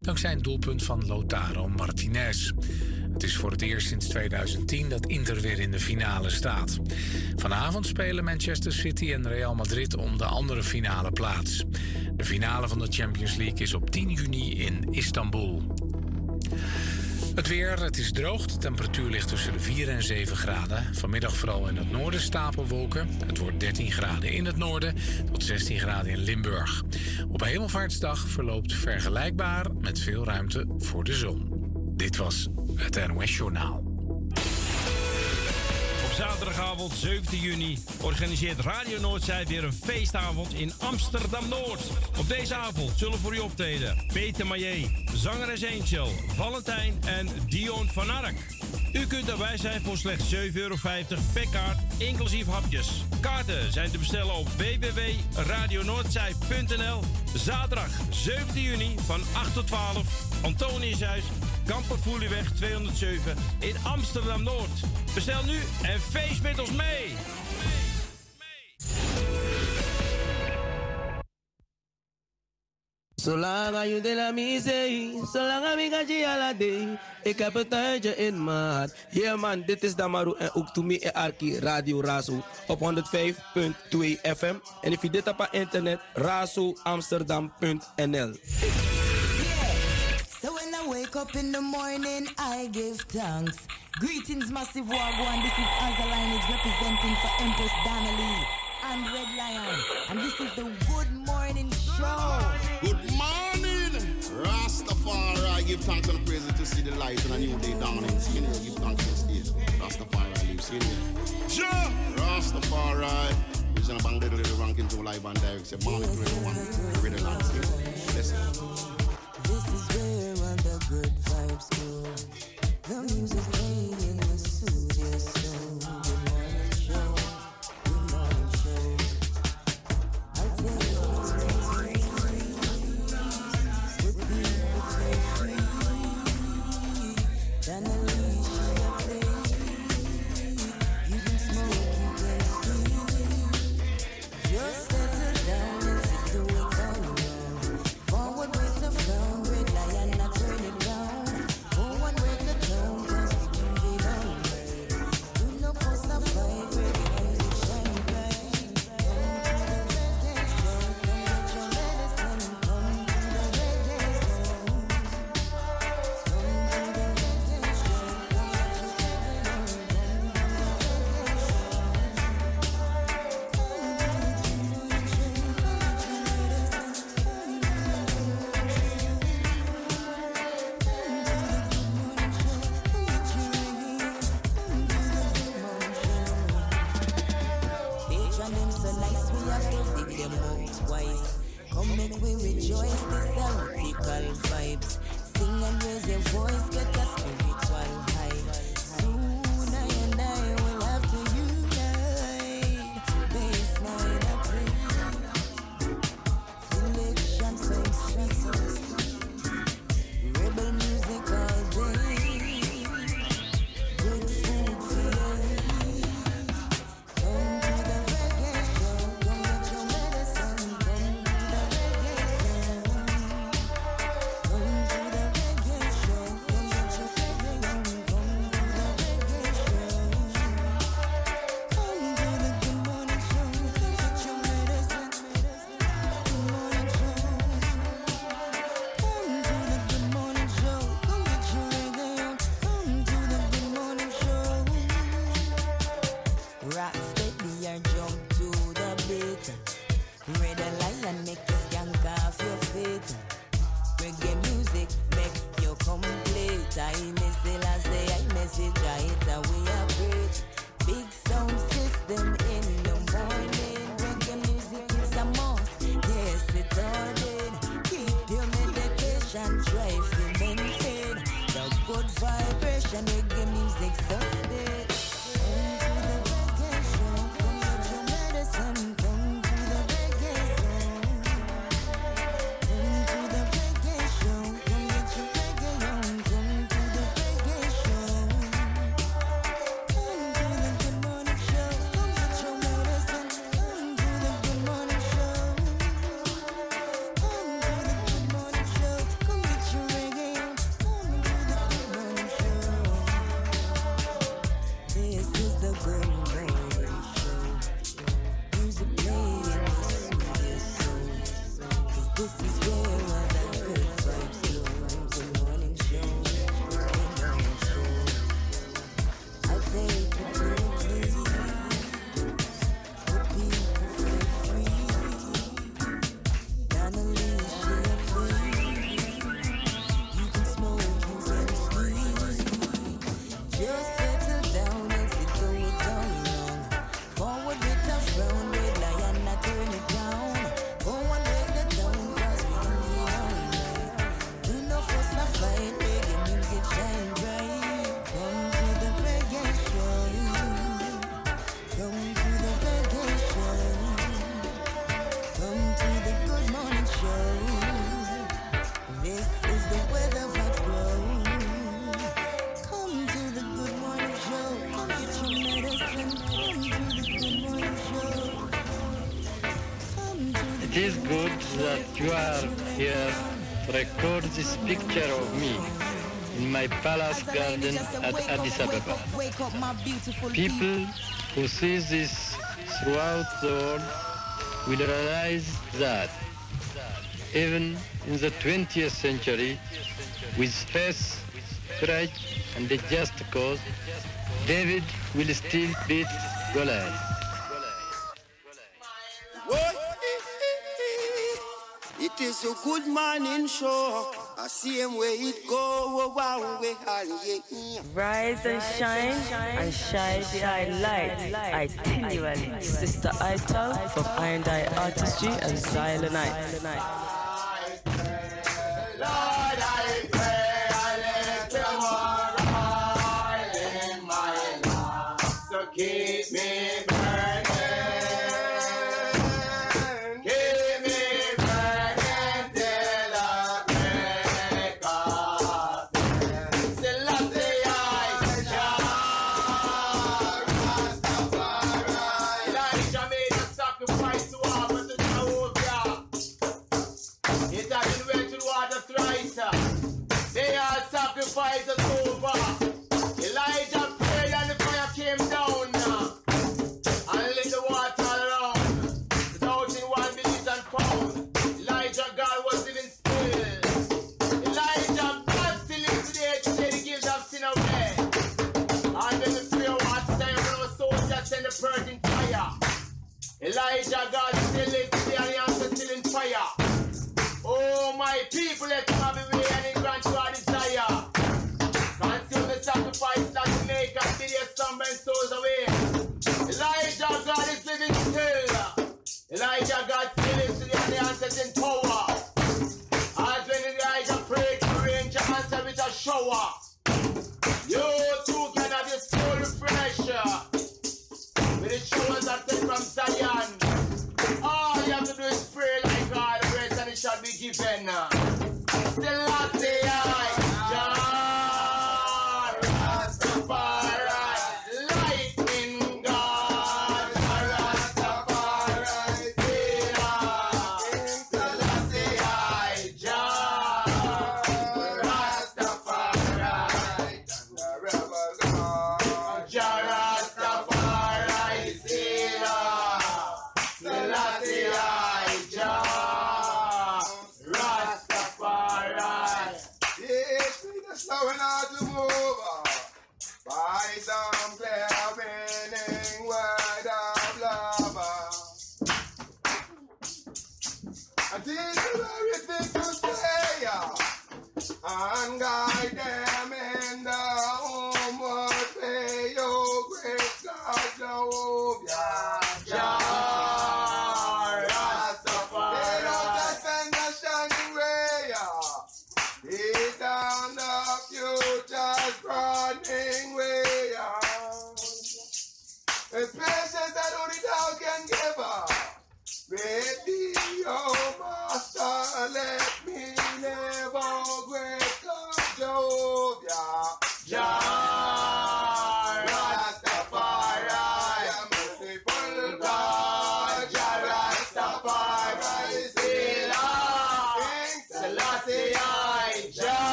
dankzij een doelpunt van Lotaro Martinez. Het is voor het eerst sinds 2010 dat Inter weer in de finale staat. Vanavond spelen Manchester City en Real Madrid om de andere finale plaats. De finale van de Champions League is op 10 juni in Istanbul. Het weer, het is droog. De temperatuur ligt tussen de 4 en 7 graden. Vanmiddag vooral in het noorden stapelwolken. Het wordt 13 graden in het noorden tot 16 graden in Limburg. Op Hemelvaartsdag verloopt vergelijkbaar met veel ruimte voor de zon. Dit was het NOS Journaal. Zaterdagavond 17 juni organiseert Radio Noordzij weer een feestavond in Amsterdam Noord. Op deze avond zullen voor u optreden Peter Maillet, zangeres Angel, Valentijn en Dion van Ark. U kunt erbij zijn voor slechts 7,50 euro per kaart, inclusief hapjes. Kaarten zijn te bestellen op www.radionoordzij.nl. Zaterdag 17 juni van 8 tot 12, Antoniushuis Kampervoelieweg 207 in Amsterdam Noord. Bestel nu en feest met ons mee! Zolang je de la misee, zolang ik mij je. Ik heb een tuintje in maat. Ja, man, dit is Damaru en ook to me en Arki Radio Razo op 105.2 FM. En if je dit op internet, razoamsterdam.nl. wake up in the morning, I give thanks. Greetings, Massive Wagwan. This is Azza representing for Empress Donnelly and Red Lion. And this is the Good Morning Show. Good morning, Rastafari. I give thanks and praise to see the light and a new day down in skin. Give thanks this day. Rastafari, I live skin. Sure, Rastafari. We're going to bang the little ranking to live and direct. Say, morning to everyone. Ready to Listen. The music. record this picture of me in my palace garden at Addis Ababa. People who see this throughout the world will realize that even in the 20th century, with faith, courage, and a just cause, David will still beat Goliath. Same way it go, oh, wow, way, Rise and shine, and shine the eye light. Itinerally, Sister Ital from Iron Eye Artistry and Silent Night.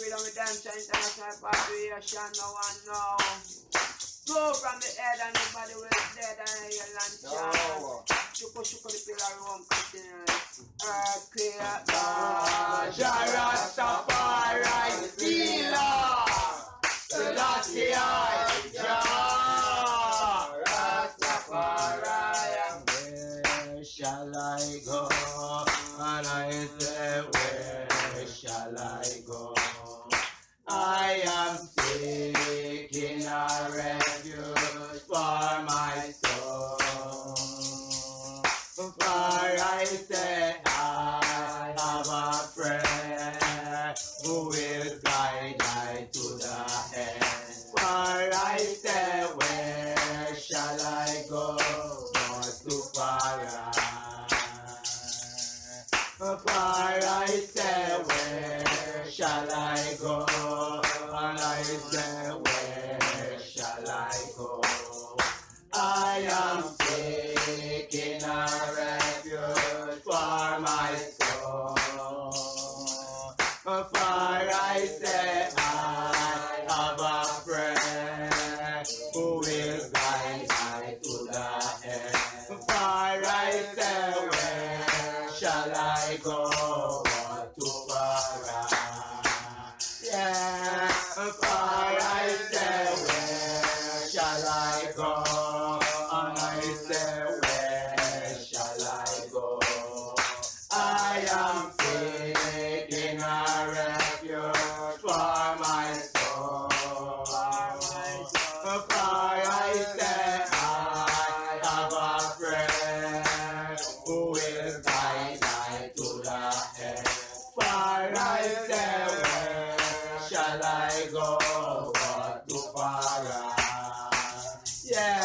freedom, redemption, international population, no one know. Go from the head and the body will dead and your land shall. Shuko shuko the pillar room continually. Earthquake, Jah Rastafari. I am seeking a refuge for my soul. For I say I have a friend who will guide me to the end. For I say where shall I go? Not too far. For I shall I go? And I say, Where shall I go? I am Yeah.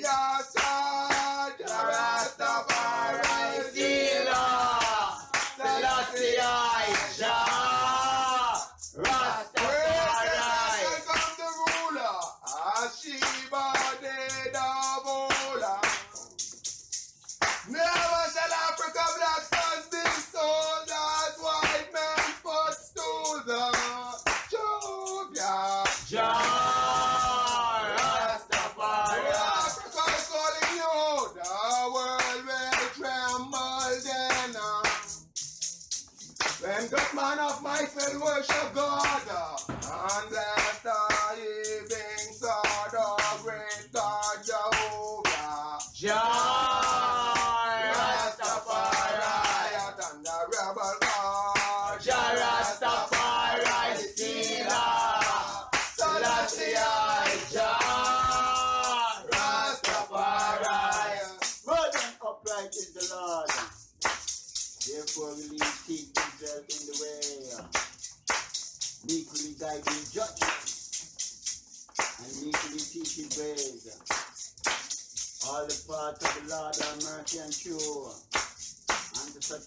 Victoria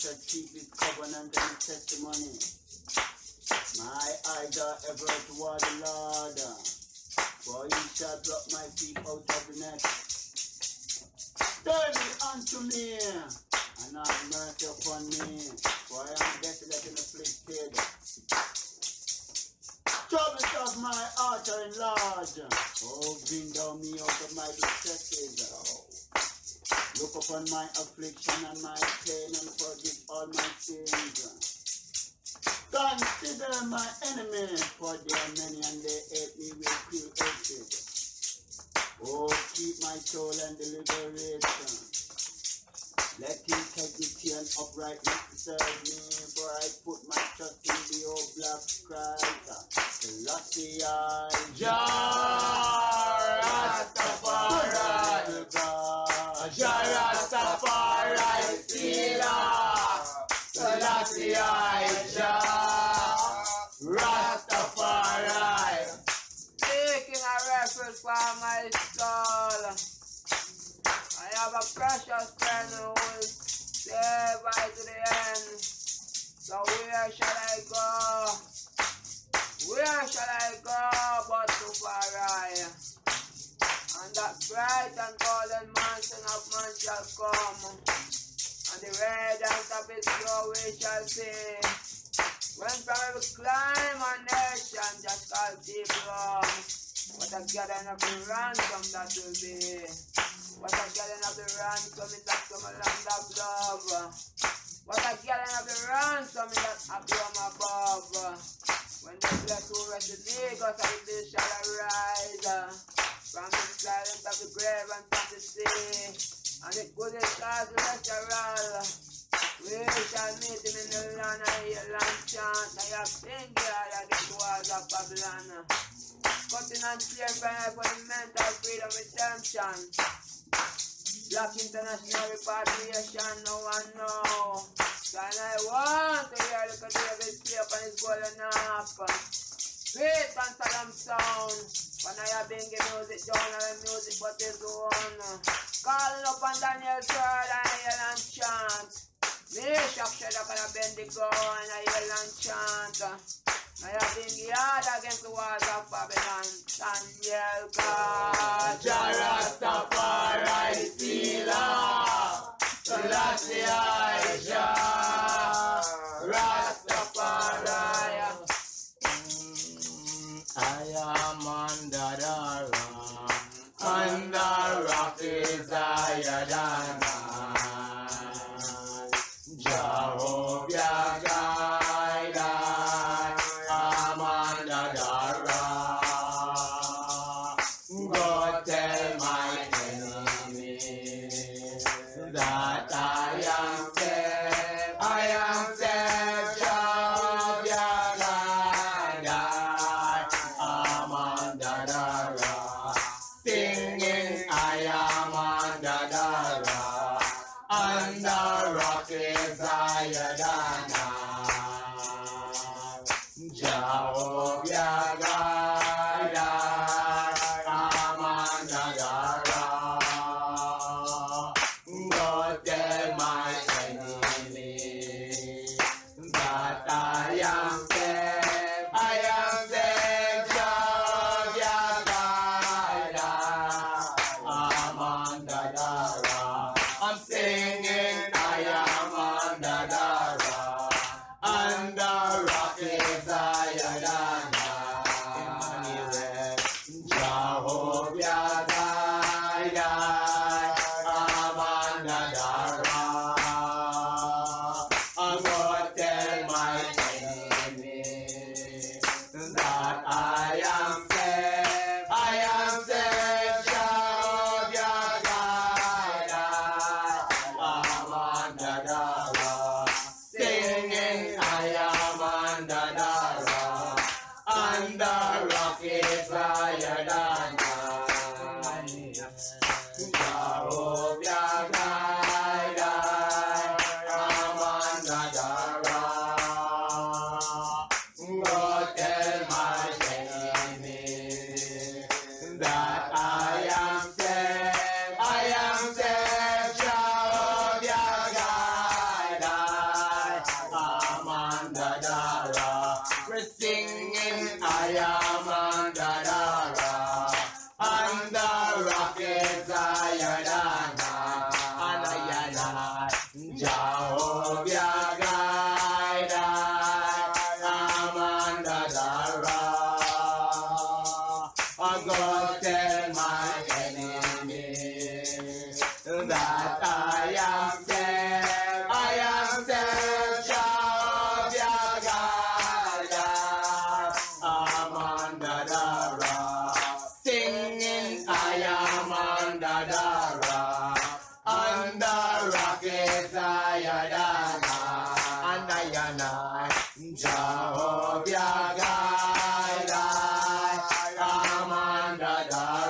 Keep his covenant and his testimony. My eyes are ever toward the Lord. For he shall pluck my feet out of the net. Turn unto me, and have mercy upon me, for I am desolate and afflicted. Troubles of my heart are enlarged. Oh, bring down me out of my distresses. Look upon my affliction and my pain and forgive all my sins. Consider my enemies, for they are many and they hate me with cruel hatred. Oh, keep my soul and deliver it. Let integrity and uprightness serve me, for I put my trust in the old black Christ. Selassie I, Jah, Rastafari. Selassie Rastafari. Taking a reference for my soul. I have a precious friend who will stay by to the end. So where shall I go? Where shall I go but to Farai? And that bright and golden mountain of man shall come. And the radiance of his glory shall see. When from every climb and nation just call people. What a gathering of the ransom that will be. What a gathering of the ransom in that summer land of love. What a gathering of the ransom in that home above. When the blessed who rest in Lagos and this shall arise. From the silence of the grave and from the sea. And it good is God's celestial. We shall meet him in the land of hill and chant. I have been glad against the walls of Babylon. Cutting and clear banner for the mental freedom redemption. Black international repatriation, no one know. And I want to hear the David up on his golden harp. Great solemn sound. When I been giving music and music but his own. Calling up on Daniel's word and yell and chant. Meshach, Shadrach, and Abednego and I yell and chant. I have been hard against the walls of Babylon. Daniel God. Jah Rastafari, Sila, Selassie I, Jah, under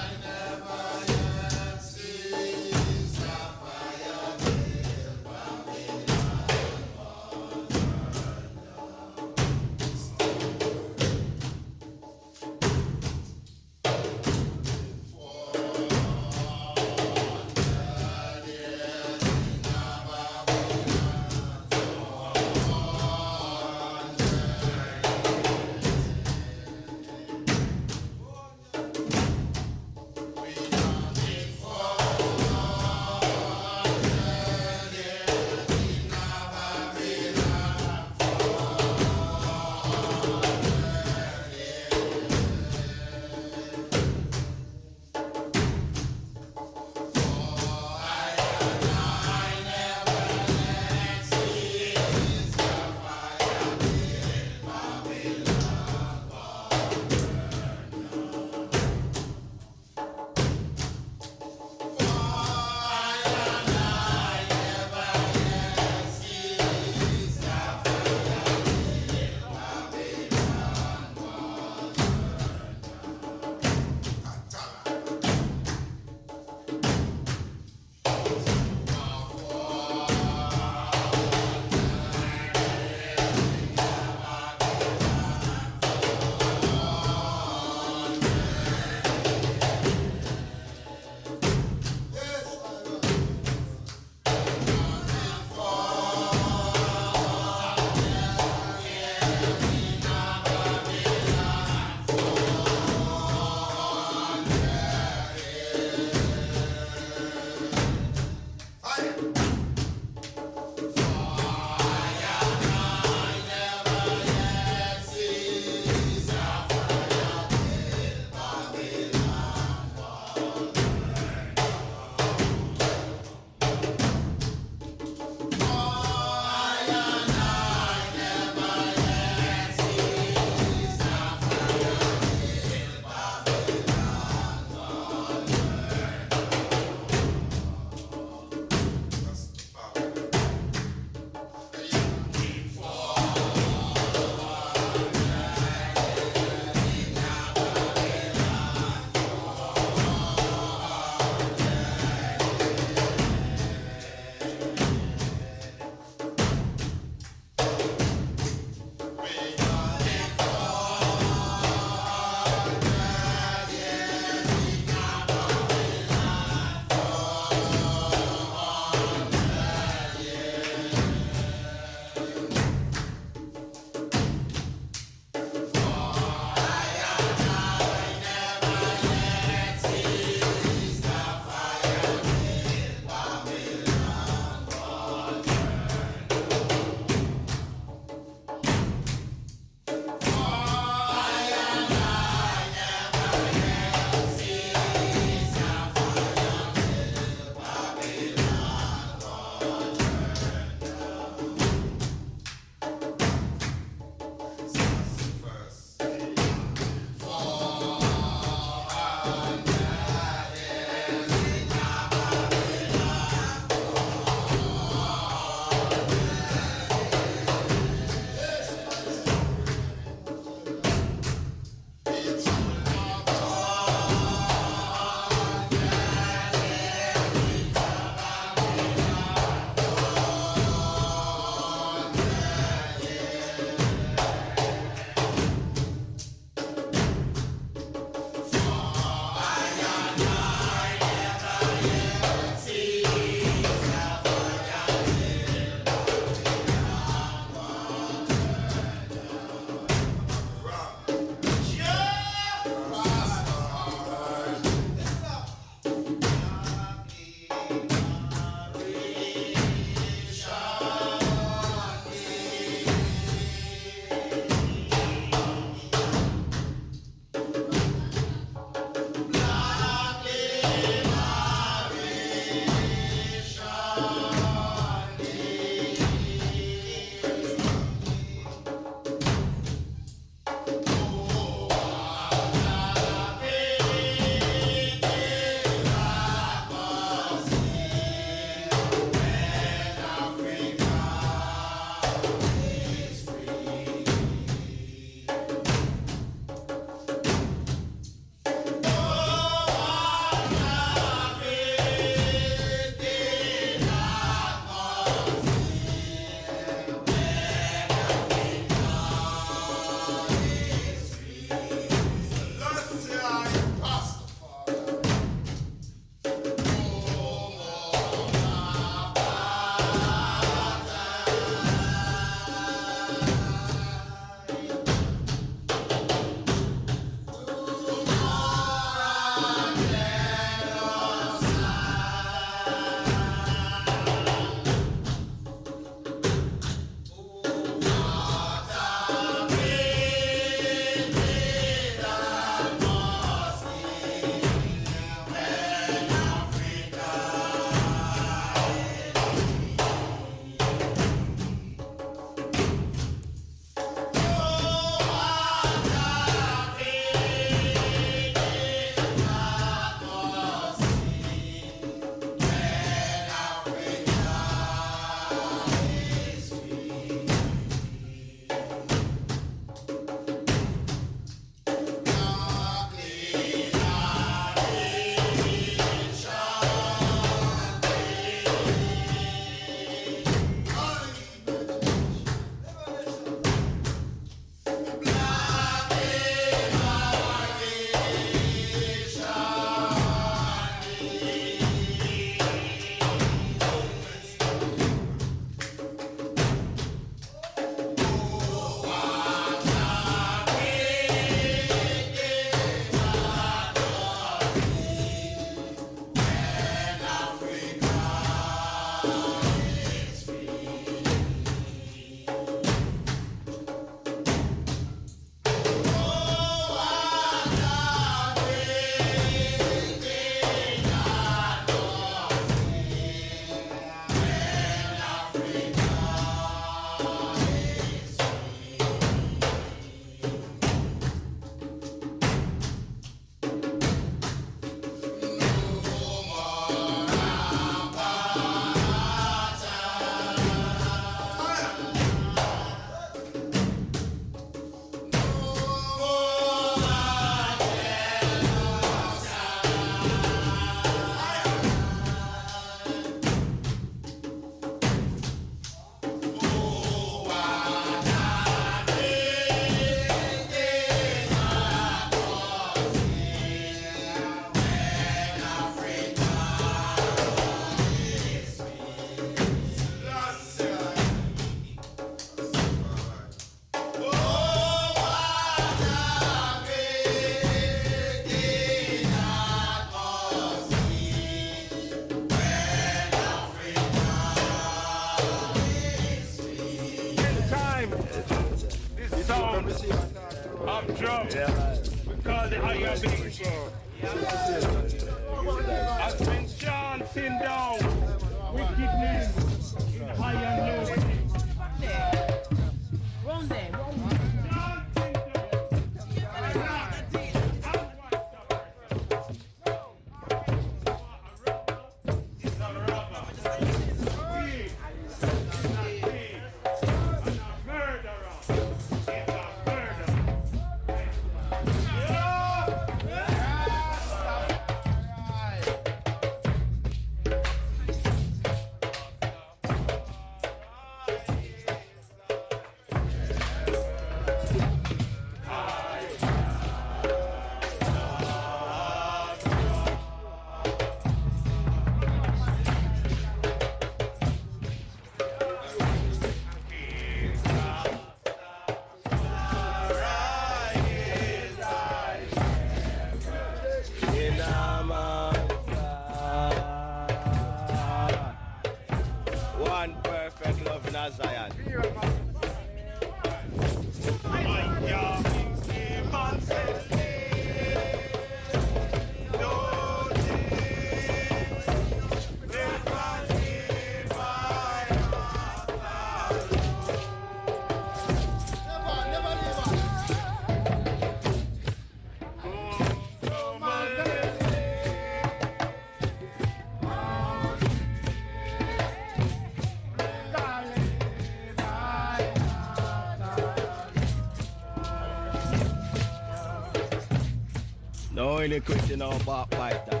Only question on Bob Fighter.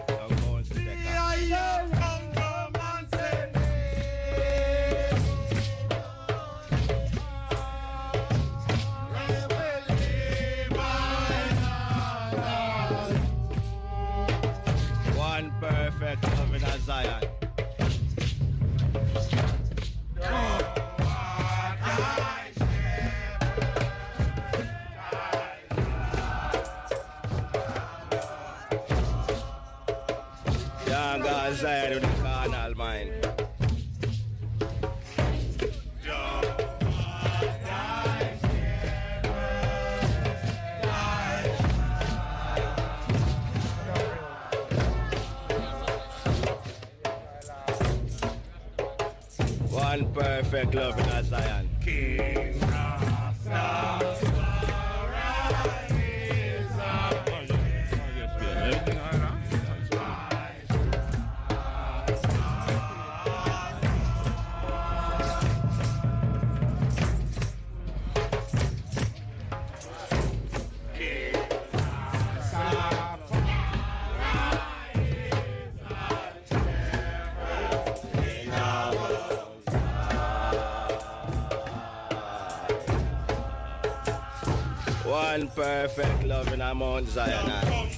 perfect loving, I'm on Zion.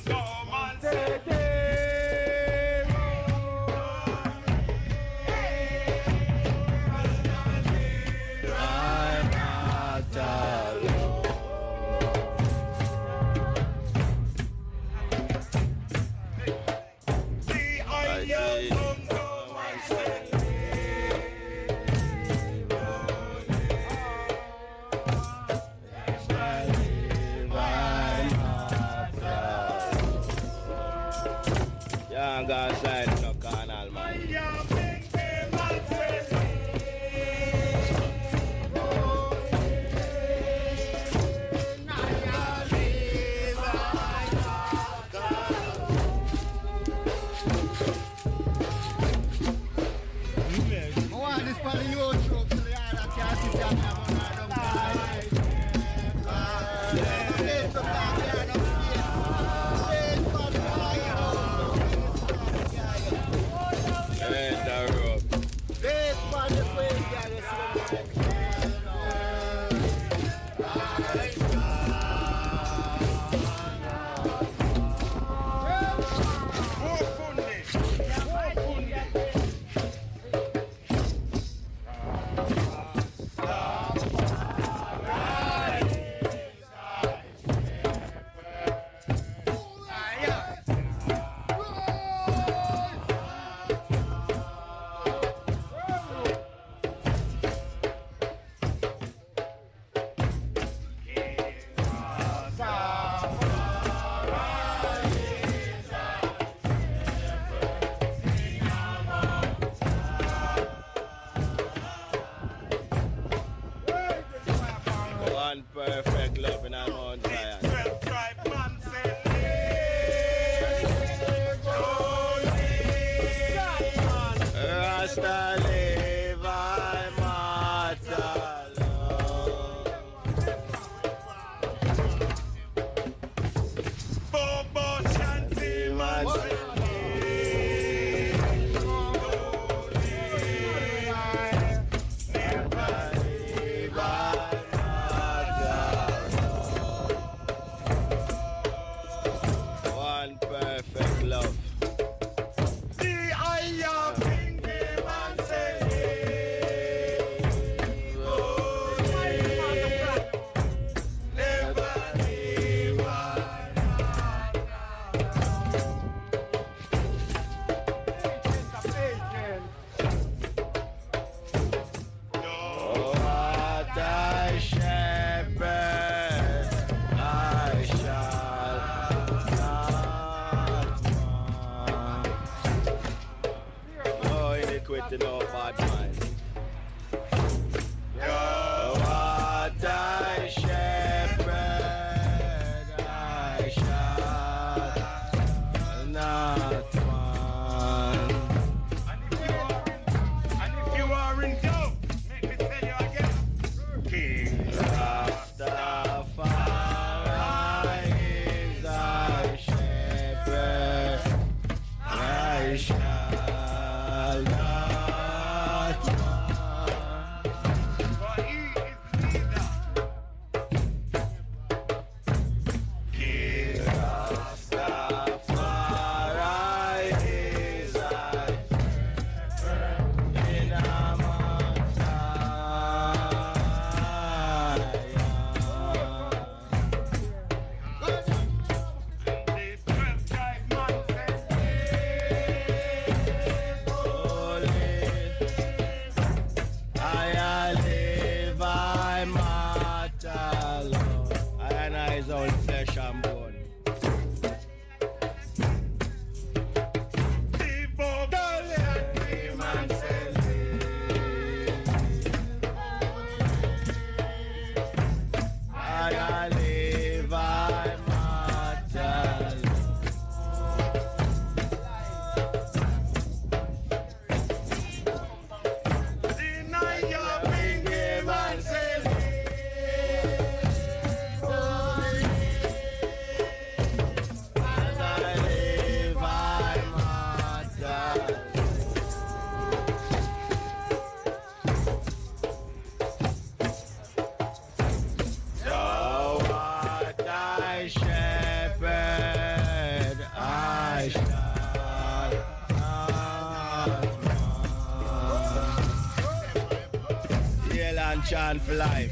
man for life.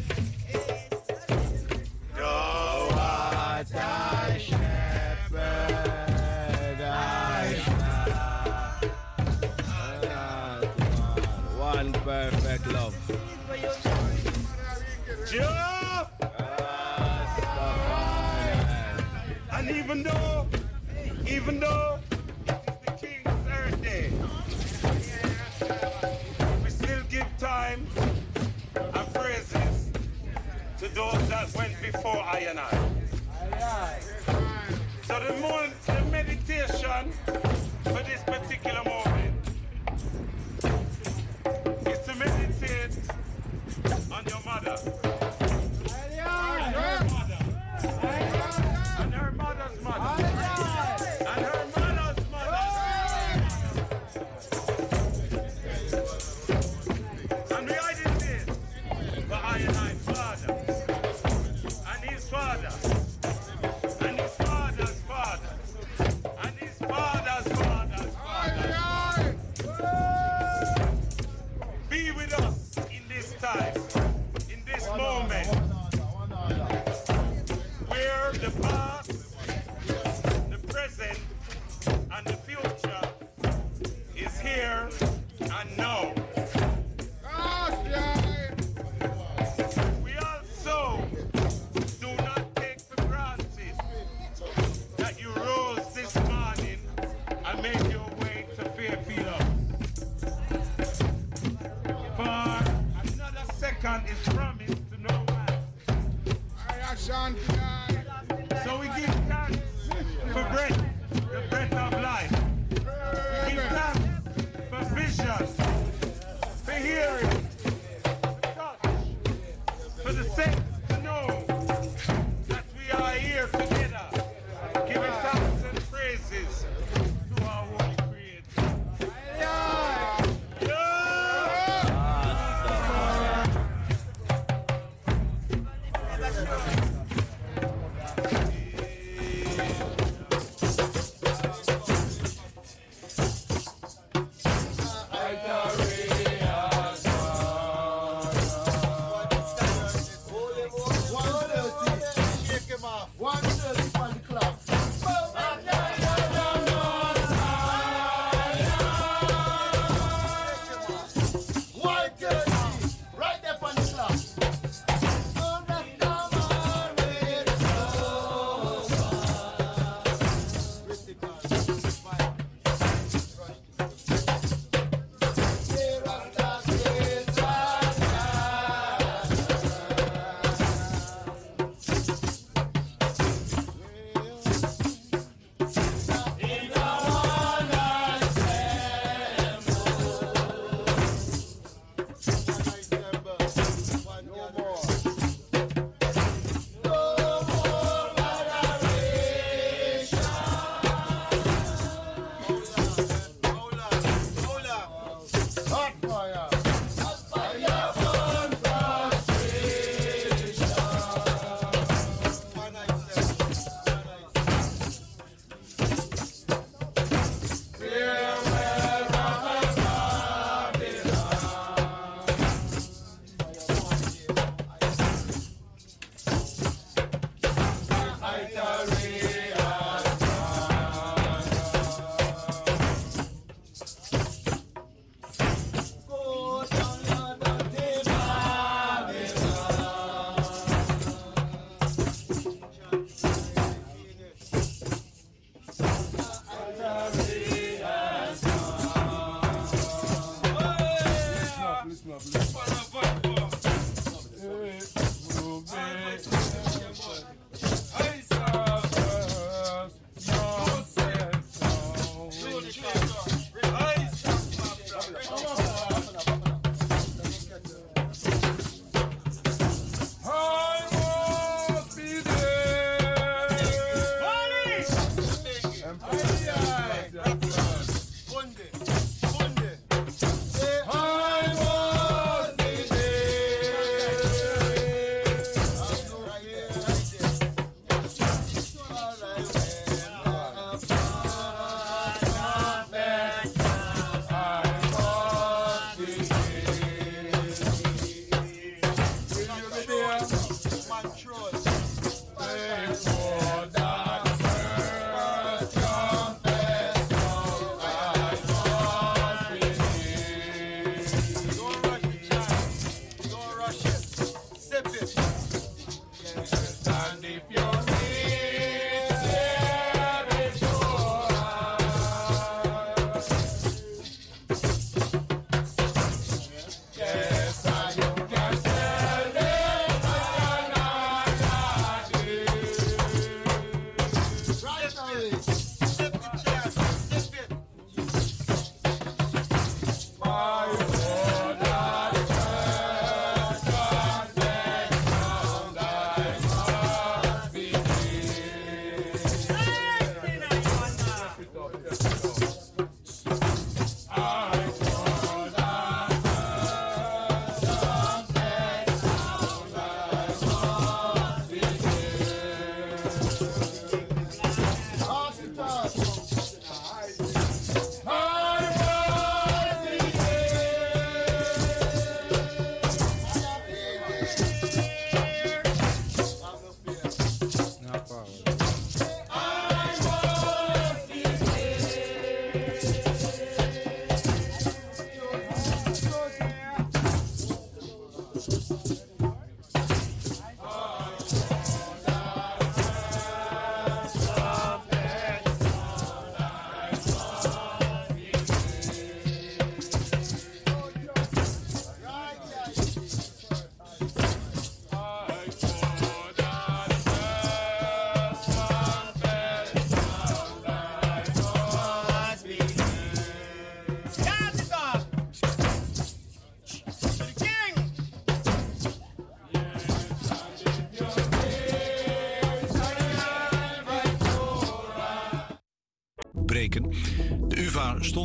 One perfect love. And even though, even though to those that went before I and I. So the, more, the meditation for this particular moment.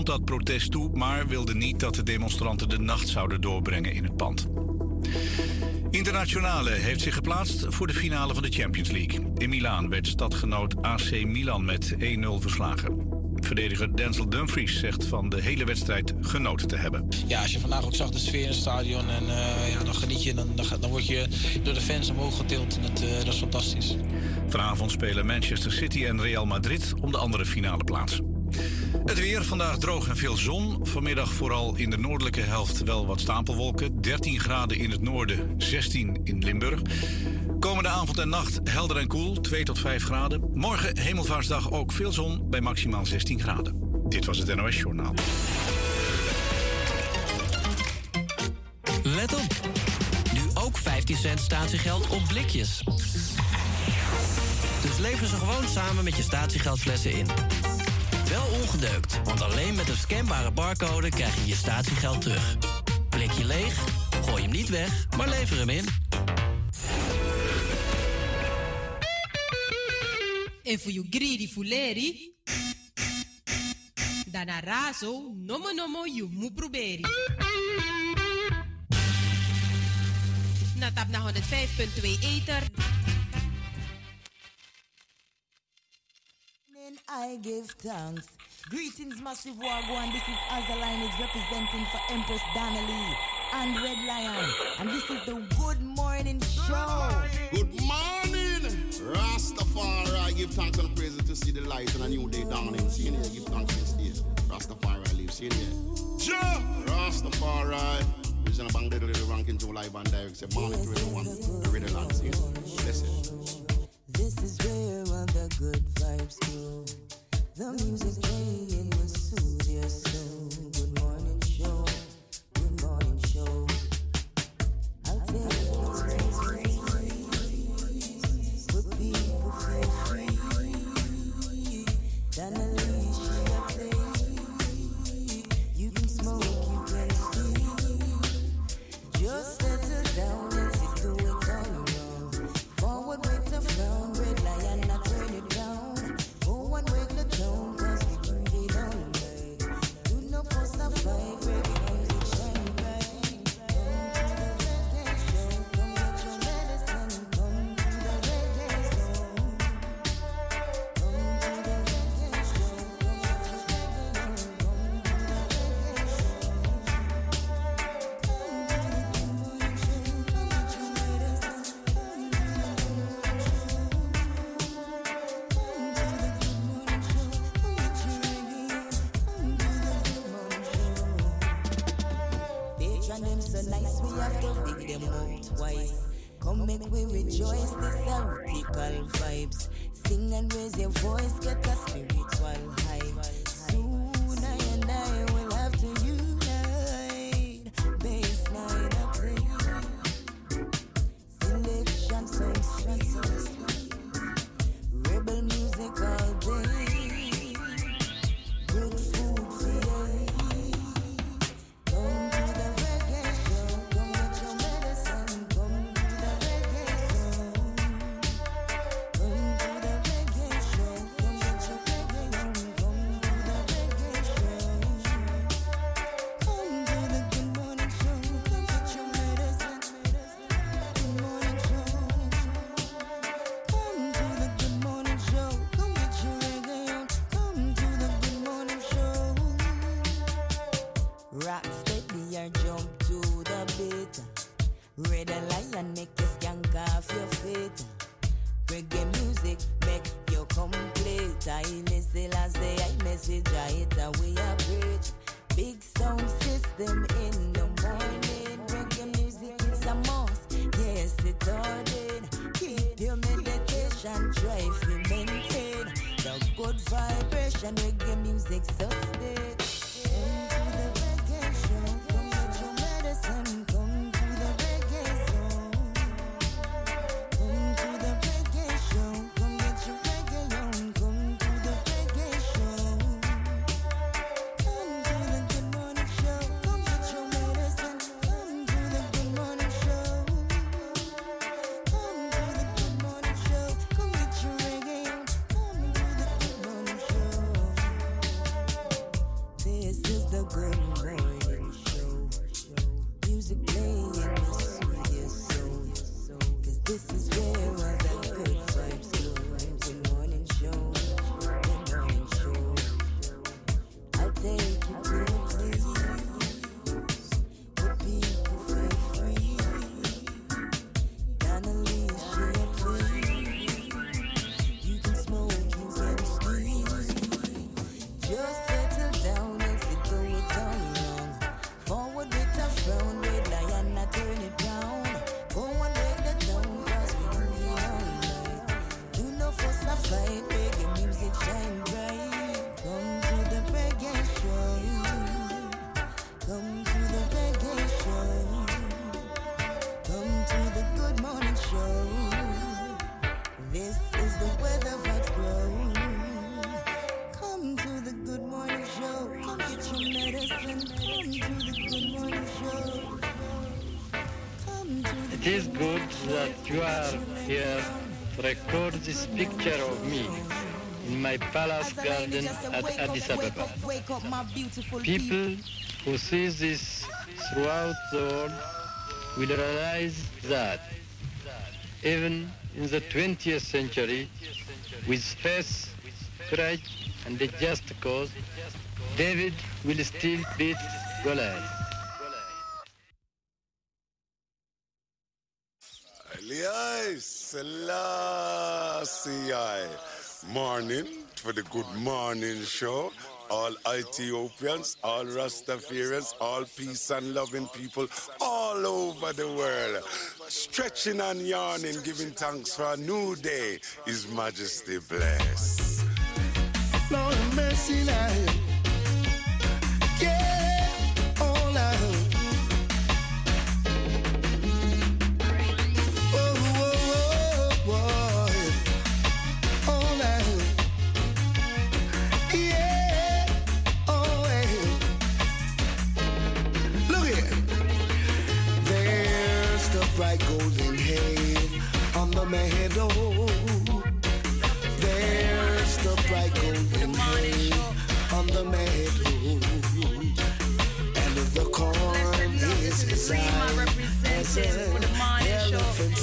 Dat protest toe, maar wilde niet dat de demonstranten de nacht zouden doorbrengen in het pand. Internationale heeft zich geplaatst voor de finale van de Champions League. In Milaan werd stadgenoot AC Milan met 1-0 verslagen. Verdediger Denzel Dumfries zegt van de hele wedstrijd genoten te hebben. Ja, als je vandaag ook zag de sfeer in het stadion en uh, ja, dan geniet je. Dan, dan, dan, word je door de fans omhoog getild en dat, uh, dat is fantastisch. Vanavond spelen Manchester City en Real Madrid om de andere finale plaats. Het weer, vandaag droog en veel zon. Vanmiddag vooral in de noordelijke helft wel wat stapelwolken. 13 graden in het noorden, 16 in Limburg. Komende avond en nacht helder en koel, 2 tot 5 graden. Morgen hemelvaarsdag ook veel zon bij maximaal 16 graden. Dit was het NOS Journaal. Let op. Nu ook 15 cent statiegeld op blikjes. Dus lever ze gewoon samen met je statiegeldflessen in. Wel ongedeukt, want alleen met een scanbare barcode krijg je je statiegeld terug. Blikje leeg? Gooi hem niet weg, maar lever hem in. En voor you greedy fuleri, dana raso, nomo nomo you mu proberi. Na tap na 105.2 Ether. I give thanks. Greetings, Massive Wagwan. This is Azaline representing for Empress Donnelly and Red Lion. And this is the Good Morning Show. Good morning. Rastafari, give thanks and praises to see the light and a new day dawning. See here, give thanks this day. Rastafari lives in here. Ja! Rastafari. Original bang little little ranking to live and direct. Say morning to everyone. The radio land scene. Is where all the good vibes go. The music playing will soothe your soul. here record this picture of me in my palace garden at Addis Ababa. People who see this throughout the world will realize that even in the 20th century, with faith, courage, and a just cause, David will still beat Goliath. Selassie. Morning for the good morning show. All Ethiopians, all Rastafarians, all peace and loving people all over the world. Stretching and yawning, giving thanks for a new day. His Majesty bless. Lord, mercy. Yeah, all I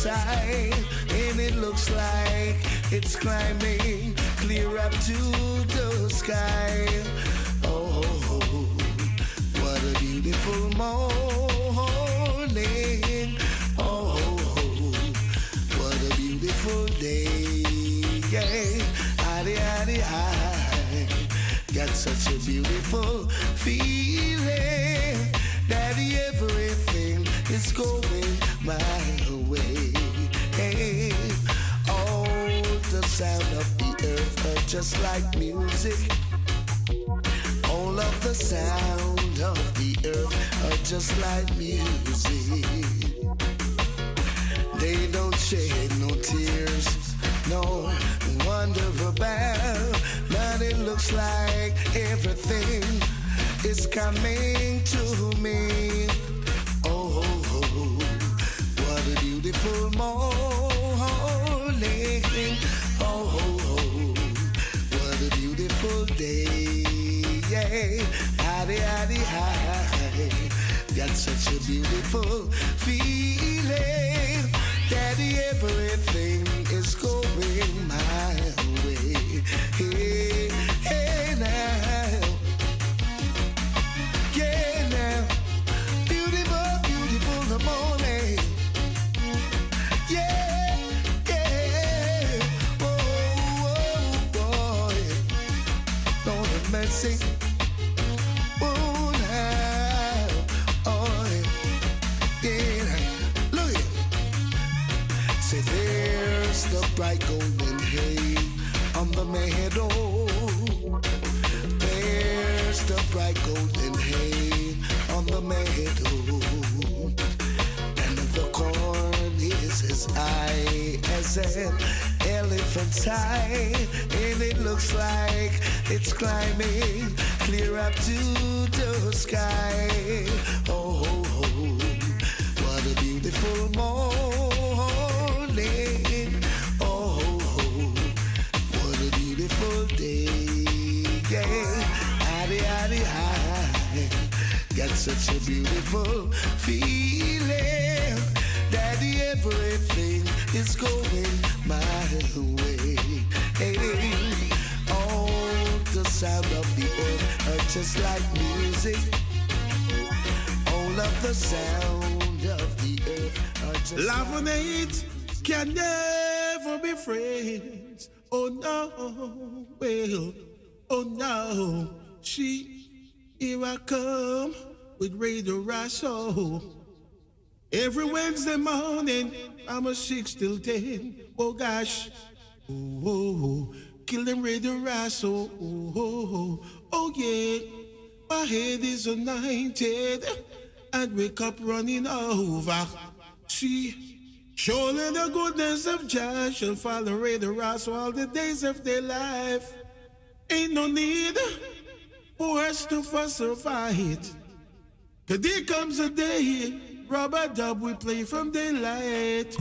his eye. And it looks like it's climbing clear up to the sky. Oh, what a beautiful morning. Oh, what a beautiful day. Yeah, got such a beautiful feeling going my way. Hey, all the sound of the earth are just like music. All of the sound of the earth are just like music. They don't shed no tears, no wonder about. But it looks like everything is coming to me. Beautiful morning. Oh, what a beautiful day. Yeah, howdy, howdy, hi. Got such a beautiful feeling that everything elephant's eye. And it looks like it's climbing clear up to the sky. Oh, oh, oh what a beautiful morning. Oh, oh, oh what a beautiful day. Yeah, addy, addy, hi. Got such a beautiful feeling that everything is going my way. All the sound of the earth are just like music. All of the sound of the earth Love and hate can never be friends. Oh no, well, oh no. She, here I come with Radio Raso. Every Wednesday morning, I'm a six till ten. Oh gosh, oh, oh, oh. kill them Radio Raso. Oh, oh, oh, oh yeah, my head is anointed and wake up running over. See, surely the goodness of Jah shall follow Radio Raso all the days of their life. Ain't no need for us to fuss or fight. Cause there comes a day, rubber dub we play from daylight.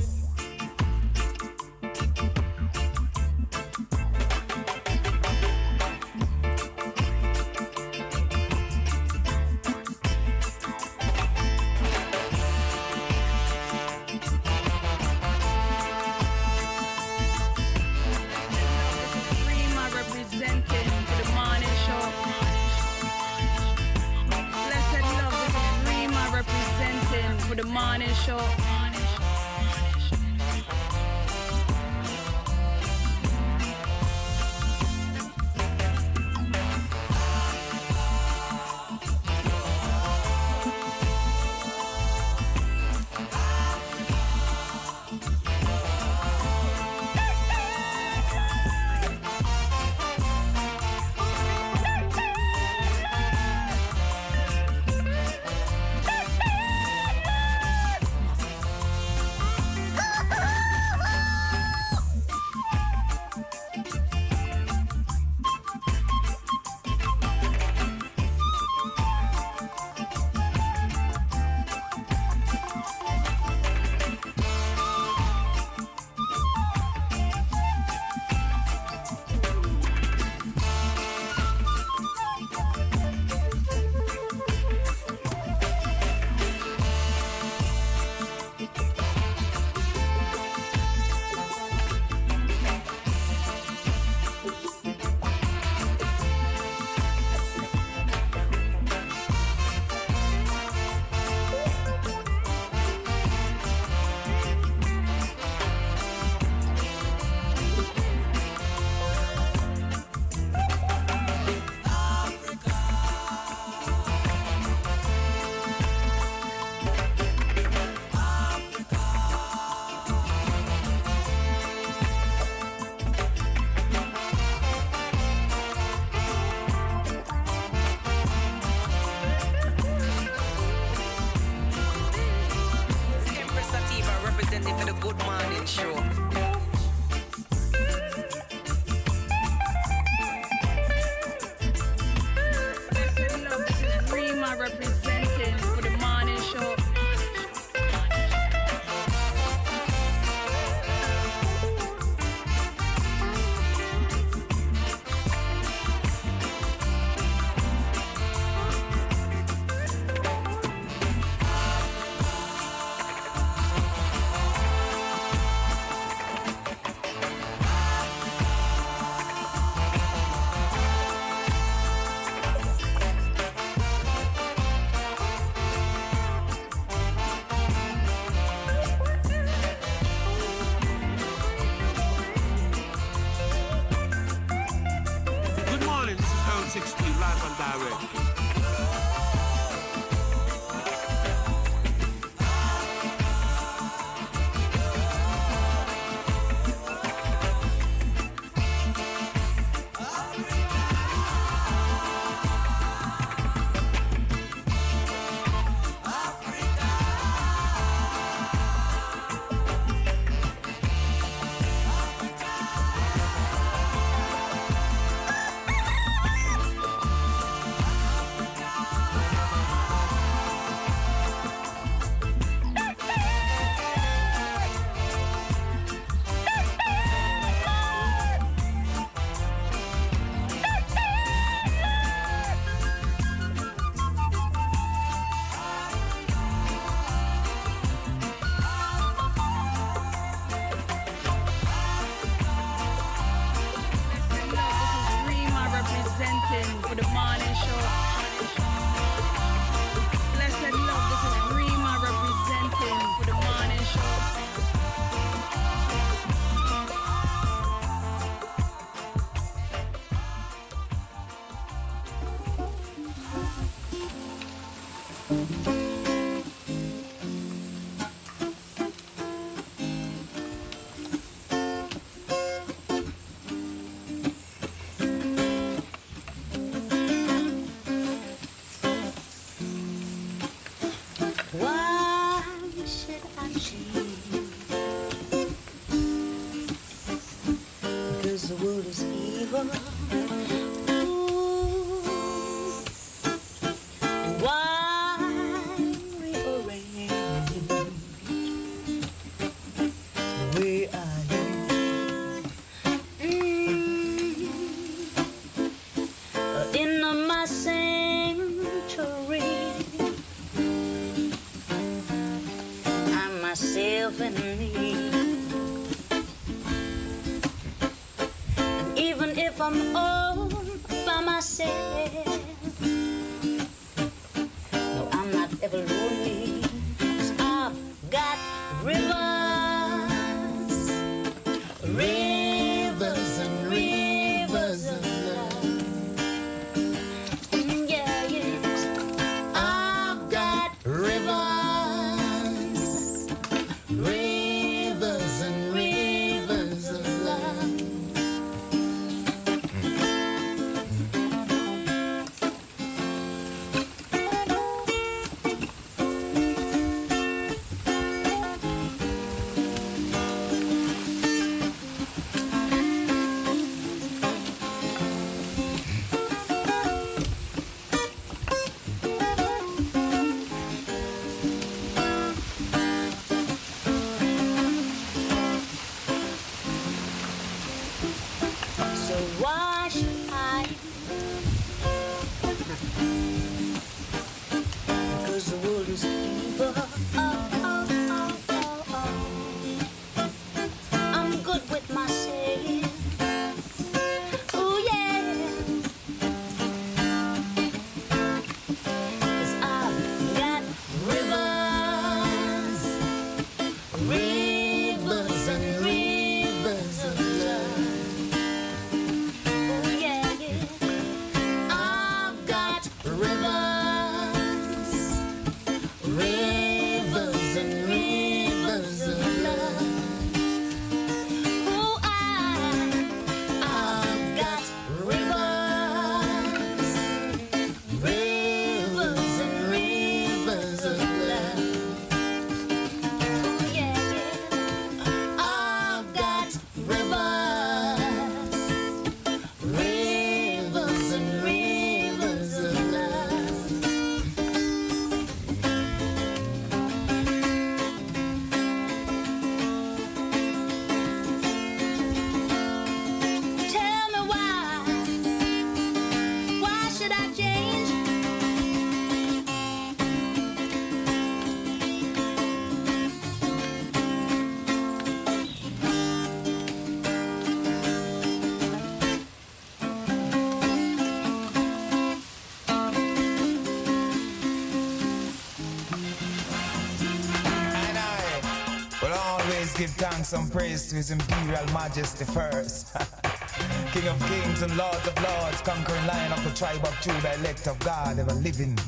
give thanks and praise to His Imperial Majesty first. King of kings and Lord of lords, conquering lion of the tribe of Judah, elect of God, ever living.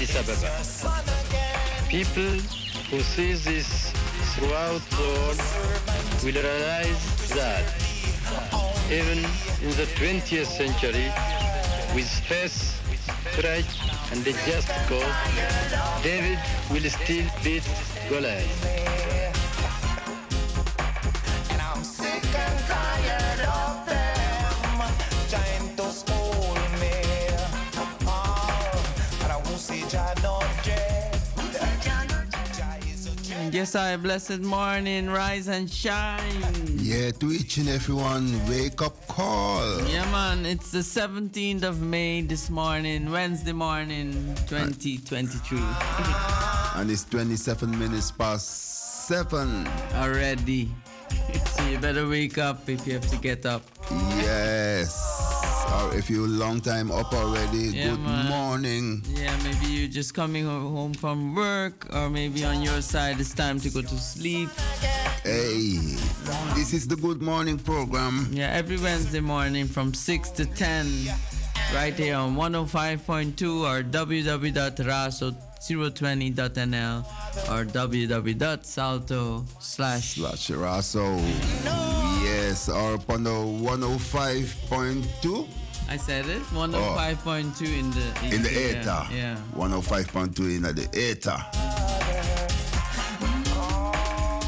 Addis Ababa. People who see this throughout the world will realize that even in the 20th century, with faith, courage, and a just cause, David will still beat Goliath. Yes, blessed morning, rise and shine. Yeah, to each and everyone, wake up call. Yeah, man, it's the 17th of May this morning, Wednesday morning, 2023. And it's 27 minutes past 7. Already. So you better wake up if you have to get up. Yes. Or if you're a long time up already, Yeah, good man. morning. Yeah, maybe you're just coming home from work, or maybe on your side it's time to go to sleep. Hey, this is the Good Morning program. Yeah, every Wednesday morning from 6 to 10, right here on 105.2 or www.raso020.nl or www.salto slash slash Raso. Yes, or upon the 105.2. I said it, 105.2 in the In the yeah, ether. Yeah. 105.2 in the ether.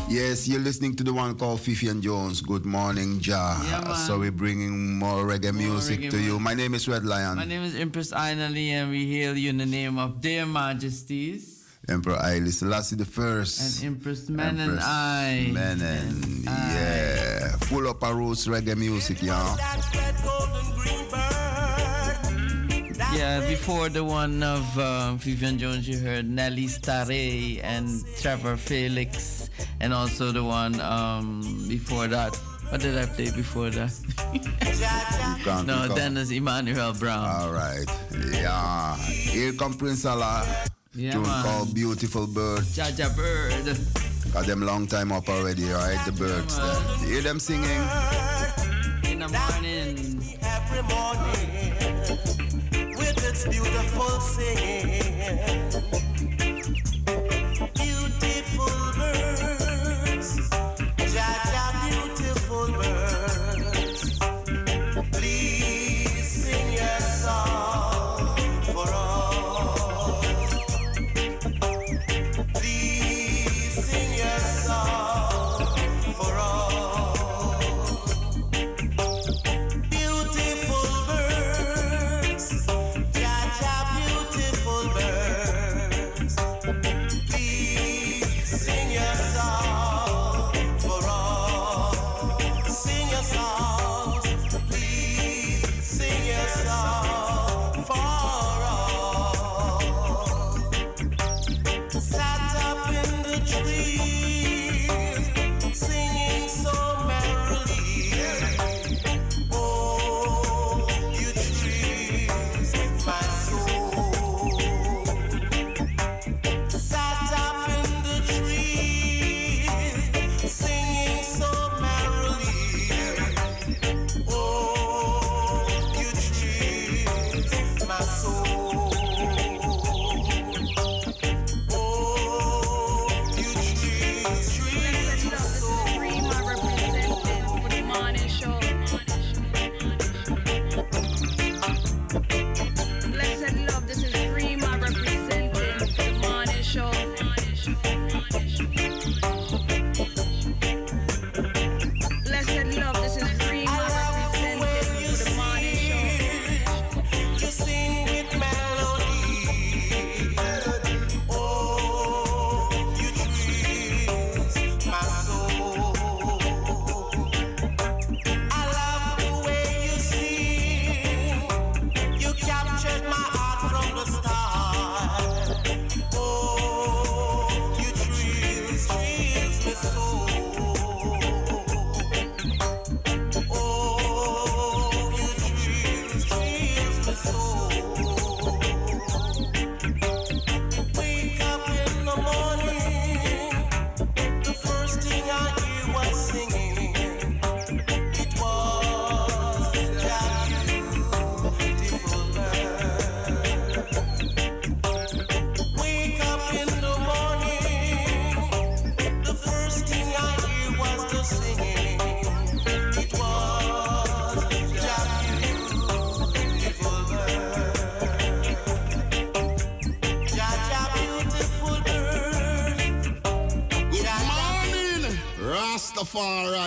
Yes, you're listening to the one called Vivian Jones. Good morning, Ja. Yeah, so we're bringing more reggae music reggae to you. My name is Red Lion. My name is Empress Aina Lee, and we hail you in the name of their majesties Emperor Haile Selassie the First. and Empress Men and Empress I. Menen, yeah. Full up our roots reggae music, y'all. Yeah, before the one of uh, Vivian Jones, you heard Nelly Starre and Trevor Felix, and also the one um, before that. What did I play before that? can't no, pick up. Dennis Emmanuel Brown. All right. Yeah. Here come Prince Alla. Yeah, tune man. called Beautiful Bird. Jaja Bird. Got them long time up already, right? The birds there. You hear them singing? In the morning. Every morning with its beautiful singing.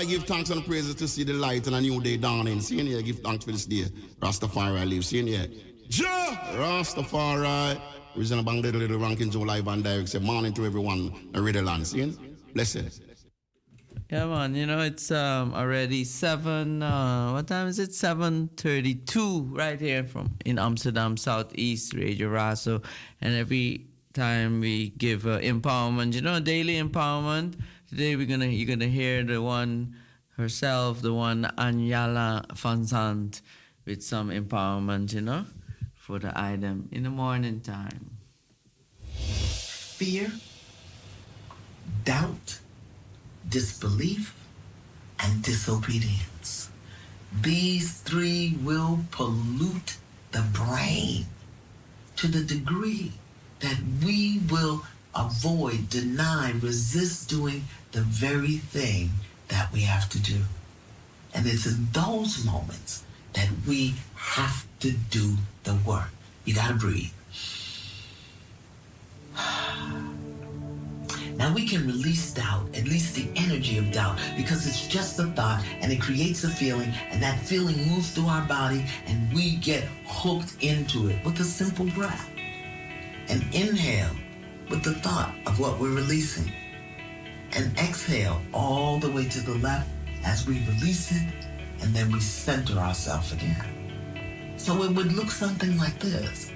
Give thanks and praises to see the light and a new day dawning. See here, give thanks for this day. Rastafari live. See here. Jah! Rastafari. Reason bang little little ranking Joe live and direct. Say morning to everyone. A ready land. See? Blessed. Yeah, man. You know it's um already seven. Uh, what time is it? Seven thirty-two, right here from in Amsterdam Southeast Radio Raso, and every time we give uh, empowerment, you know, daily empowerment. Today we're gonna you're gonna hear the one herself, the one Iyanla Vanzant, with some empowerment, you know, for the item in the morning time. Fear, doubt, disbelief, and disobedience. These three will pollute the brain to the degree that we will avoid, deny, resist doing the very thing that we have to do. And it's in those moments that we have to do the work. You got to breathe. Now we can release doubt, at least the energy of doubt, because it's just a thought and it creates a feeling, and that feeling moves through our body, and we get hooked into it with a simple breath. And inhale with the thought of what we're releasing. And exhale all the way to the left as we release it, and then we center ourselves again. So it would look something like this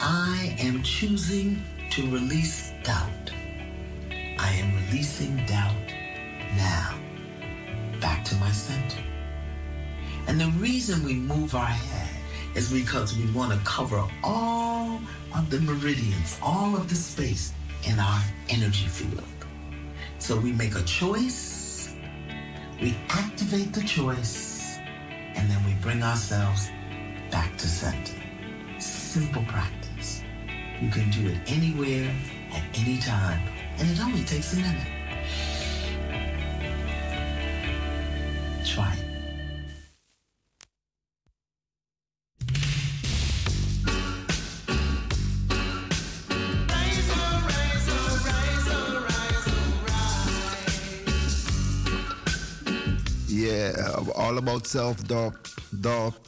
I am choosing to release doubt. I am releasing doubt now back to my center. And the reason we move our head is because we want to cover all of the meridians, all of the space in our energy field. So we make a choice, we activate the choice, and then we bring ourselves back to center. Simple practice. You can do it anywhere, at any time, and it only takes a minute. Try it. Yeah, all about self doubt, doubt,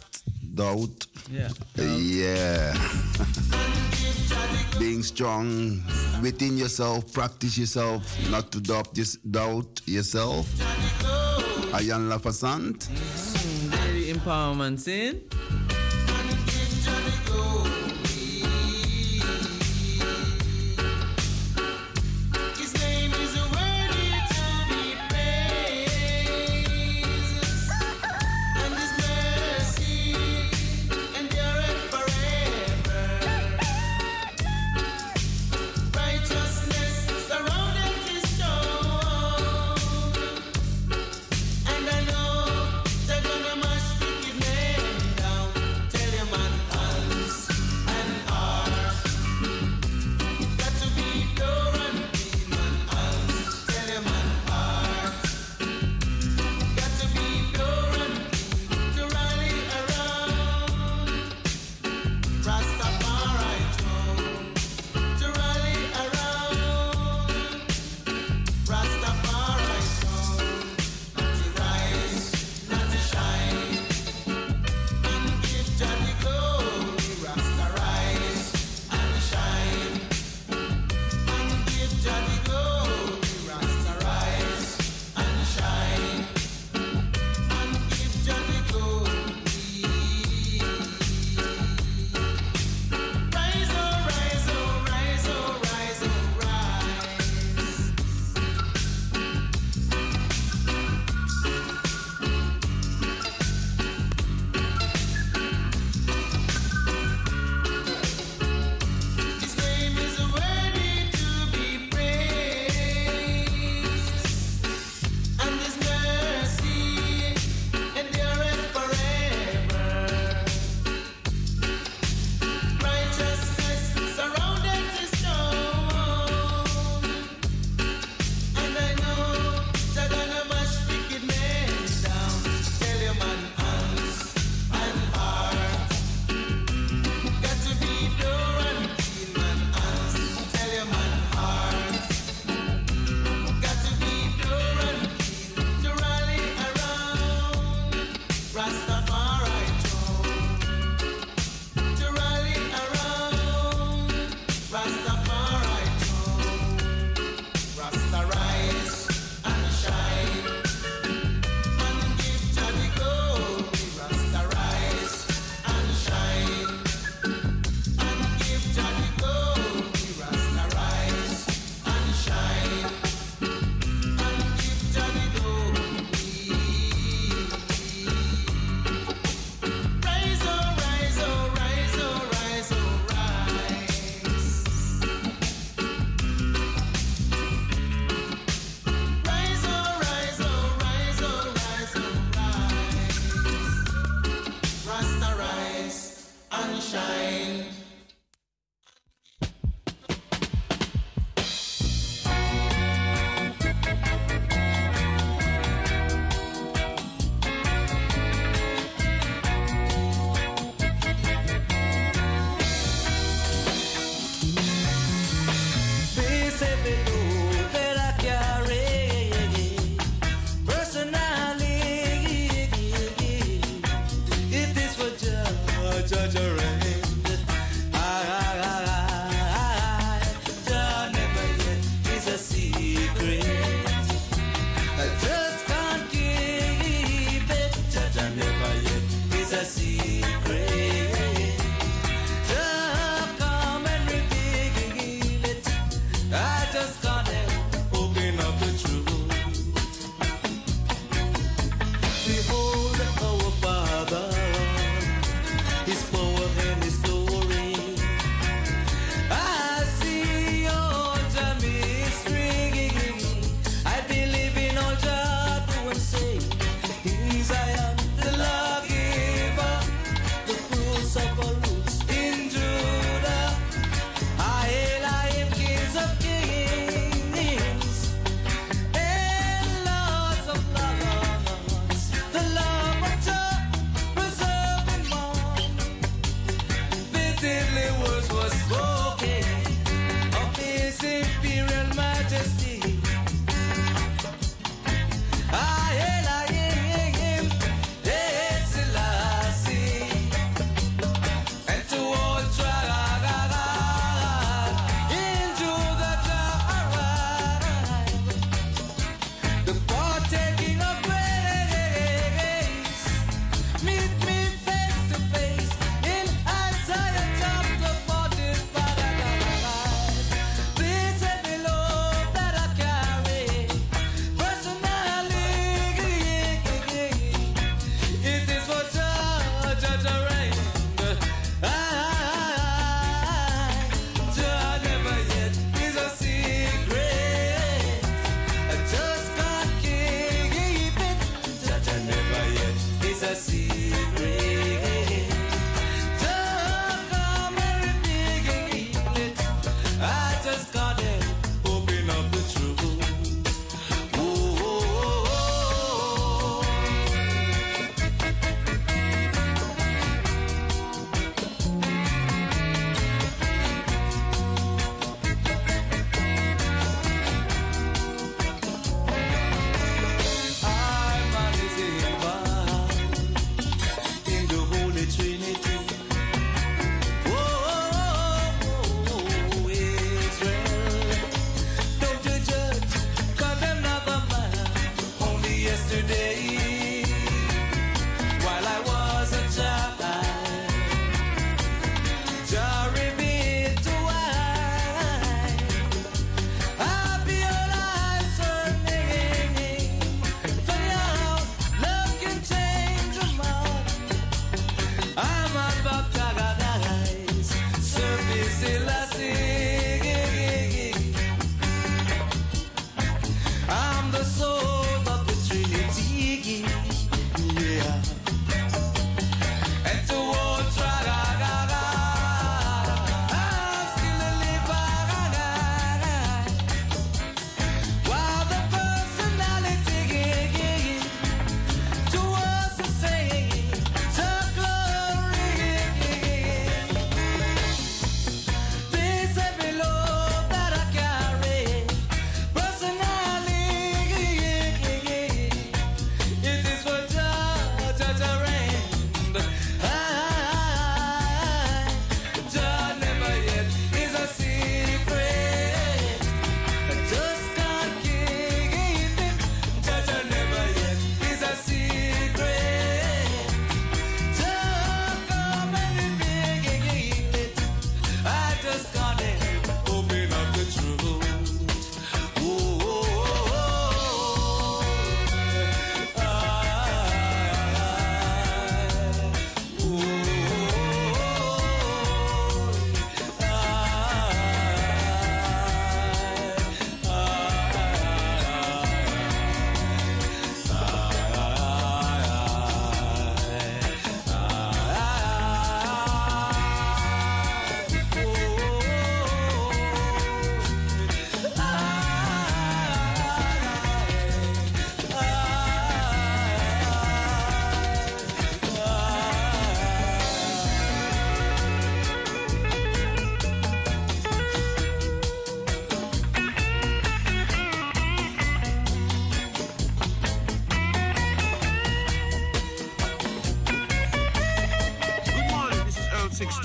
doubt. Yeah. Yeah. Being strong within yourself, practice yourself, not to doubt, just doubt yourself. Iyanla Vanzant. Mm, Daily empowerment scene.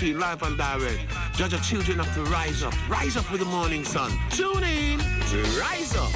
16, live and direct. Judge of children have to rise up. Rise up with the morning sun. Tune in to Rise Up.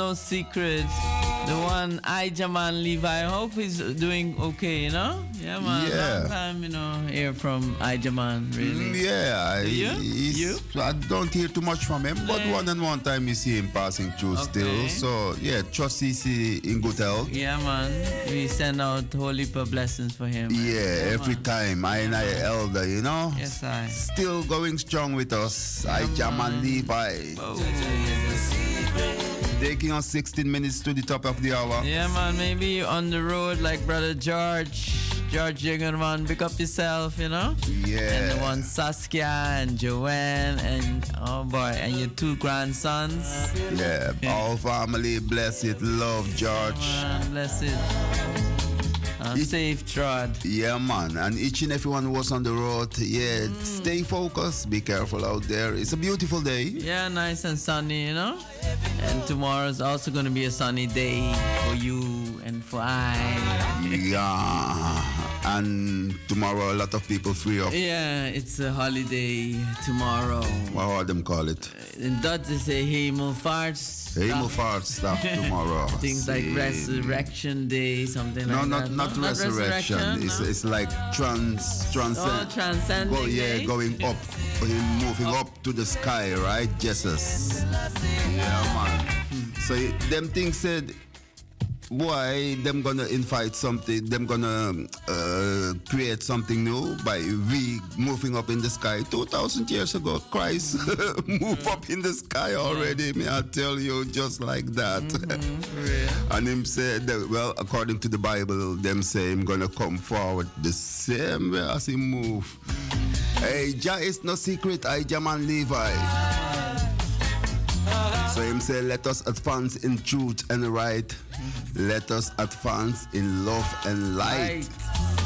No secret. The one Ijahman Levi. I hope he's doing okay, you know? Yeah, man. Yeah. Long time, you know, hear from Ijahman, really. Mm, Yeah, I, You? You? I don't hear too much from him, but one and one time you see him passing through still. So yeah, trust he's in good health. Yeah, man. We send out holy per blessings for him. Yeah, every man. time I and I elder, you know. Yes, I. Still going strong with us. Ijahman Levi. Taking us 16 minutes to the top of the hour. Yeah, man. Maybe on the road like brother George. George Jiggerman, pick up yourself, you know? Yeah. And the one Saskia and Joanne and, oh boy, and your two grandsons. Yeah, all family, bless it, love George. Man, bless it. And safe trod. Yeah, man. And each and everyone who was on the road, yeah, Mm. stay focused, be careful out there. It's a beautiful day. Yeah, nice and sunny, you know? And tomorrow is also going to be a sunny day for you and for I. Yeah. And tomorrow, a lot of people free up. Yeah, it's a holiday tomorrow. What how them call it? Uh, In Dutch, they say Hemelvaarts. Hemelvaart stuff tomorrow. Things like Resurrection Day, something No, like not that. not No, resurrection. It's no? it's like trans transcend. Oh, transcending Go, yeah, day? going up, moving up to the sky, right? Jesus. Yeah, man. So them things said. Why them gonna invite something? Them gonna uh, create something new by we moving up in the sky. Two thousand years ago, Christ move up in the sky already. May I tell you, just like that. And him said that, well, according to the Bible, them say him gonna come forward the same way as he move. Hey, Jah is no secret, Ijahman Levi. So him say, let us advance in truth and right. Let us advance in love and light. Yeah,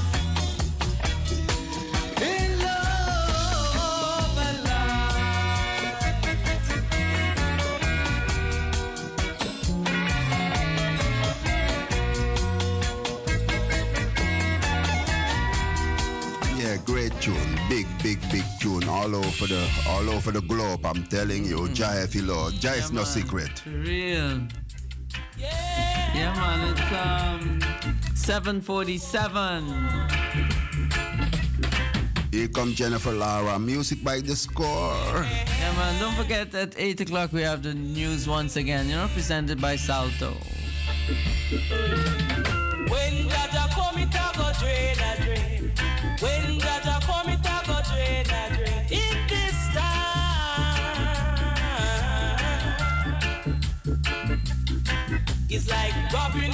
tune, all over the, all over the globe. I'm telling you, Jah Efi Lord, Jah is Yeah, no man. secret. For real. Yeah, man, it's um 747. Here come Jennifer Lara, music by the score. Yeah, man, don't forget at 8 o'clock we have the news once again, you know, presented by Salto. When Jaja come, it a go drain it's like Robin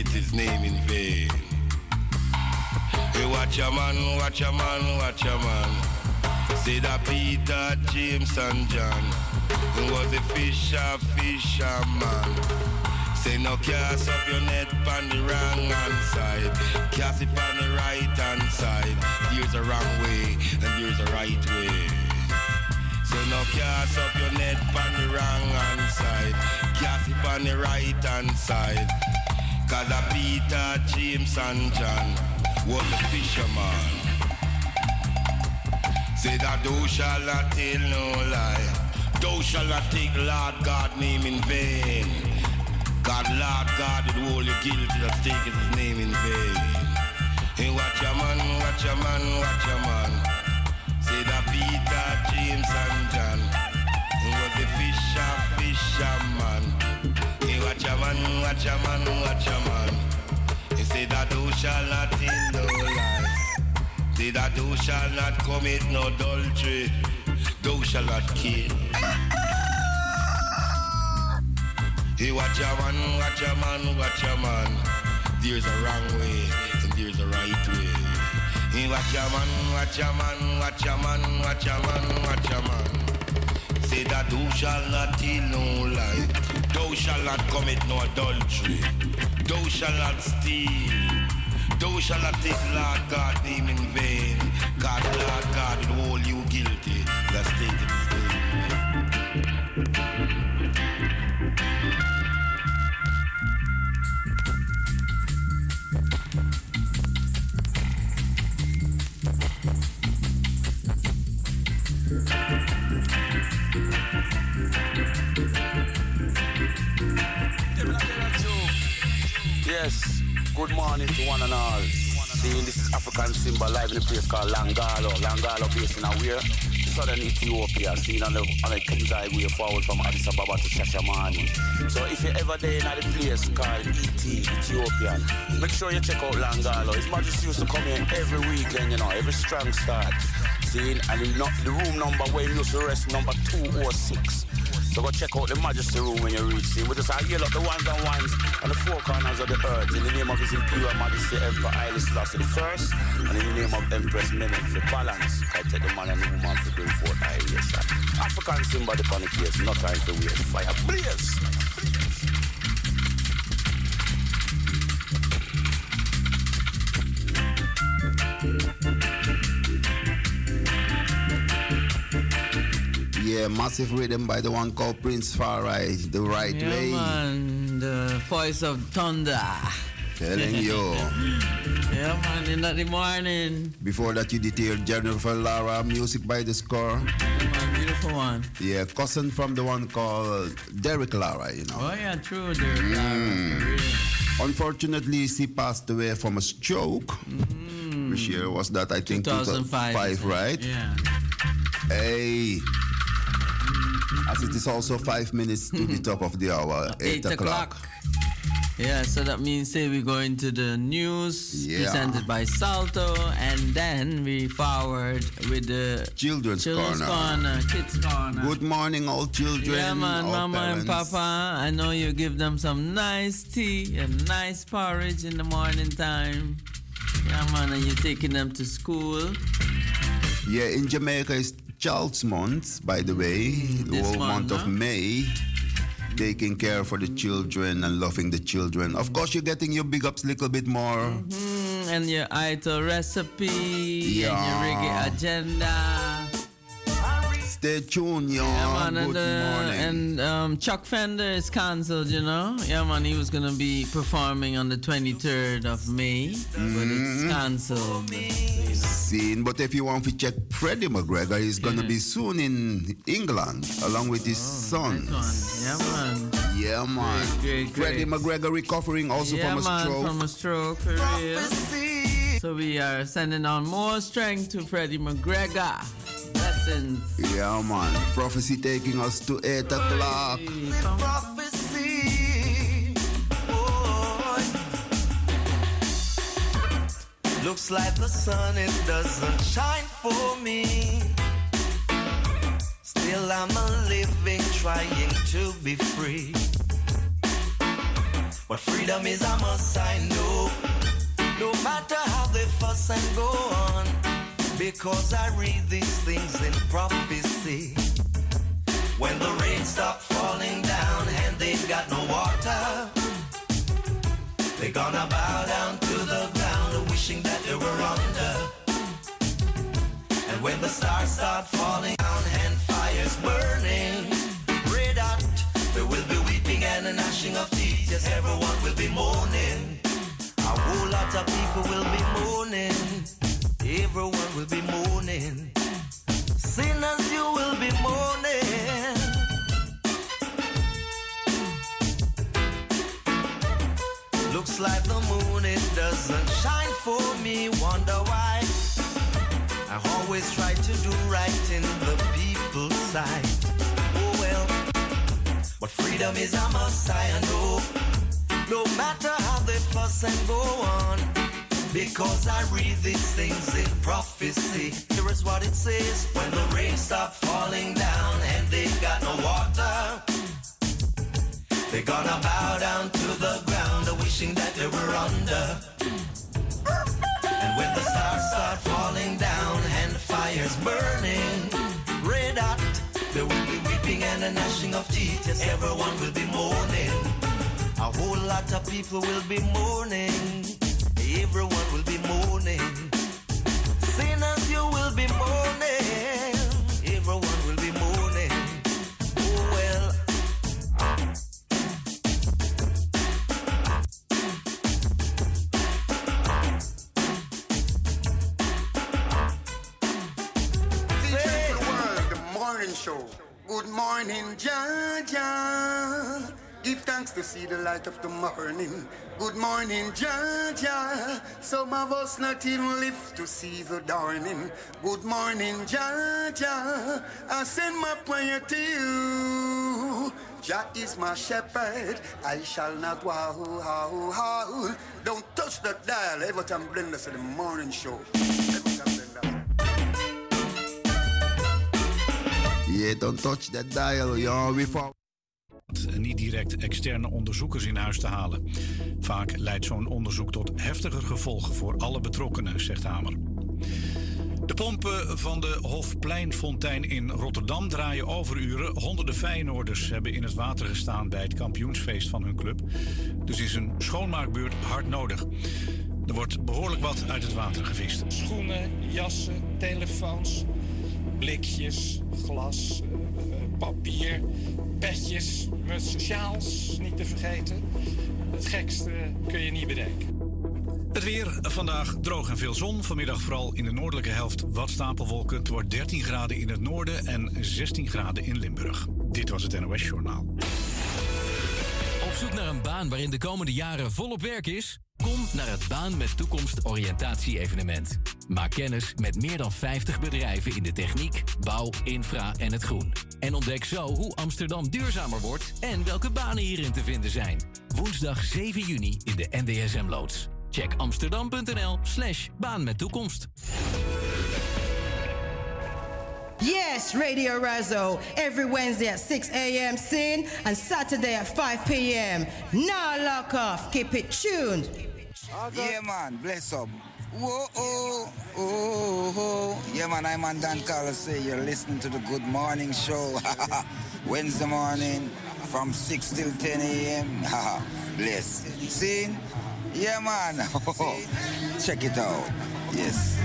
it his name in vain. Hey, watch a man, watch a man, watch a man. Say that Peter, James, and John. Was a fisher, fisherman. Say no cast up your net on the wrong hand side. Cast it on the right hand side. There's a wrong way and there's a right way. So no cast up your net on the wrong hand side. Cast it on the right hand side. Cause a Peter, James and John was a fisherman. Say that thou shall not tell no lie. Thou shall not take Lord God name in vain. God, Lord God, it hold you guilty that's taking his name in vain. Hey, watch a man, watch a man, watch a man. Say that Peter, James, and John. Was a fisher, fisherman. Watch a man, watch a man, watch a man. He said that thou shall not tell no lie. Say that thou shall not commit no adultery. Thou shall not kill. Hey, watch a man, watch a man, watch a man. There's a wrong way and there's a right way. Hey, watch a man, watch a man, watch a man, watch a man, watch a man. Say that thou shall not tell no lie. Thou shall not commit no adultery. Thou shall not steal. Thou shall not take Lord God name in vain. God, Lord God will hold you guilty. That's taking Yes, good morning to one and all. Seeing this is African Simba live in a place called Langalo. Langalo based in Aware, southern Ethiopia. Seen on the, on the King's Highway forward from Addis Ababa to Shashamani. So if you're ever there in a place called ET, Ethiopia, make sure you check out Langalo. His Majesty used to come here every weekend, you know, every strong start. Seeing, and the room number where he used to rest, number 206. So go check out the Majesty Room when you reach him. We just are yell up the ones and ones on the four corners of the earth in the name of His Imperial Majesty Emperor Haile Selassie the First and in the name of Empress Menen for balance. I take the man and the woman for bring forth sir. African Simba the panic case, no time to waste. Fire blaze. Yeah, massive rhythm by the one called Prince Farai, the right yeah, way. man, the voice of thunder. Telling you. yeah, man, in the morning. Before that, you did hear Jennifer Lara, music by the score. Yeah, beautiful one. Yeah, cousin from the one called Derrick Lara, you know. Oh, yeah, true, Derrick Lara. Unfortunately, she passed away from a stroke. Mm. Which year was that? I think 2005, 2005 right? Yeah. Hey. As it is also five minutes to the top of the hour, eight, o'clock. Yeah, so that means say we go into the news Yeah. presented by Salto, and then we forward with the Children's, Children's Corner. Corner, Kids Corner. Good morning, all children. Yeah, man, mama and papa. I know you give them some nice tea and nice porridge in the morning time. Yeah, man, and you're taking them to school. Yeah, in Jamaica it's Child's Month, by the way, the this whole month, month of huh? May. Taking care for the children and loving the children. Of course, you're getting your big ups a little bit more. Mm, and your idol recipe and your reggae agenda. Tuned, y'all. Yeah, man, Good and, uh, morning. and um, Chuck Fenda is cancelled, you know? Yeah, man, he was gonna be performing on the 23rd of May, but it's Mhm. cancelled. Scene. But if you want to check Freddie McGregor, he's gonna be soon in England along with his son. Yeah, man. Yeah, man. Great, great, Freddie great. McGregor recovering also yeah, from a man, stroke. from a stroke, for real. So we are sending on more strength to Freddie McGregor. Blessings. Yeah, man. Prophecy taking us to 8 o'clock. prophecy. Boy. Looks like the sun, it doesn't shine for me. Still, I'm a living, trying to be free. What freedom is, I must, I know. No matter how they fuss and go on, because I read these things in prophecy. When the rain stops falling down and they've got no water, they're gonna bow down to the ground, wishing that they were under. And when the stars start falling down and fires burning, red there will be weeping and a gnashing of teeth. Yes, everyone will be mourning. Lot of people will be mourning. Everyone will be mourning. Sinners, you will be mourning. Looks like the moon, it doesn't shine for me. Wonder why? I always try to do right in the people's sight. Oh well, but freedom is a must, I know. No matter how they fuss and go on, because I read these things in prophecy. Here is what it says: When the rain stops falling down and they've got no water, they're gonna bow down to the ground, wishing that they were under. And when the stars start falling down and the fire's burning, red hot, there will be weeping and a gnashing of teeth. Yes, everyone will be mourning. Whole lot of people will be mourning. Everyone will be mourning. Sinners, you will be mourning. Everyone will be mourning. Oh well. World, the morning show. Good morning, Jaja. Give thanks to see the light of the morning. Good morning, Jaja. Some of us not even live to see the dawning. Good morning, Jaja. I send my prayer to you. Jah is my shepherd, I shall not wow, wow, wow. Don't touch the dial, Everton Blenders in the morning show. Yeah, don't touch that dial, y'all. We fall. Niet direct externe onderzoekers in huis te halen. Vaak leidt zo'n onderzoek tot heftige gevolgen voor alle betrokkenen, zegt Hamer. De pompen van de Hofpleinfontein in Rotterdam draaien overuren. Honderden Feyenoorders hebben in het water gestaan bij het kampioensfeest van hun club. Dus is een schoonmaakbeurt hard nodig. Er wordt behoorlijk wat uit het water gevist. Schoenen, jassen, telefoons, blikjes, glas, eh, eh, papier, petjes, sjaals, niet te vergeten. Het gekste kun je niet bedenken. Het weer vandaag droog en veel zon. Vanmiddag vooral in de noordelijke helft wat stapelwolken. Het wordt 13 graden in het noorden en 16 graden in Limburg. Dit was het NOS Journaal. Op zoek naar een baan waarin de komende jaren volop werk is? Kom naar het Baan met Toekomst oriëntatie-evenement. Maak kennis met meer dan 50 bedrijven in de techniek, bouw, infra en het groen. En ontdek zo hoe Amsterdam duurzamer wordt en welke banen hierin te vinden zijn. Woensdag 7 juni in de NDSM-loods. Check amsterdam.nl slash baan met toekomst. Yes, Radio Razo. Every Wednesday at 6 a.m. sin and Saturday at 5 p.m. Now lock off. Keep it tuned. Yeah, man, bless up. Whoa, oh, oh, oh. Yeah, man, I'm on Dan Carlos. You're listening to the Good Morning Show. Wednesday morning from 6 till 10 a.m. bless. See? Yeah, man. Check it out. Yes.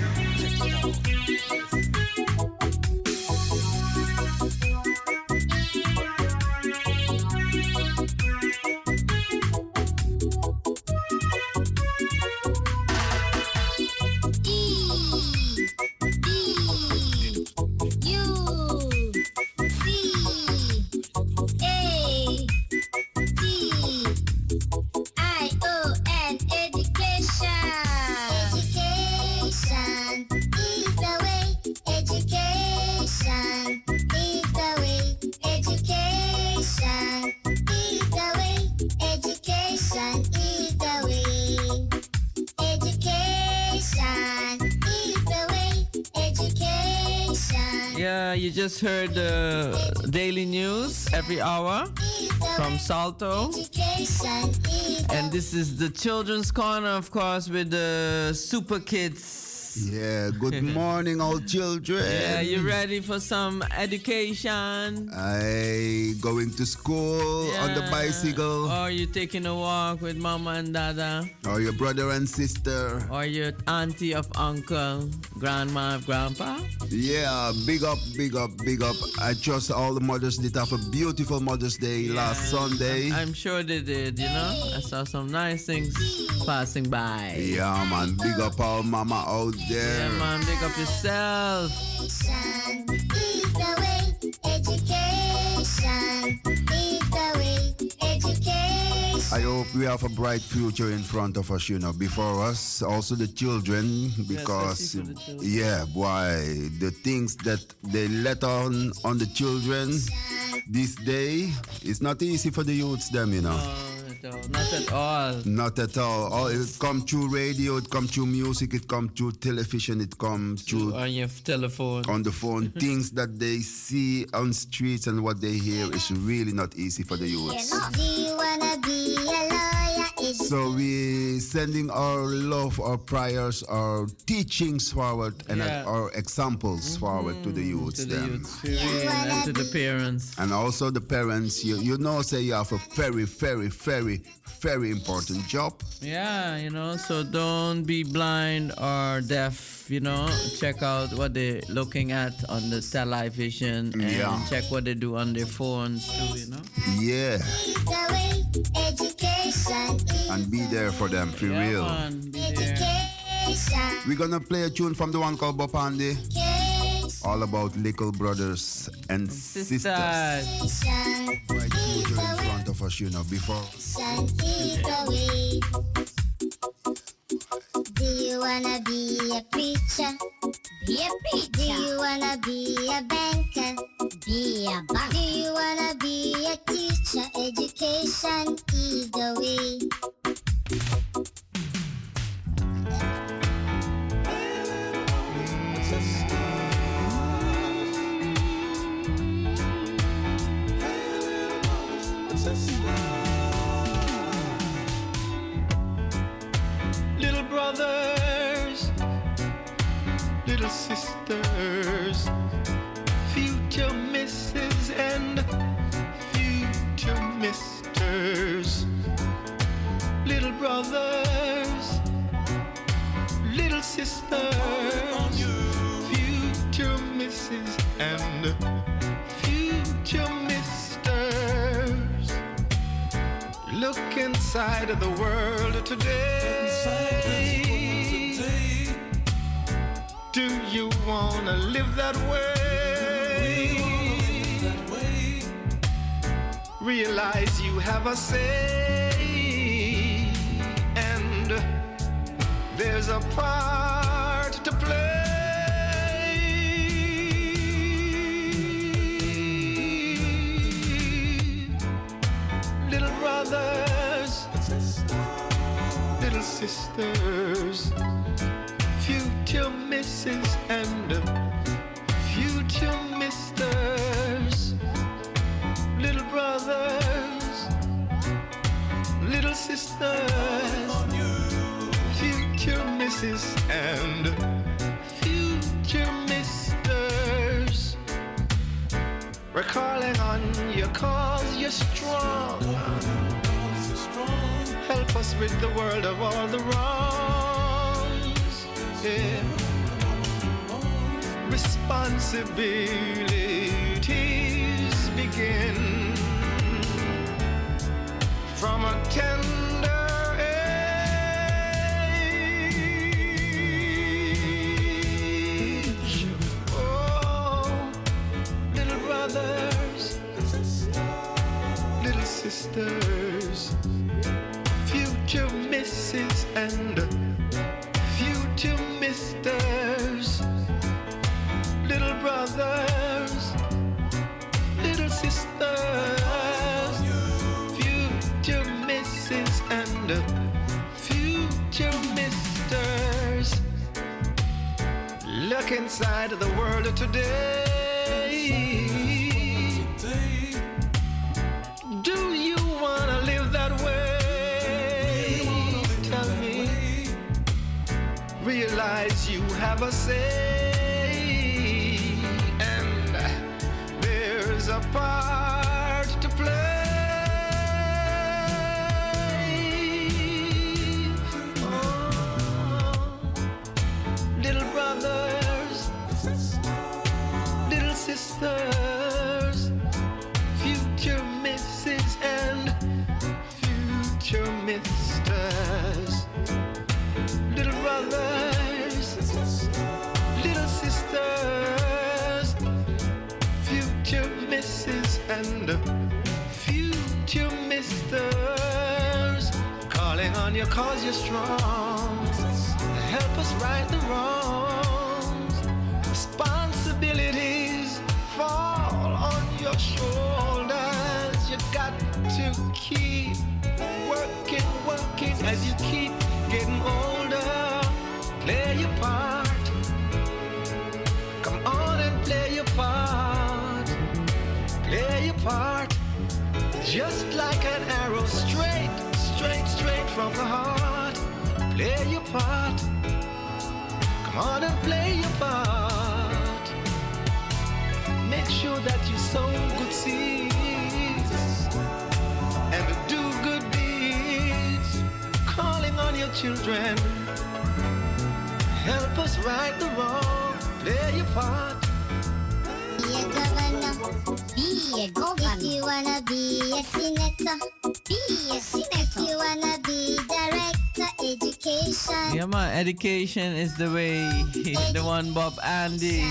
Just heard the daily news every hour from Salto. And this is the children's corner, of course, with the super kids. Yeah, good morning, all children. Yeah, you ready for some education? I going to school on the bicycle. Or you taking a walk with mama and dada? Or your brother and sister. Or your auntie of uncle, grandma of grandpa? Yeah, big up, big up, big up. I trust all the mothers did have a beautiful Mother's Day last Sunday. I'm, I'm sure they did, you know? I saw some nice things passing by. Yeah, man, big up all mama out there. Yeah, man, big up yourself. Education is the way. Education is the way. Education. I hope we have a bright future in front of us, you know, before us, also the children, because especially for the children. yeah, boy, the things that they let on on the children this day, it's not easy for the youths, them, you know. No, not at all. Not at all. all it come through radio, it come through music, it come through television, it come through On your telephone. on the phone. Things that they see on streets and what they hear is really not easy for the youths. Do you wanna be a lawyer? Is So we sending our love, our prayers, our teachings forward, and Yeah. our examples mm-hmm. forward to the youth. to the them. youths, for real, and to the parents. And also the parents, you, you know, say you have a very, very, very, very important job. Yeah, you know, so don't be blind or deaf, you know. Check out what they're looking at on the satellite vision and Yeah. check what they do on their phones too, you know. Yeah. Education and be there for them, for Yeah, real. man, be there. education. We're gonna play a tune from the one called Bopandi, all about little brothers and sisters. Education Bright future in front of us, you know, before. is the way. Do you wanna be a preacher? Be a preacher. Do you wanna be a banker? Be a banker. Do you wanna be a teacher? Education is the way. brothers, little sisters, future misses and future misters, little brothers, little sisters, future misses and Look inside of the world today. Do you wanna live that way? Realize you have a say, and there's a part to play. Brothers, little sisters, future misses and uh, future misters, little brothers, little sisters, future misses and uh, future We're calling on you cause you're strong. Help us rid the world of all the wrongs. Yeah. Responsibilities begin from a tender brothers, little sisters, future misses and future misters, little brothers, little sisters, future misses and future misters. Look inside the world of today. Have a say, and there's a part you cause you're strong. Help us right the wrongs. Responsibilities fall on your shoulders. You got to keep working, working as you keep getting older. Play your part. Come on and play your part. Play your part. Just like an arrow, straight, straight, straight from the heart. Play your part. Come on and play your part. Make sure that you sow good seeds and do good deeds. Calling on your children. Help us right the wrong. Play your part. Be a governor, be a governor. If you wanna be a senator, be a senator. If you wanna be director, education. Yeah, man, education is the way. the one Bob Andy.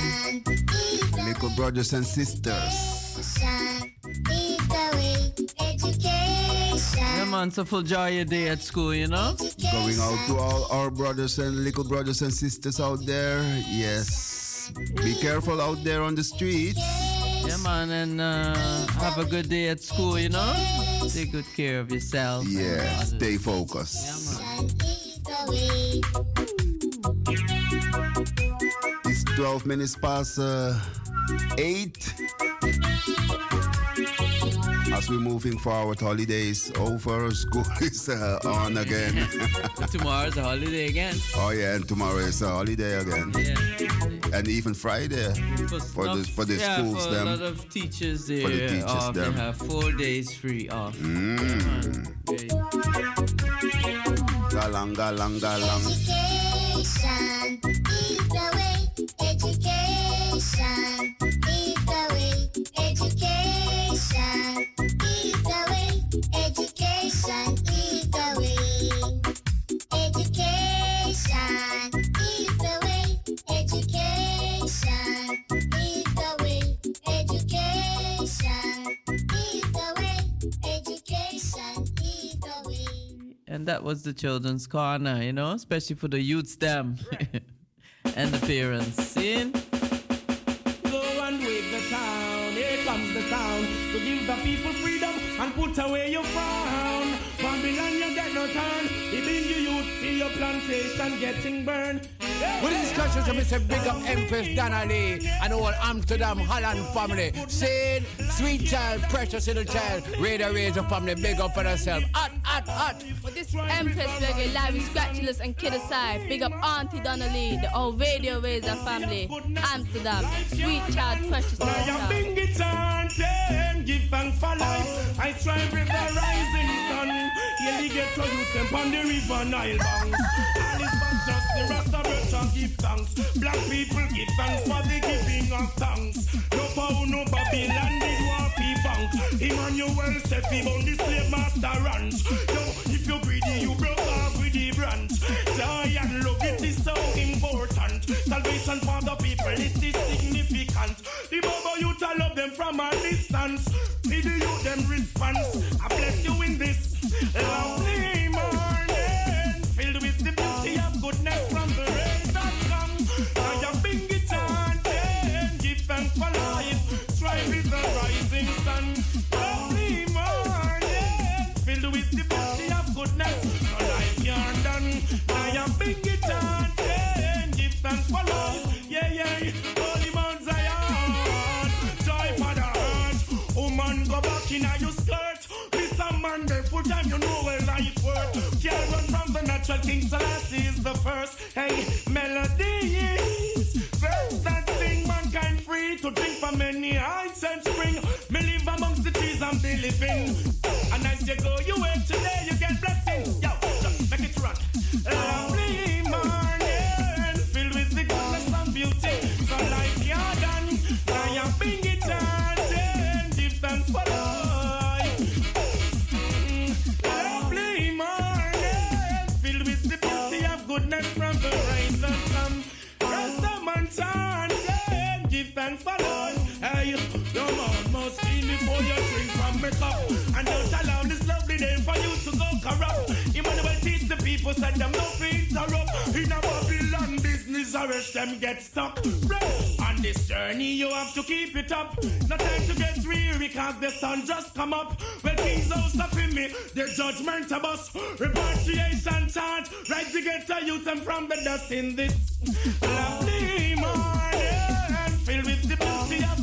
Little brothers and sisters. Education is the way. Yeah, man, so full joy your day at school, you know? Going out to all our brothers and little brothers and sisters out there. Yes. Be careful out there on the streets. Yeah, man, and uh, have a good day at school, you know? Take good care of yourself. Yeah, stay focused. It's 12 minutes past uh, 8. As we're moving forward, holidays over, school is uh, on again. Tomorrow's a holiday again. oh, yeah, and tomorrow is a holiday again. Yeah. and even Friday for the for the yeah, schools for them. a lot of teachers there For the teachers, off, them. they have four days free off. Mm. Galang, galang, galang. Education And that was the children's corner, you know, especially for the youths them and the parents. See? Go and wake the town. Here comes the sound to give the people freedom and put away your frown. Babylon, you get no. Your plantation getting burned. Well, this is Cassius, I say big up Empress Donnelly and all Amsterdam Holland family. Saying, sweet child, precious little child, Radio Raso family, big up for yourself. Hot, hot, hot. Well, this is Empress Reggae, Larry Scratchulous and Kid Aside. Big up Auntie Donnelly, the old Radio Raso family. Amsterdam, sweet child, precious little Now child. bring it on, ten, give thanks for life. I strive with the rising sun. Yearly get to youth them on the river Nile banks. All is but just the it to give thanks. Black people give thanks for the giving of thanks. No power, no Babylon, did war fi bank. Emmanuel said fi on the slave master ranch. Yo, if you're greedy, you broke off with the branch. Joy and love, it is so important. Salvation for the people, it is significant. The Bobo youth, I love them from a distance. See the youth, them response. I bless you in this la the King Selassie is the first. Hey, melodies. First that sing mankind free to drink from any heights and spring. Me live amongst the trees be living. And as you go, you wait today, you get blessing. Yo, just make it run. Lovely for life. Hey, your man must clean before you drink from me cup. And don't allow this lovely day for you to go corrupt. Emmanuel teach the people, said them no fi interrupt. In a Babylon business, arrest them, get stuck. On this journey, you have to keep it up. No time to get weary, cause the sun just come up. Well, house up in me, the judgment of us. Repatriation chant, right to get a youth and from the dust in this lovely morning.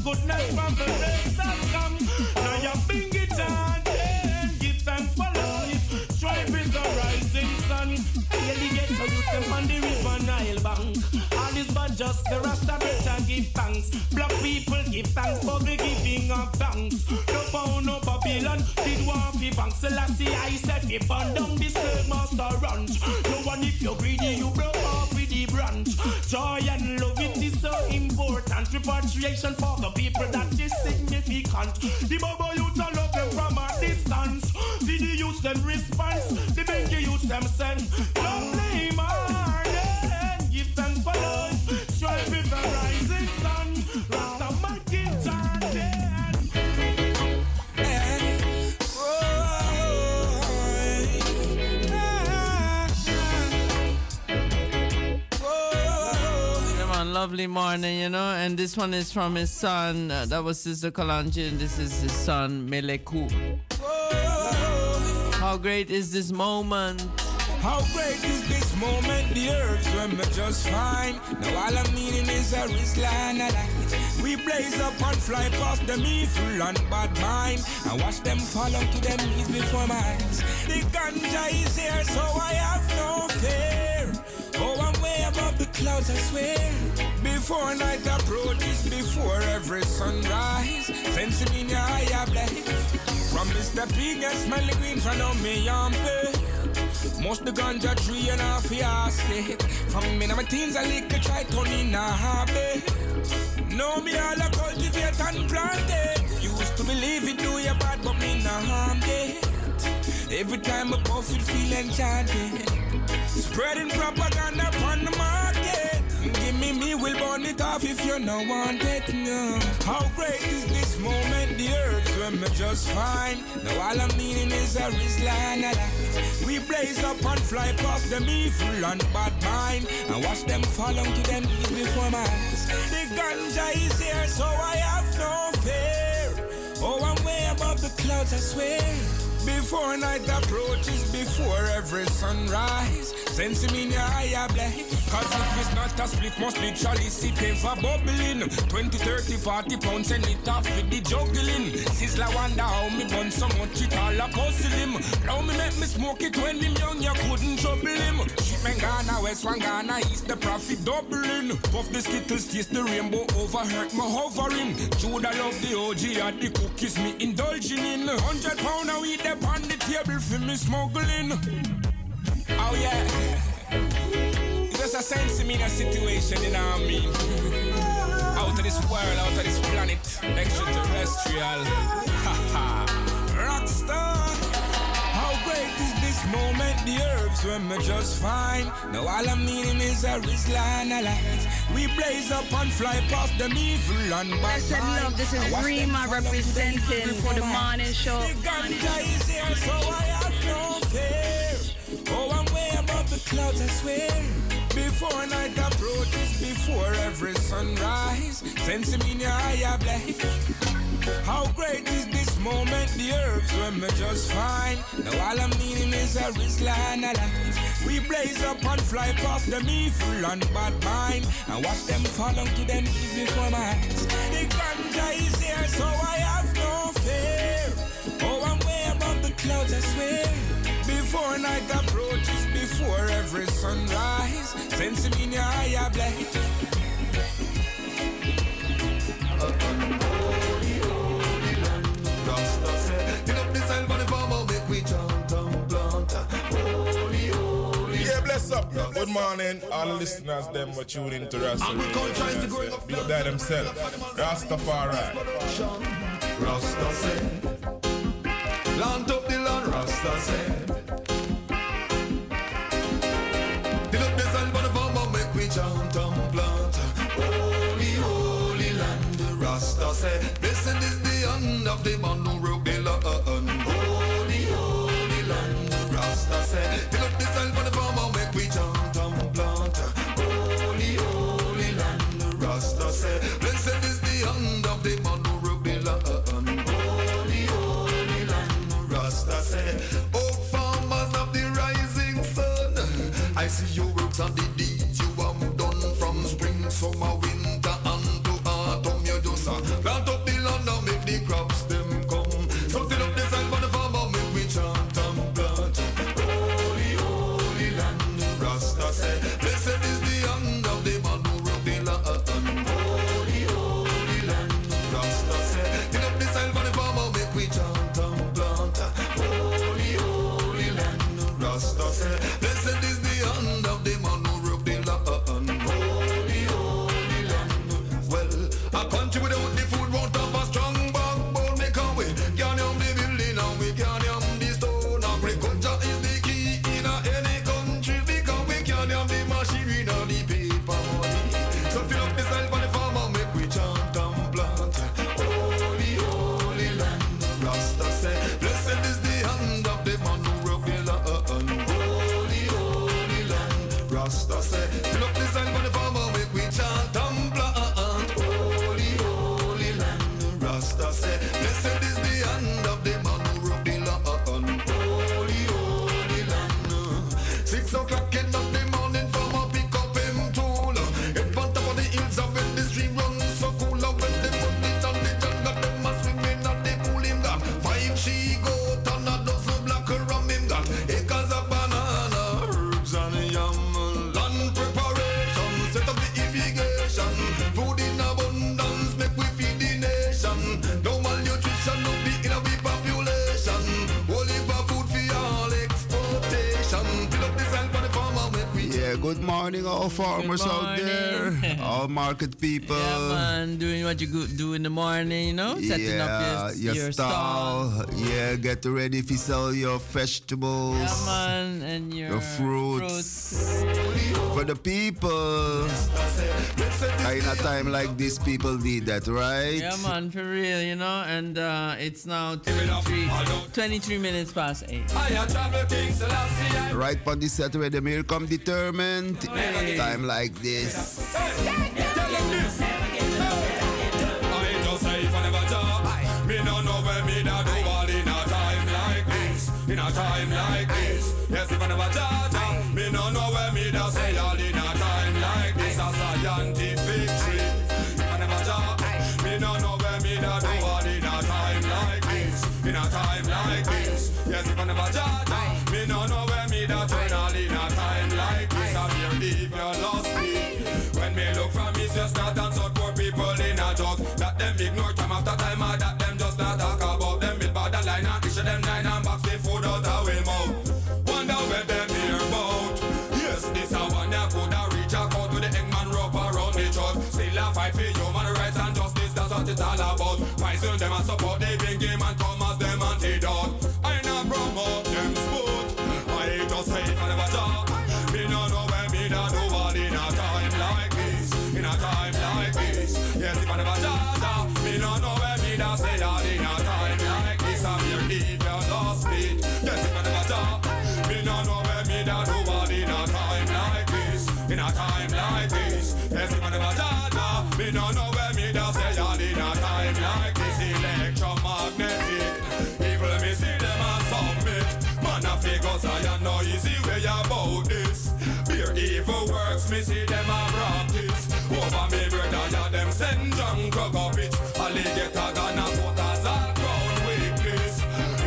Goodness from the rays that come. Now you bring it on, ten, give thanks for life. Strive with the rising sun. Yearly get a youth them on the river Nile bank. All is but just the rasta better give thanks. Black people give thanks for the giving of thanks. No found no Babylon, did want fi bank. Selassie I said if on down this slave master ranch. No one if you're greedy you broke off Joy and love it is so important. Repatriation for the people that is significant. The Bobo youth I love them from a distance. See the youth them response. The Benji youth them send. Lovely Yeah, lovely morning, you know. And this one is from his son. Uh, that was Sister Kalanji, and this is his son, Meleku. How great is this moment? How great is this moment, the earth when me just fine. Now all I'm meaning is a Rizlan a light. We blaze up and fly past them evil and bad mind. And watch them fall to their knees before my eyes. The ganja is here, so I have no fear. Clouds, I swear. Before night approaches, before every sunrise, sense me in your eye blaze. From Mr. P, get smelly green from me on pay. Most the ganja tree and your state. From me in my teens, I lick a try turn in a hobby. Know me all a cultivate and plant it. Used to believe it do you bad, but me nah harm it. Every time I puff it, feel enchanted. Spreading propaganda upon the market. Give me me, we'll burn it off if you no want it. No. How great is this moment? The herbs when me just fine. Now all I'm needing is a alive. We blaze up and fly past them evil and bad mind. And watch them fall onto them knees before my eyes. The ganja is here, so I have no fear. Oh, I'm way above the clouds, I swear. Before night approaches, before every sunrise, sense me in your eye blaze. Cause if it's not a split, must be chalice, it for bubbling. 20, 30, 40 pounds, and it off with the juggling. Sizzler wonder how me bun so much, it all a puzzle him. Now me make me smoke it when him young, you couldn't trouble him. Shipment Ghana, West one Ghana, East, the profit doubling. Puff the skittles, taste the rainbow, overhurt my hovering. Judah love the OG, and the cookies me indulging in. 100 pound a weed, up on the table for me smuggling. Oh yeah. Just a sense in a situation, you know what I mean? Out of this world, out of this planet, extraterrestrial. Haha. Rockstar. How great is this moment? The herbs when me just fine. Now all I'm needing is a Rizlan light. We blaze up and fly past them evil and bad I said love, this is I watch them Rima fall down to them representing for the morning show. the ganja is here, so I have no fear. Oh, I'm way above the clouds, I swear. Before night approaches, before every sunrise, sense me in your eye blaze. How great is this moment? The herbs when me just fine. Now all I'm needing is a Rizlan alive. We blaze up and fly past them evil and bad mind, and watch them fall to them knees before my eyes. The ganja is here, so I have no fear. Oh, I'm way above the clouds, I swear. Before night approaches, before every sunrise, sense me in your eye blaze. Bless up. Good morning, all the listeners. Them were tuning to Rasta. Be there themselves. Rastafari. Rasta say, plant up the land, Rasta say. Till up the sign for the farmer, make we chant and plant. Holy, holy land, Rasta say. Blessed is the hand of the man Good morning, all farmers out there, all market people. Yeah, man, doing what you do in the morning, you know, setting yeah, up your, your, your stall. stall. Yeah, get ready if you sell your vegetables, yeah, man, and your, your fruits. fruits for the people. In a time like this, people need that, right? Yeah, man, for real, you know. And uh, it's now 23, 23 minutes past 8. Right on the set where the mirror come determined. Hey. Time like this. Hey. send John Kogovic Alligator gonna put us all down with this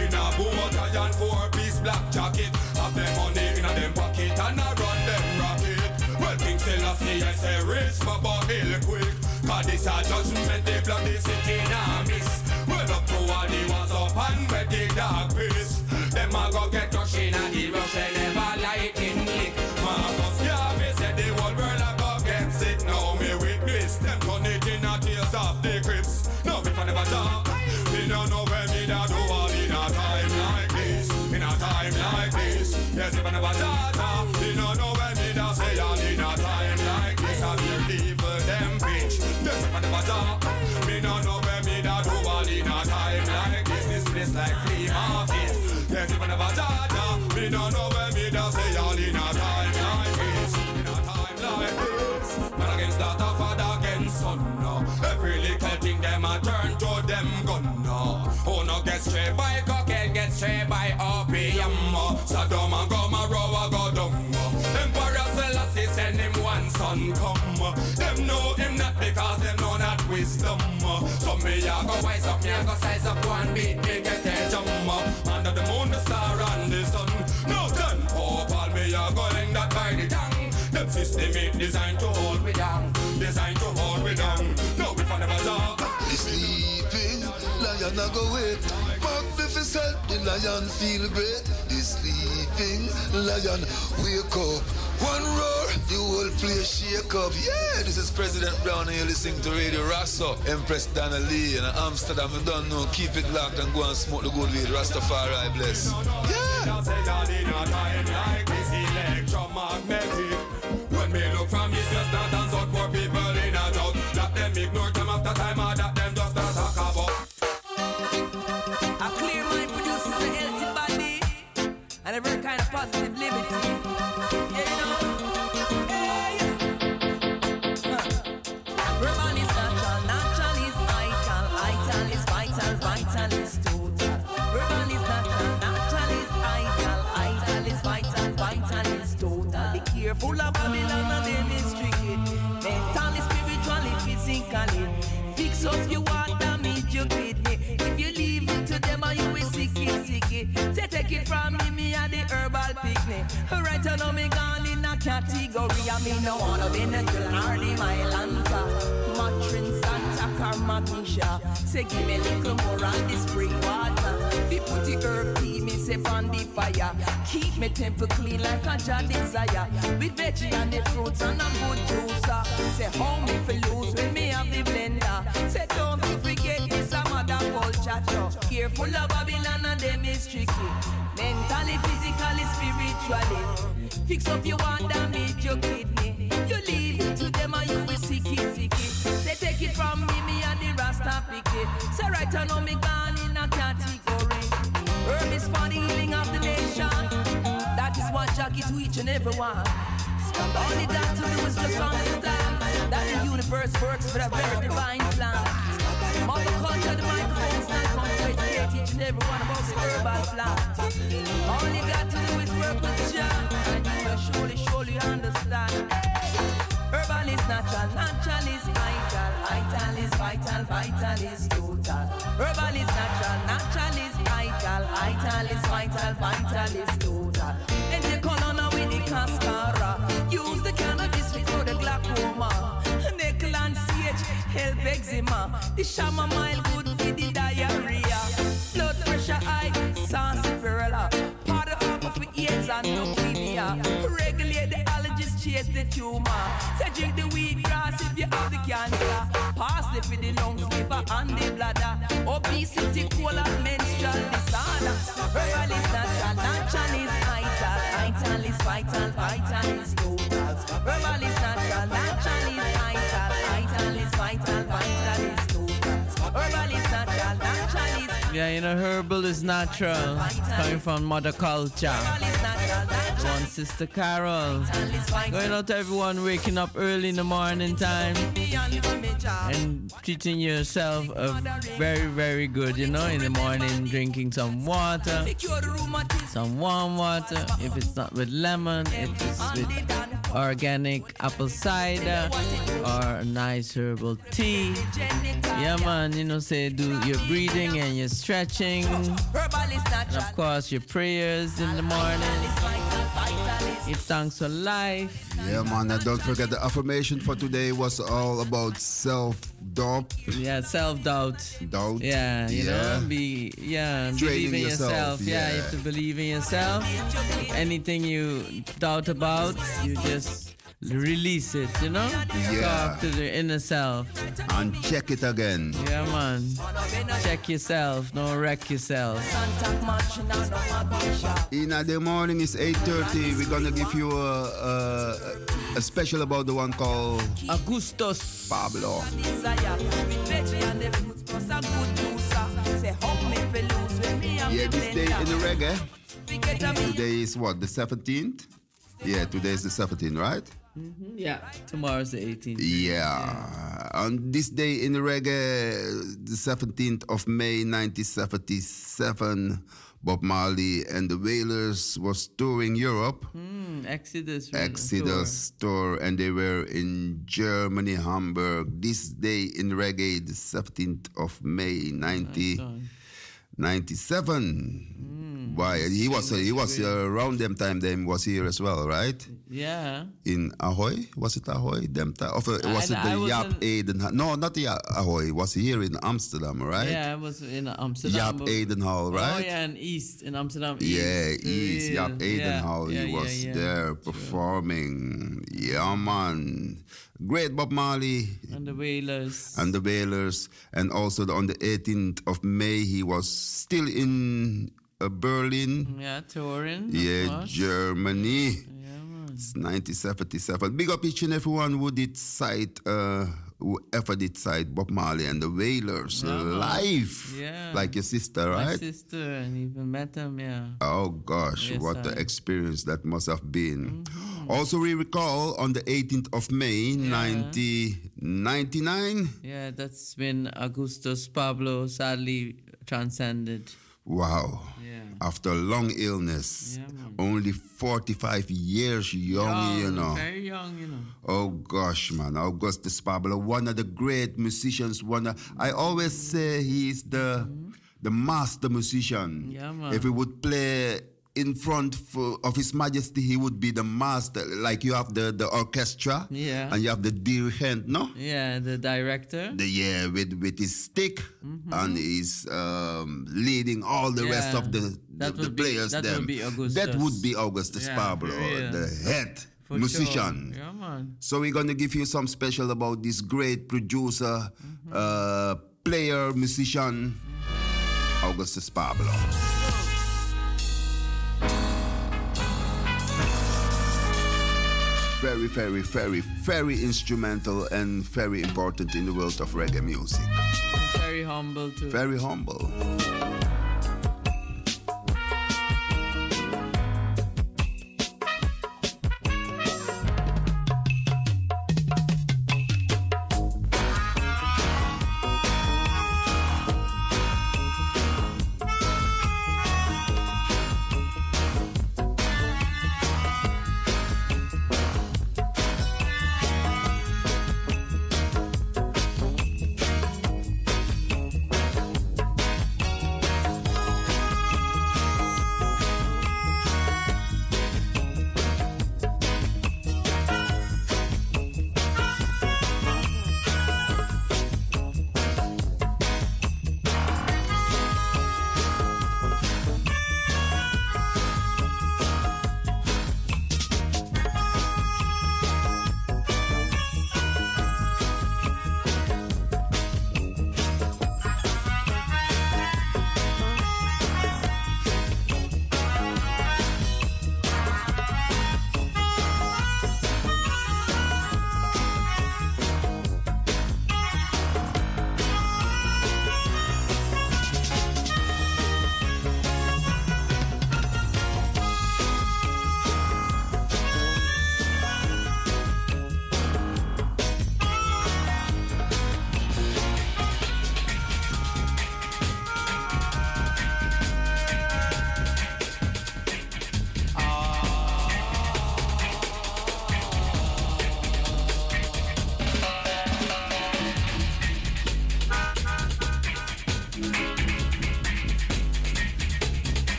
In a bow tie and four piece black jacket. Have them money in a them pocket and I run them rocket. Well King Selassie I say my Baba Hill quick. Cause this a judgment they block the city now miss. Well up to all the was up and where the dark piss Them a go get rushed in a the rush I never like in lick I got size up one beat, make a tear jump up. Under the moon, the star and the sun. No turn, oh, all me I go hang that by the tongue. The system ain't designed to hold me down, designed to hold me down. No, we forever talk. Sleeping, lion I go away. Magnificent, the lion feel great. The sleeping lion, wake up. One roar, the whole place shake up. Yeah, this is President Brown and you're listening to Radio Rasta. Empress Donna Lee in Amsterdam, you don't know. Keep it locked and go and smoke the good weed. Rastafari, bless. Yeah. Say take it from me, me and the herbal picnic. Right now me gone in a category. I mean no wanna be in a Killarney, my Lanta. Matrin Santa Carmatisha. Say give me a little more on this spring water. We put the herb tea, me say on the fire. Keep me temple clean like a jar desire. With veggie and the fruits and a good juicer. Say how me for lose when me have the blender. Say don't forget mother culture. show. Careful of Babylon and them is tricky. Mentally, physically, spiritually. Fix up your one damage your kidney. You leave it to them and you will sick it, sick it. They take it from me, me and the Rasta pick it. So right now me gone in a category. Herb is for the healing of the nation. That is what Jackie to each and every one. All you got to do is just understand that the universe works for a very divine plan. Mother culture, the microphone's not come to educate each and about the herbal plant. All you got to do is work with Jah, and you will surely, surely understand. Herbal is natural, natural is vital, vital is vital, vital is total. Herbal is natural, natural is vital, vital is vital, vital is total. And the colonna with the cascara, help eczema. Uh. The chamomile good for the diarrhea. Blood pressure high, sarsaparilla. Part of alcohol for AIDS and leukemia. Regulate the allergies, chase the tumor. Say drink the wheat grass if you have the cancer. Parsley for the lungs, liver and the bladder. Obesity, colon, menstrual disorder. Herbal is natural, natural is vital. Vital is vital, vital is total. Herbal is natural, natural Yeah, you know, herbal is natural, coming from mother culture. One sister Carol. Going out to everyone waking up early in the morning time and treating yourself a very, very good, you know, in the morning, drinking some water, some warm water. If it's not with lemon, if it's with organic apple cider or a nice herbal tea. Yeah, man, you know, say do your breathing and your stretching. And of course, your prayers in the morning. Give thanks for life. Yeah, man. And don't forget the affirmation for today was all about self doubt. Yeah, self doubt. Doubt. Yeah, you Yeah. know, be yeah, Training believe in yourself, yourself. Yeah. you have to believe in yourself. Anything you doubt about, you just release it. You know, Yeah. talk to the inner self. And check it again. Yeah, man. Check yourself. Don't wreck yourself. In the morning it's 8.30. We're gonna give you a, a, a special about the one called Augustus Pablo. Yeah, this day in the reggae. Today is what, the 17th? Yeah, today is the 17th, right? Mhm, Yeah, tomorrow's the 18th. Yeah. On this day in reggae, the 17th of May 1977, Bob Marley and the Wailers was touring Europe. Hmm, Exodus. Exodus tour, and they were in Germany, Hamburg. This day in reggae, the 17th of May 90, 97. Why? He was he was around them time. Then was here as well, right? Yeah. In Ahoy, was it Ahoy? Them time, of, uh, I- was it the was Jaap in- Eden? No, not the Ahoy. Was here in Amsterdam, right? Yeah, I was in Amsterdam. Jaap but- Edenhal, Oh right? yeah, in East in Amsterdam. East. Yeah, East, Yeah, yeah, Edenhal. yeah, he yeah, was there performing. Yeah, man. Great Bob Marley And the Wailers. and the Wailers. And also the- on the 18th of May, he was still in uh, Berlin. Yeah, touring. Yeah. Germany. It's 1977. Big up each and everyone who did cite, uh, who ever did cite Bob Marley and the Wailers Yeah, live. Yeah. Like your sister, My right? sister, and even met him. Yeah. Oh gosh, Yes, what the Mm-hmm. experience that must have been. Also, we recall on the 18th of May, 1999. Yeah, that's when Augustus Pablo sadly transcended. Wow. Yeah. After a long illness, only 45 years young, you know. Very young, you know. Oh gosh, man, Augustus Pablo, one of the great musicians. One, of, I always say he's the mm-hmm. the master musician. Yeah, man. If he would play in front for, of His Majesty, he would be the master. Like you have the, the orchestra, Yeah. and you have the dirigent, no? Yeah, the director. The yeah, with with his stick, and he's um, leading all the rest Mm-hmm. Of the the, the be- players. that them. would be Augustus. That would be Augustus Yeah, Pablo, the head For musician. sure. Yeah, man. So we're gonna give you some special about this great producer, Mm-hmm. uh, player, musician, Augustus Pablo. Very, very, very, very instrumental and very important in the world of reggae music. Very humble too. Very humble.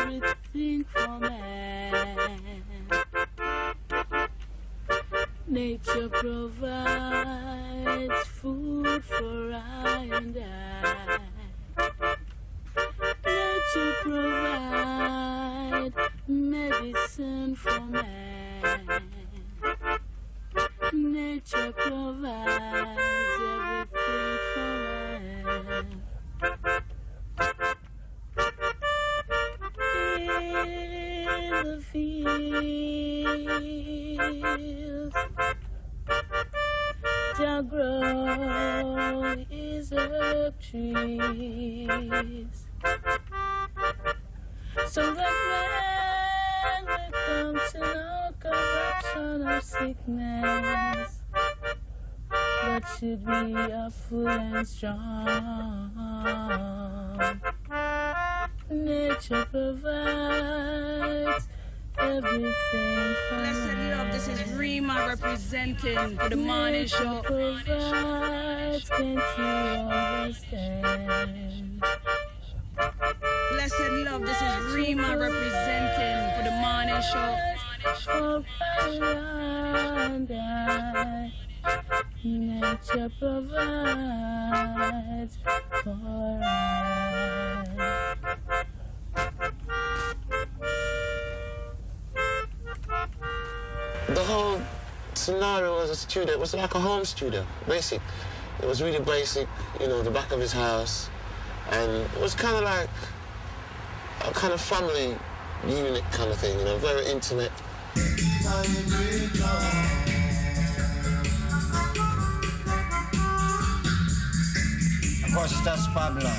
Everything trees, so that man will come to no corruption of sickness, but should be a full and strong. Nature provides everything. Blessed love, this is Rima representing for the morning show. Provides, can't you understand? Love, this is Rima representing for the morning show. I, nature provides for I. The whole scenario was a studio. It was like a home studio, basic. It was really basic, you know, the back of his house. And it was kind of like a kind of family unit kind of thing, you know, very intimate. Augustus Pablo.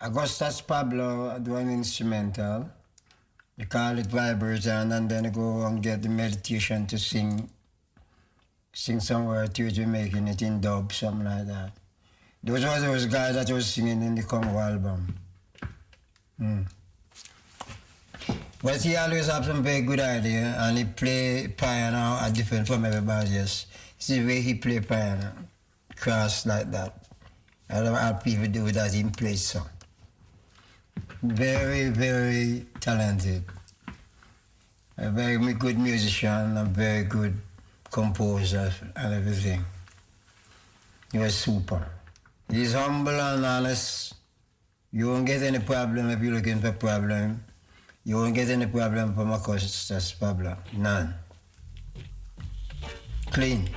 Augustus Pablo do an instrumental. You call it vibration and then go and get the meditation to sing sing somewhere to making it in dub, something like that. Those were those guys that was singing in the Congo album. Hmm. But he always have some very good idea and he play piano are different from everybody else. See the way he play piano, cross like that. I don't know how people do that in place so. Very, very talented. A very good musician, a very good composer and everything. He was super. He's humble and honest. You won't get any problem if you're looking for problem. You won't get any problem from Augustus Pablo. None. Clean.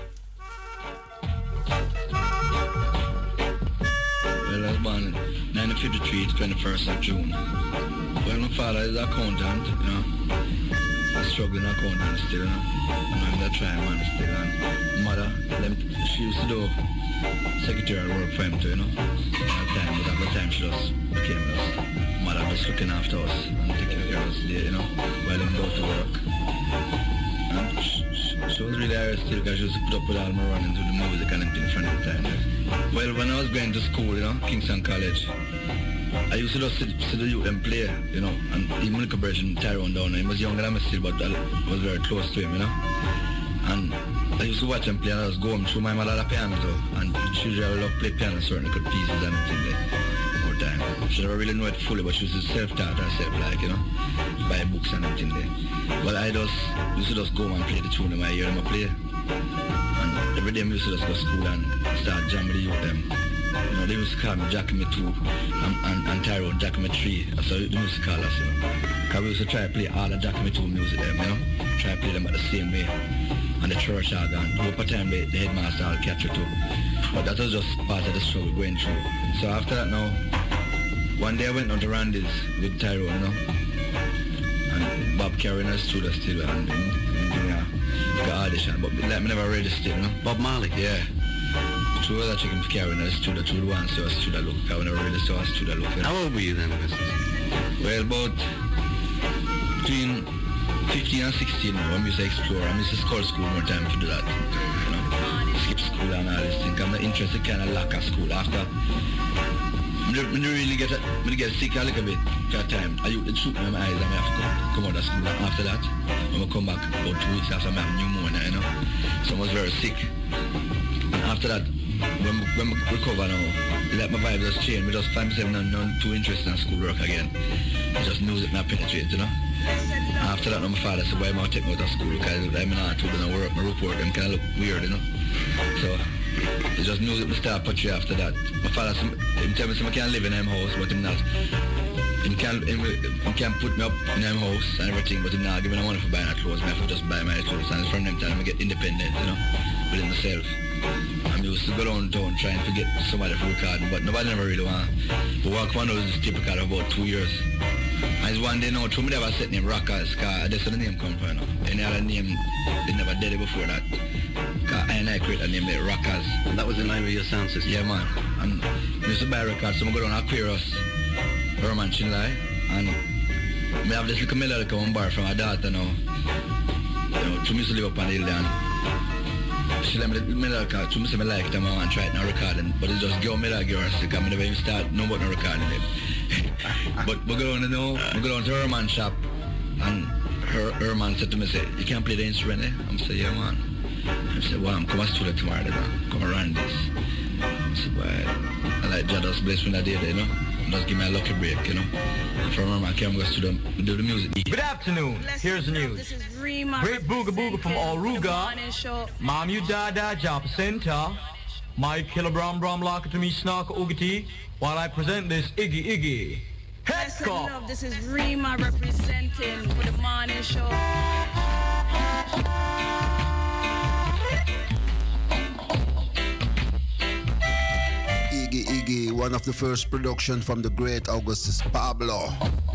Well, I was born in 1953, 21st of June. Well, my father is an accountant, you know. Struggling accountant still, you know. I'm that trying man still. And mother, them, she used to do secretarial work for him too, you know. At the time, but at the time she just became us. Mother just looking after us and taking care of us there, you know, while them go to work. And she, she, was really hard still because she to put up with all my running to the music and everything from that time. Well, when I was going to school, you know, Kingston College, I used to just sit, sit the and play, you know, and even little version Tyrone Downie, he was younger than me still, but I was very close to him, you know. And I used to watch him play and I was going through my mother the piano too, and she usually love play piano certain good pieces and things like the time. She never really know it fully, but she was self-taught herself, like, you know, buy books and everything there. But I just used to just go and play the tune in my ear and I play. And every day I used to just go to school and start jamming youth them. You know, they used to call me Jackie Mittoo um, and, and, and Tyrone Jack Me 3. That's how they used to call us, you know. Because we used to try to play all the Jackie Mittoo music them, you know. Try to play them at the same way. And the church organ. Hope a time the, the headmaster will catch it too. But that was just part of the struggle going through. So after that now, one day I went on to Randy's with Tyrone, you know. And Bob carrying us through the still and, and, and you know, got audition, but like me never registered, you know. Bob Marley? Two other chicken carrying us through the through the one so us through the look. I never really saw us through the look. How old were you then? Well about between 15 and 16 now, I used to explore. I to call school more time to do that. You know, skip school and all this thing. I'm not interested kind of lack of school after. I don't really get, I get sick a little bit that time. I used to shoot my eyes and I have to come, out of school. And after that, when I come back about two weeks after I have pneumonia, you know. So I was very sick. And after that, when, when I recover now, Let my vibe just change. Me just find myself not, not too interested in schoolwork again. It's just music not penetrate, you know. After that, my father said, why am I take me out of school? Because I'm not told them work, my report, and kind of look weird, you know. So, it's just music me start put after that. My father, said- him tell me, I can't live in him house, but him not. Can't, him, him can't put me up in him house and everything, but not give me no money for buying clothes. I have just buy my clothes, and from them time I get independent, you know, within myself. I used to go down town trying to get somebody for recording, but nobody never really want. But walk one was typical of about two years. And it's one day now, through me never set name Rockers, cause that's where the name come from, you know. Any other name, they never did it before that. Cause I and I create a name like Rockers. And that was in line with your sound system? Yeah, man. And I used to buy records, so I go down Aquarius, Herman Chin Loy, and me have this little melody come on bar from my daughter now. You know, she used to live up on the hill and she let me me like uh, to say me like them I to try it now recording, but it's just give me like yours because I never even start no about no recording it. but we go down now, we go down to Herman shop and her Herman said to me say, You can't play the instrument eh? I'm say, Yeah man. I said, Well I'm come to studio tomorrow then, come around this. I said, Well I like just bless me that day, you know. Just give me a lucky break, you know. And from her I came go to the do the music. Good afternoon. Here's the news. This is Rima. Great booga booga from representing for the Auruga. Mom, you dada job center. Mike Killer Brown Brown Locker to me snark oogity while I present this Iggy Iggy. Yes, and love. This is Rima representing for the morning show. One of the first production from the great Augustus Pablo.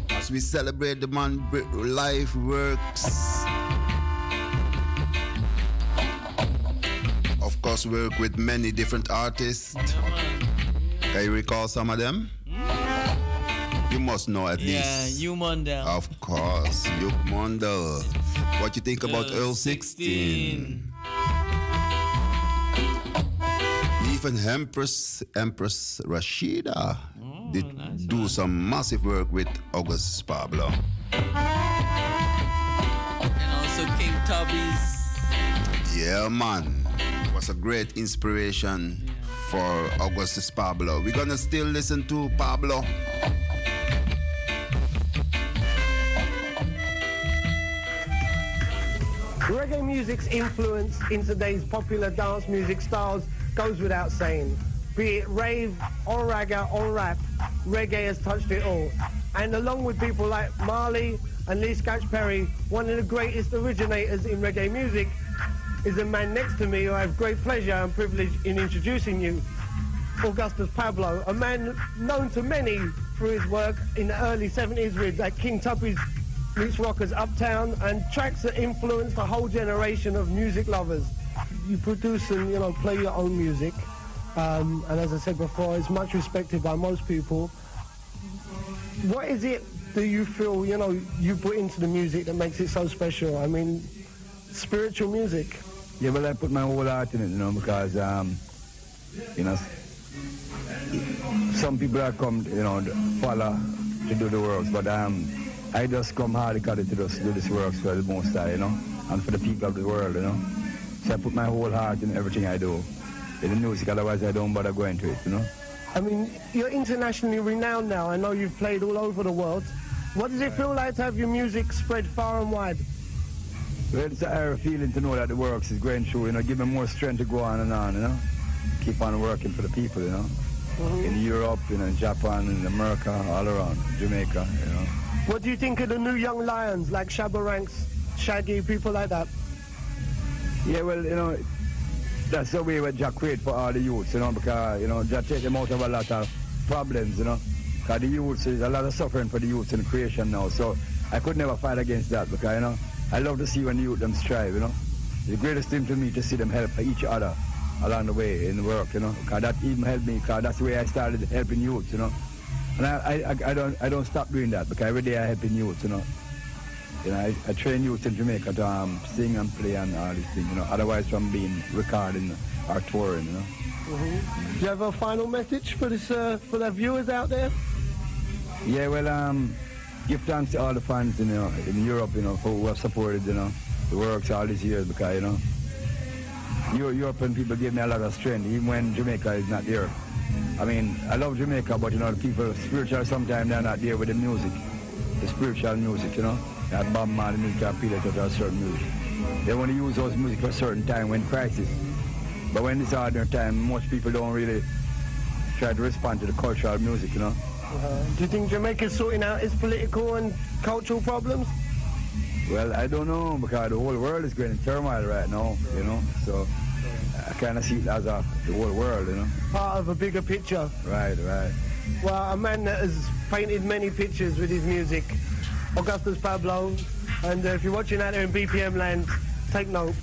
As we celebrate the man br- life works. Of course, work with many different artists. Can you recall some of them? You must know at Yeah, least. Hugh Mundell. Of course, Hugh Mundell. What you think about Earl Earl 16? Even Empress Empress Rashida Oh, did do some massive work with Augustus Pablo. And also King Tubby's. Yeah, man. it Was a great inspiration for Augustus Pablo. We're gonna still listen to Pablo. Reggae music's influence in today's popular dance music styles goes without saying. Be it rave, or ragga, or rap, reggae has touched it all. And along with people like Marley and Lee Scratch Perry, one of the greatest originators in reggae music is the man next to me who I have great pleasure and privilege in introducing you, Augustus Pablo, a man known to many for his work in the early 70s with King Tubby's Meets Rockers Uptown and tracks that influenced a whole generation of music lovers. You produce and you know play your own music, um, and as I said before, it's much respected by most people. What is it that you feel you know you put into the music that makes it so special? I mean, spiritual music. Yeah, well, I put my whole heart in it, you know, because, um, you know, some people are come, you know, follow to do the works, but um, I just come hardly to do this works for the most you know, and for the people of the world, you know. So I put my whole heart in everything I do. In the music, otherwise I don't bother going to it, you know. I mean, you're internationally renowned now. I know you've played all over the world. What does it feel like to have your music spread far and wide? Well, it's a higher feeling to know that the works is going through, you know, give me more strength to go on and on, you know. Keep on working for the people, you know. Mm-hmm. In Europe, you know, in Japan, in America, all around, Jamaica, you know. What do you think of the new young lions like Shabba Ranks, Shaggy, people like that? Yeah, well, you know, that's the way what Jack create for all the youths, you know, because, you know, Jack take them out of a lot of problems, you know. Because the youths, is a lot of suffering for the youths in creation now. So I could never fight against that because, you know, I love to see when the youth them strive, you know. The greatest thing to me to see them help each other along the way in the work, you know. Because that even helped me, because that's the way I started helping youths, you know. And I, I, I, don't, I don't stop doing that because every day I helping youths, you know. You know, I, I train youth in Jamaica to um, sing and play and all these things, you know, otherwise from being recording or touring, you know. Mm-hmm. Do you have a final message for this uh, for the viewers out there? Yeah, well, um, give thanks to all the fans, you know, in Europe, you know, who have supported, you know, the works all these years because, you know, European people give me a lot of strength, even when Jamaica is not there. I mean, I love Jamaica, but you know, the people spiritual sometimes they're not there with the music, the spiritual music, you know that Bob Marley music appealed to that certain music. They want to use those music for a certain time when crisis. But when it's ordinary time, most people don't really try to respond to the cultural music, you know. Uh, do you think Jamaica's sorting out its political and cultural problems? Well, I don't know because the whole world is going in turmoil right now, you know. So I kind of see it as a, the whole world, you know. Part of a bigger picture. Right, right. Well, a man that has painted many pictures with his music Augustus Pablo. And uh, if you're watching out there in BPM land, take note.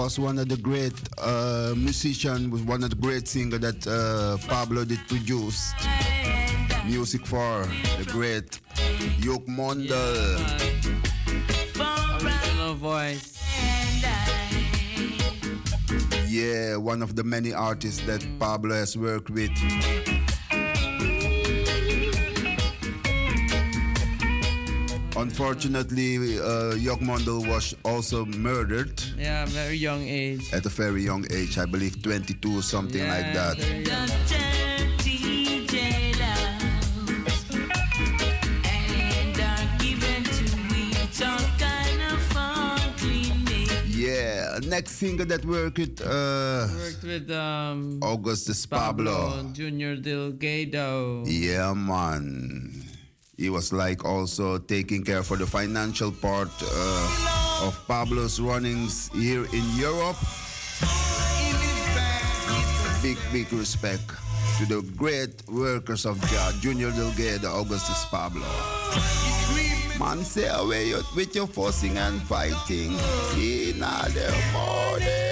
Course, one of the great uh, musician, was one of the great singer that uh, Pablo did produce music for the great Hugh Mundell. Original voice. Yeah, one of the many artists that Pablo has worked with. Unfortunately, uh, Hugh Mundell was also murdered Yeah, very young age. at a very young age. I believe 22 or something like that. Yeah, next singer that worked with uh, Worked with um, Augustus Pablo. Pablo Junior Delgado. Yeah, man. He was like also taking care for the financial part uh, of Pablo's runnings here in Europe. Big, big respect to the great workers of Jah, Junior Delgado, Augustus Pablo. Man, say away with your fussing and fighting in the morning.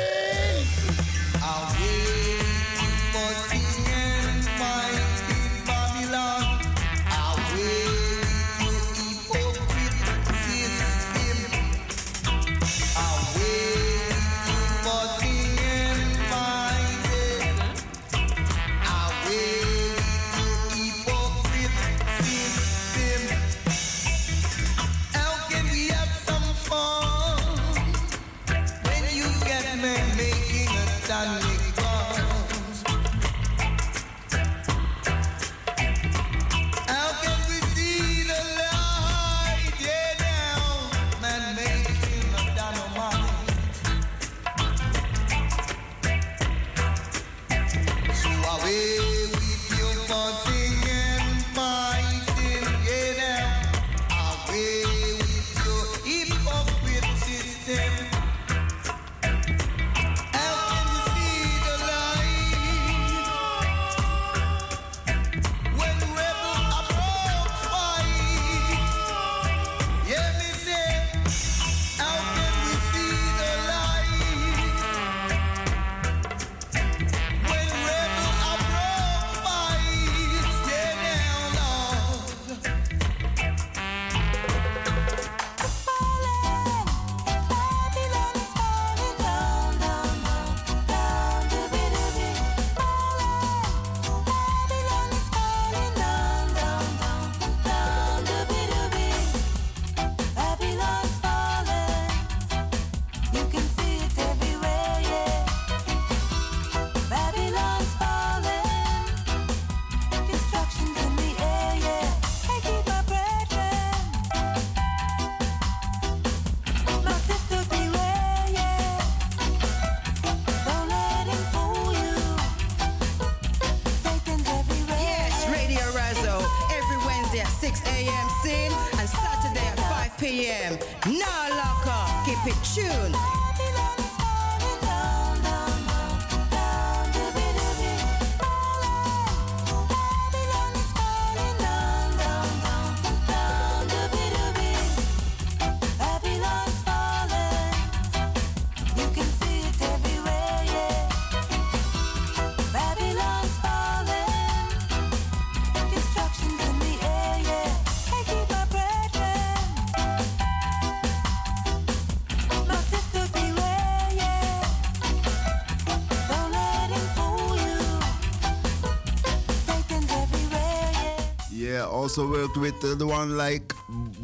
Also worked with uh, the one like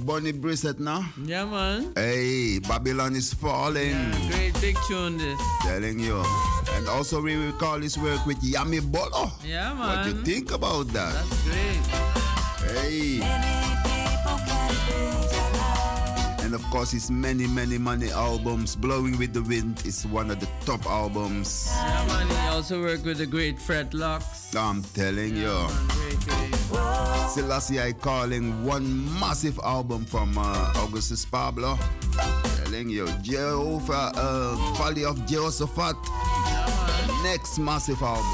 Bunny Brissett now. Yeah, man. Hey, Babylon is falling. Great big tune this. Telling you. And also we will call his work with Yami Bolo. Yeah, man. What you think about that? That's great. Hey. And of course his many, many, many albums. Blowing with the Wind is one of the top albums. Yeah, man. He also worked with the great Fred Locks. I'm telling you. Great, great. Selassie I calling one massive album from uh, Augustus Pablo. Telling you, Jehovah, uh, Valley of Jehoshaphat. Next massive album.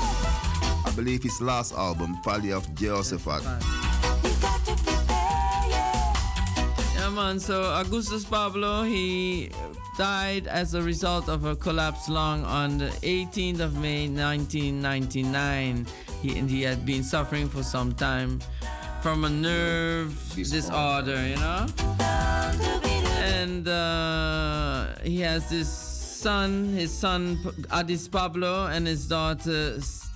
I believe his last album, Valley of Jehoshaphat. Yeah, man. So Augustus Pablo, he died as a result of a collapsed lung on the 18th of May 1999. He, he had been suffering for some time from a nerve disorder, you know? And uh, he has this son, his son Addis Pablo, and his daughter S-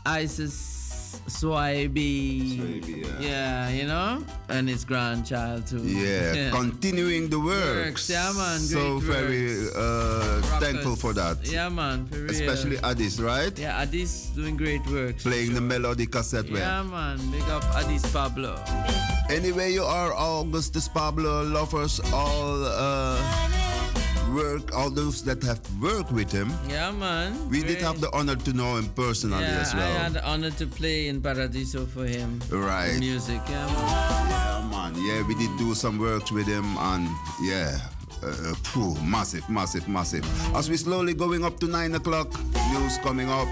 Isis Swaby. yeah. you know? And his grandchild too. Yeah, continuing the works. Works, yeah, man, So great very uh, thankful for that. Yeah, man. Especially Addis, right? Yeah, Addis doing great work. Playing the melody cassette Yeah, well. man, big up Addis Pablo. Anyway, you are Augustus Pablo lovers, all uh, work, all those that have worked with him. Yeah, man. We did have the honor to know him personally yeah, as well. I had the honor to play in Paradiso for him. Right. The music, yeah, man. Yeah, man. Yeah, we did do some works with him, and yeah, uh, phew, massive, massive, massive. As we slowly going up to nine o'clock, news coming up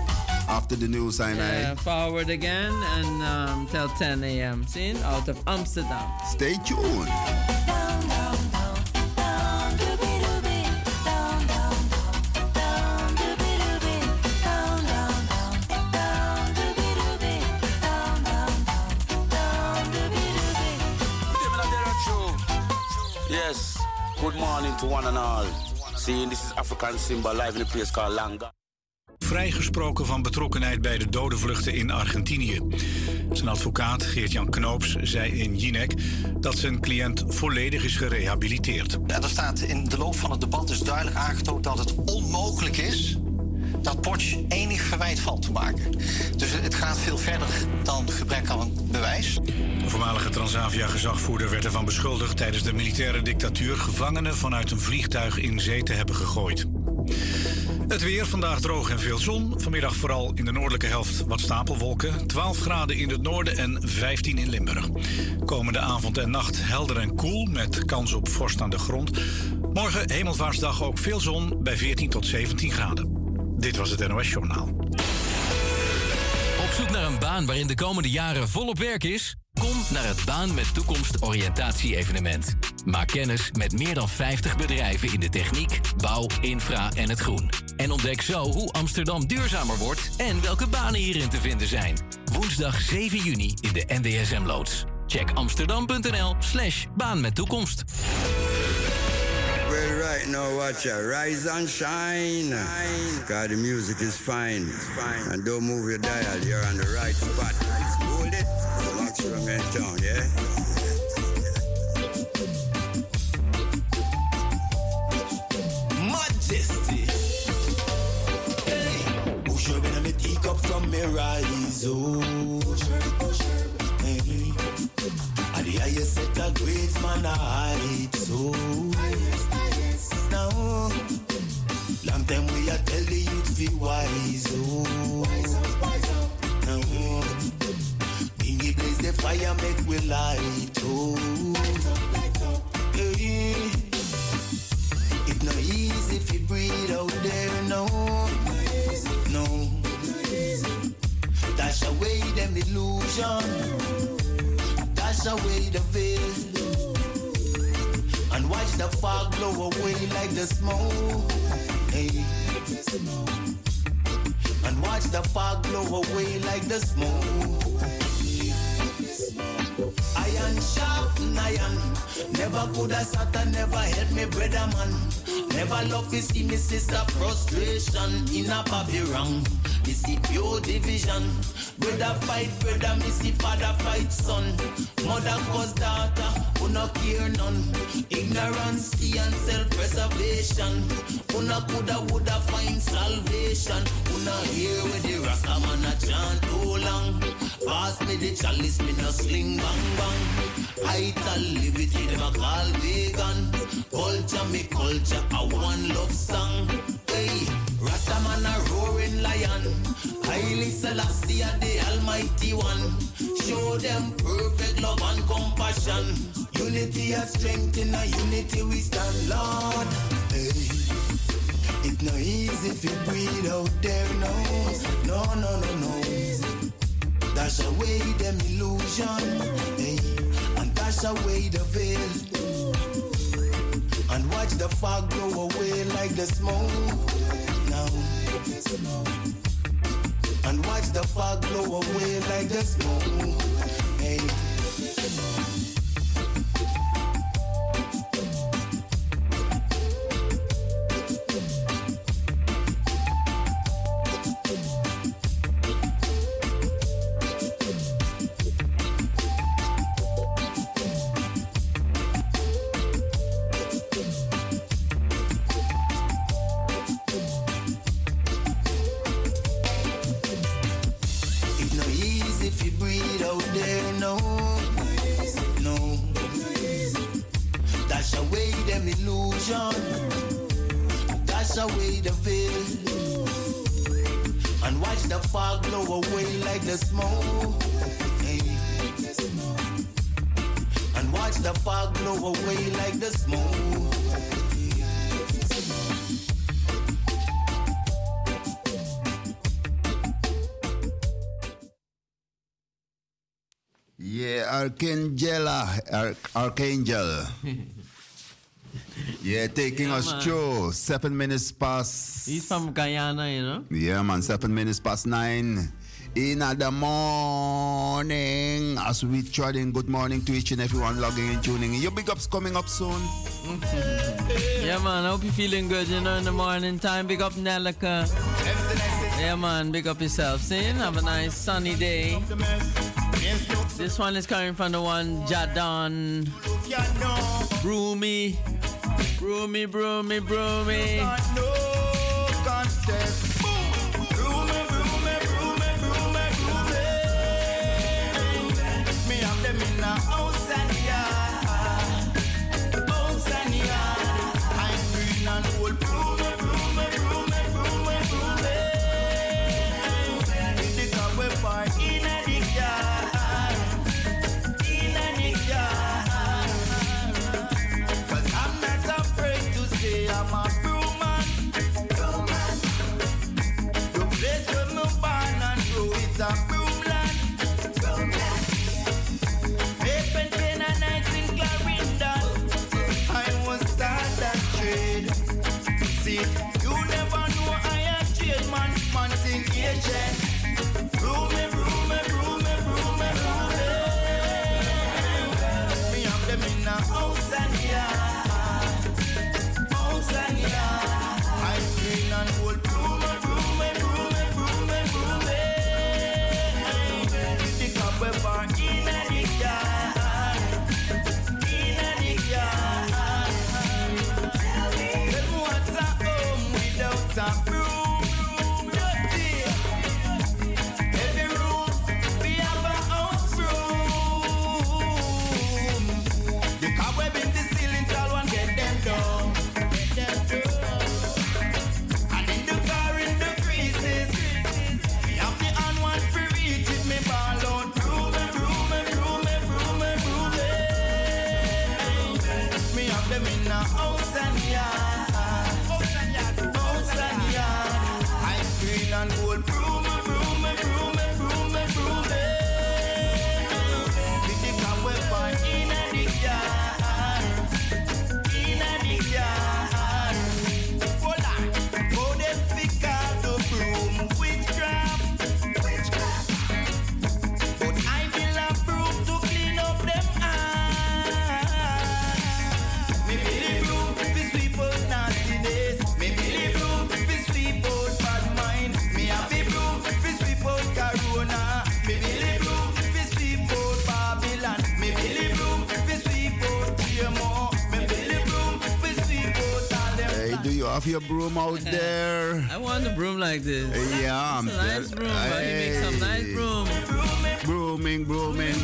after the news, I Yeah, forward again and um, till 10 a.m. Seen out of Amsterdam. Stay tuned. Yes, good morning to one and all. Seeing this is African Simba live in a place called Langa. Vrijgesproken van betrokkenheid bij de dodenvluchten in Argentinië. Zijn advocaat Geert-Jan Knoops zei in Jinek dat zijn cliënt volledig is gerehabiliteerd. Ja, er staat in de loop van het debat dus duidelijk aangetoond dat het onmogelijk is dat Potsch enig verwijt valt te maken. Dus het gaat veel verder dan gebrek aan bewijs. De voormalige Transavia-gezagvoerder werd ervan beschuldigd tijdens de militaire dictatuur gevangenen vanuit een vliegtuig in zee te hebben gegooid. Het weer vandaag droog en veel zon. Vanmiddag vooral in de noordelijke helft wat stapelwolken. 12 graden in het noorden en 15 in Limburg. Komende avond en nacht helder en koel met kans op vorst aan de grond. Morgen hemelvaartsdag ook veel zon bij 14 tot 17 graden. Dit was het NOS Journaal. Op zoek naar een baan waarin de komende jaren volop werk is? Kom naar het Baan met Toekomst oriëntatie-evenement. Maak kennis met meer dan 50 bedrijven in de techniek, bouw, infra en het groen. En ontdek zo hoe Amsterdam duurzamer wordt en welke banen hierin te vinden zijn. Woensdag 7 juni in de NDSM-loods. Check amsterdam.nl slash baan met toekomst. Right now, watch ya. Rise and shine. Cause the music is fine. And don't move your dial, you're on the right spot. Hold it. Maximum in town, yeah? Majesty. Hey, push her in me teacup from me. Oh, hey. And the highest set of grades, man, I. So, fire, make we light. Oh, hey. It no easy if you breathe out there, no. No. Dash away them illusion. Dash away the veil. And watch the fog blow away like the smoke. Hey. And watch the fog blow away like the smoke. Iron sharp iron. Never could have sat and never help me brother man. Never love to see me sister frustration in a baby wrong. This is pure division. Brother fight brother, see father fight son. Mother cause daughter, who no care none. Ignorance and self-preservation. Who no coulda woulda find salvation. Who no hear where the Rasta man a chant too long. Pass me the chalice, me no sling bang bang. I tell liberty, them a call vegan. Culture, me culture, a one love song. Hey, Rasta man a roaring lion. Haile Selassie the almighty one. Show them perfect love and compassion. Unity and strength in a unity we stand, Lord. Hey. It no easy if you breathe out there, no, no, no, no, no. Dash away them illusion, hey, and dash away the veil. and watch the fog blow away like the smoke. Now, and watch the fog blow away like the smoke. Hey. Archangela, Ar- Archangel. yeah, taking Yeah, us man. through seven minutes past. He's from Guyana, you know. Yeah, man, seven minutes past nine. In the morning, as we in good morning to each and everyone logging and tuning in. Your big ups coming up soon. yeah, man. I hope you're feeling good, you know, in the morning time. Big up Nelica. Yeah, man. Big up yourself. See? Have a nice sunny day. This one is coming from the one Jadon. Broomy. Broomy, broomy, broomy. Agent. Your broom out there? I want a broom like this. Yeah, I'm It's a nice broom, but he makes some nice broom. Brooming, brooming.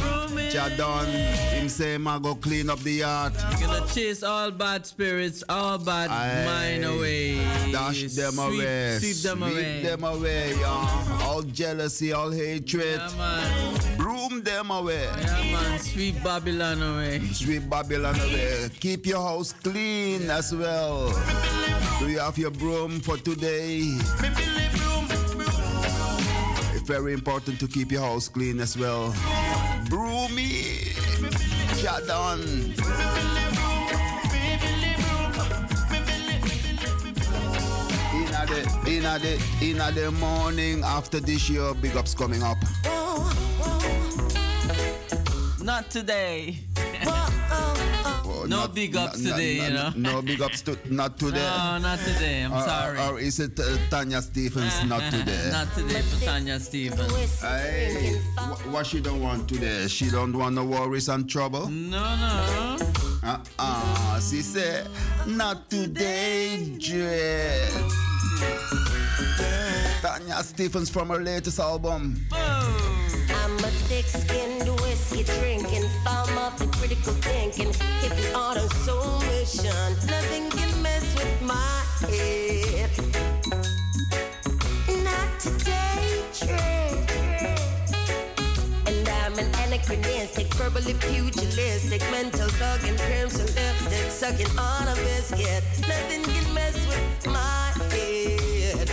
Jadon, him say, I go clean up the yard. Gonna chase all bad spirits, all bad mind away. Dash them Sweep- away. Sweep them away. sweep them away, yeah. All jealousy, all hatred. Broom them away. Yeah, man. Sweep Babylon away. Sweep Babylon away. Keep your house clean as well. Do you have your broom for today? It's very important to keep your house clean as well. Broomy! Shut down! in the in the morning after this year big ups coming up. Not today no big ups No- today, no- you know. No big ups to not today. No, not today. I'm Or- sorry. Or, is it uh, Tanya Stephens? not today. Not today for Tanya Stephens. Hey, what she don't want today? She don't want no worries and trouble. No, no. Uh-uh. She said, not today, Dre. Tanya Stephens from her latest album. I'm a thick-skinned whiskey drinking, farm of the critical thinking, hippie on a soul mission. Nothing can mess with my head. Not today, Trey. And I'm an anachronistic, verbally pugilistic, mental thug and crimson lipstick, sucking on a biscuit. Nothing can mess with my head.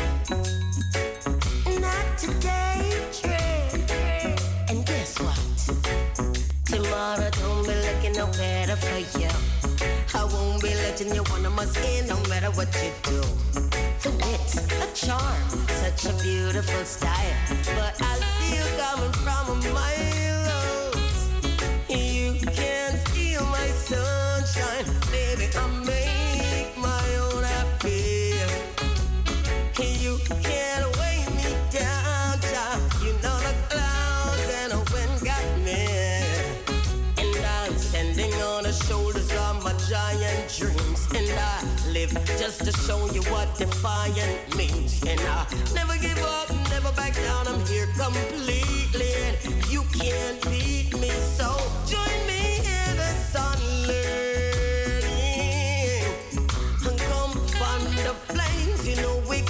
Not today, Trey. And guess what? Tomorrow no better for you. I won't be letting you one of us in no matter what you do. The wit, the charm, such a beautiful style. But I see you coming from a mile out. You can't steal my sunshine, just to show you what defiant means. And I never give up, never back down. I'm here completely. And you can't beat me. So join me in the sun learning. And come from the flames. You know we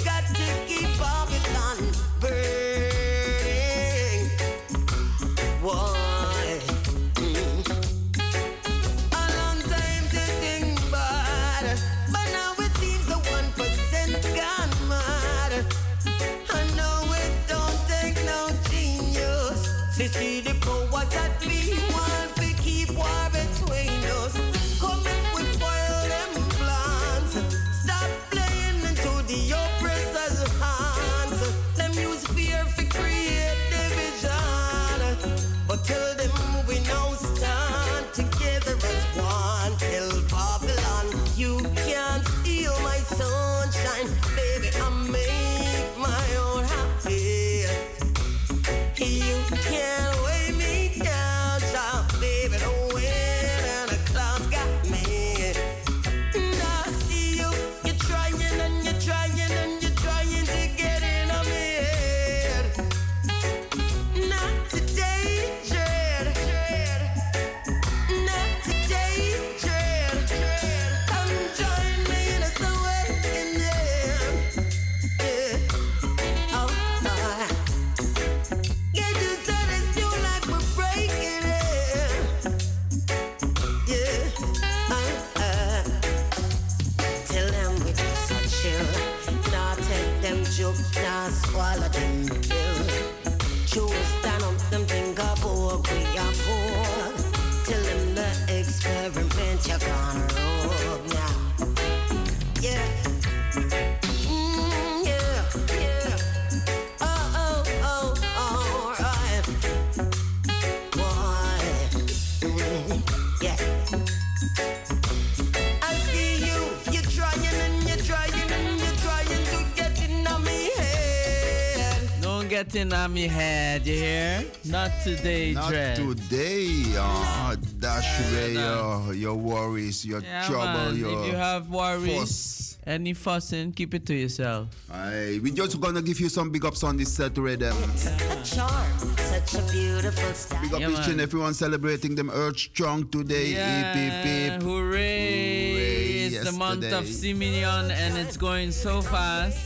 head. Don't get in on me head, you hear? Not today, Not Dread. today. Uh, dash away no. your, your worries, your Yeah, trouble, man. your If you have worries, fuss. any fussing, keep it to yourself. Aye, we just gonna give you some big ups on this set rhythm. A charm, such a beautiful style. Big up Yeah, each and everyone celebrating them Earth Strong today. Yeah, EPP. hooray! It's the month of yesterday. Simeon and it's going so fast.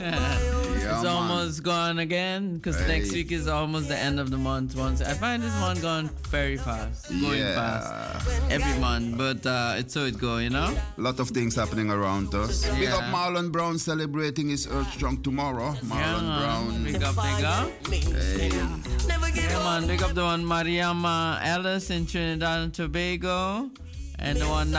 it's man. almost gone again because next week is almost the end of the month. Once I find this month gone very fast, going Yeah. fast every month, but uh, it's how it go, you know. A lot of things happening around us. Big up Marlon Brown celebrating his Earth Strong tomorrow. Marlon Yeah, Brown. Big up, big up. Hey. Yeah, man, big up the one Mariama Ellis in Trinidad and Tobago. And the one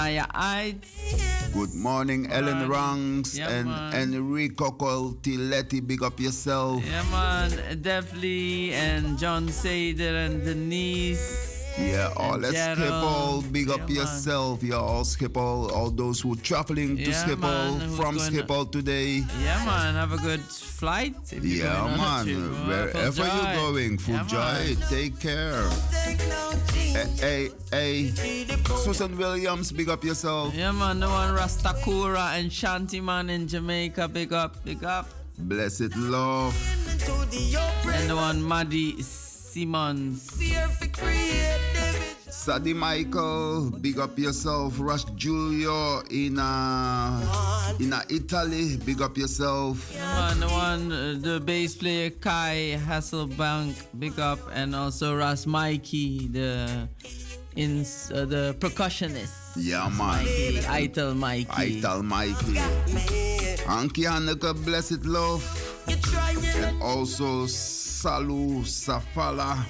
Good morning, Ellen Rangs Yeah, and man. Enrico Coltiletti. Big up yourself. Yeah, man. Def Lee and John Sader and Denise. Yeah, all let's Schiphol. Big up man. yourself. Yeah, all Schiphol. All those who are traveling to Yeah, Schiphol man, from Schiphol today. Yeah, man. Have a good flight. If you're Yeah, uh, going on a man. trip. Oh, Wherever you're going, full Yeah, joy. Take care. Hey, hey, hey. Susan Williams, big up yourself. Yeah, man. The one Rastakura and Shanty Man in Jamaica. Big up, big up. Blessed love. And the one Maddie Simmons. Sadie Michael, big up yourself. Rush Julio in uh, in uh, Italy, big up yourself. The one, uh, the bass player Kai Hasselbank, big up, and also Ras Mikey, the in uh, the percussionist. Yeah, man. Mikey, Ital Mikey. Ital Mikey. Anki Hanneke, blessed love. And also Salu Safala.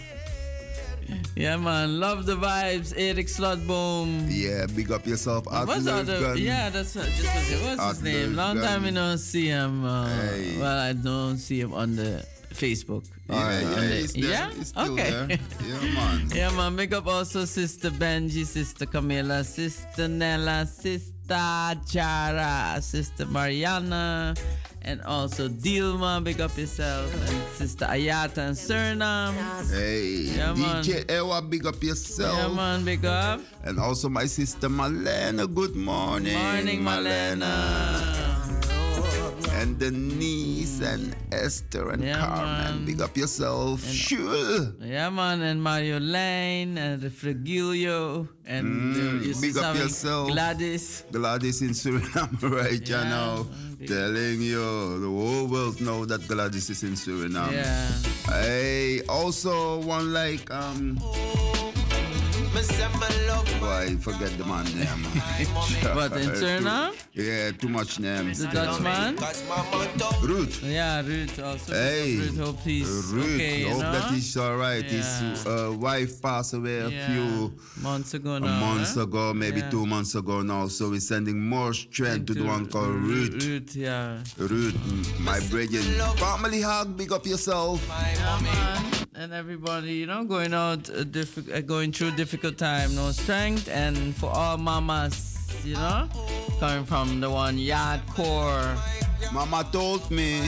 Yeah, man, love the vibes. Eric Slotboom. Yeah, big up yourself. What's other? Yeah, that's what, just was. What's Art his name? Long Lurgan. time I don't see him. Uh, Hey. Well, I don't see him on the Facebook. Yeah, yeah, he's there. yeah? Okay. Yeah, man. yeah, man. Big up also Sister Benji, Sister Camila, Sister Nella, Sister Jara, Sister Mariana, and also Dilma. Big up yourself. And Sister Ayata and Suriname. Hey, Yeah, man. DJ Ewa, big up yourself. Yeah, man. Big up. And also my sister Malena, good morning. Morning, Malena. And Denise and Esther and Yeah, Carmen, man. big up yourself. Sure. Yeah, man, and Mario Lane and the and Mm, big up yourself. Gladys. Gladys in Suriname right Yeah, now. Telling you, the whole world know that Gladys is in Suriname. Yeah. Hey, also one like um. Why forget the man name? What, in Suriname? Yeah, too much names. The Dutchman? Ruth. Yeah, Ruth also. Hey, Ruth, hope he's Ruth, okay. Hope know? that he's all right. His uh, wife passed away a Yeah. few months ago now. months huh? ago, maybe Yeah. two months ago now. So we're sending more strength to the one called Ruth. Ruth, yeah. Ruth, my brethren. Family hug, big up yourself. Yeah, man. And everybody, you know, going out, uh, diffi- uh, going through difficult time, no strength, and for all mamas, you know, coming from the one yard core. Mama told me.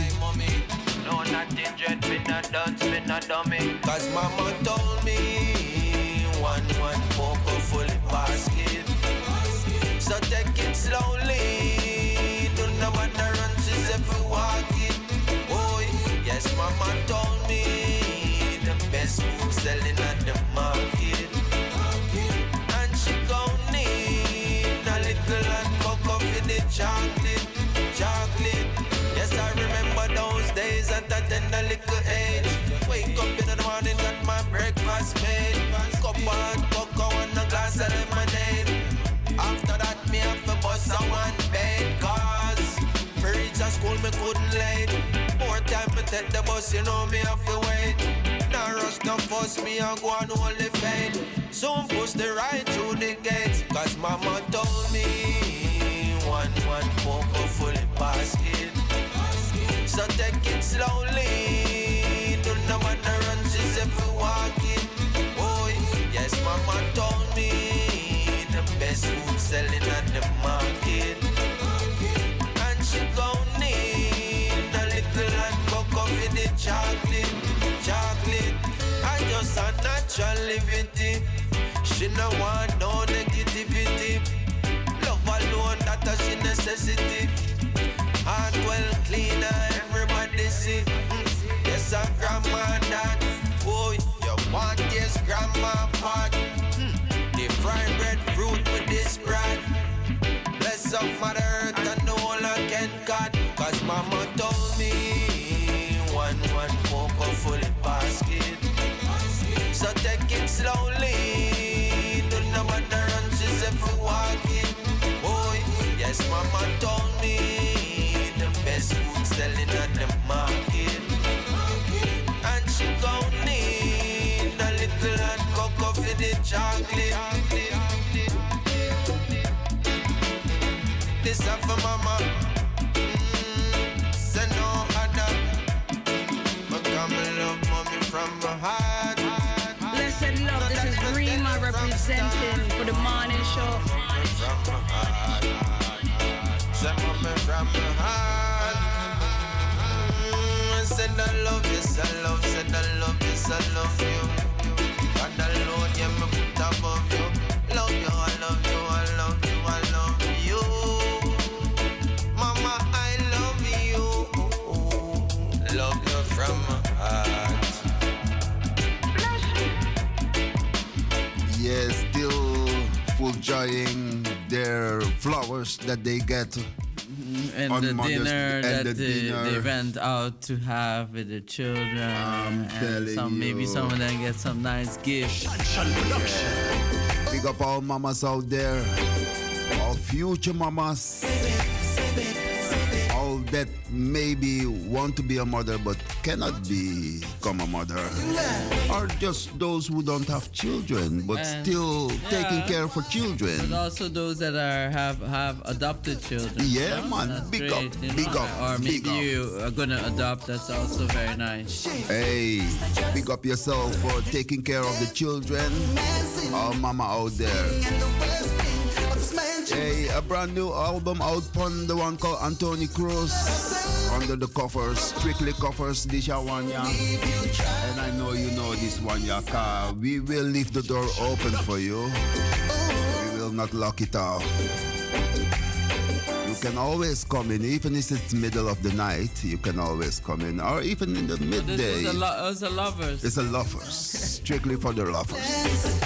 No, nothing dread, me not done, me not dummy. Cause mama told me one, one poker fully basket. So take it slowly. Do not take the bus, you know me have to wait. Now rush, no fuss me and go on only fade. Soon push the right through the gates. Cause mama told me one one poker fully basket. So take it slowly. Do not to run, she's walk it. Oh, yes, mama told me the best food livity. She no want no negativity. Love alone, that a she necessity. Chocolate. this up for mama. Mm, say no other. But come and love mommy from my heart. Blessed love, this is Rima representing for the morning show. From my heart. Say mommy from my heart. Mm, said I love you, I love, said I love you, I love you. Flowers that they get mm-hmm. and on the Mother's dinner and that the they, dinner. they went out to have with the children. and telling some, maybe some of them get some nice gifts. Big up all mamas out there, all future mamas, that maybe want to be a mother but cannot become a mother, or just those who don't have children but And- still taking care for children. But also those that are have have adopted children. Yeah, know? man. Big great, up, you know? big up, Or big maybe up. you are gonna adopt. That's also very nice. Hey, big up yourself for taking care of the children. All mama out there. Hey, a brand new album out on the one called Anthony Cruz. Under the covers, strictly covers this one, yeah. And I know you know this one, yeah. car. We will leave the door open for you. We will not lock it off. You can always come in, even if it's middle of the night. You can always come in, or even in the This midday. is a, lo- it's a lovers. It's a lovers, strictly for the lovers.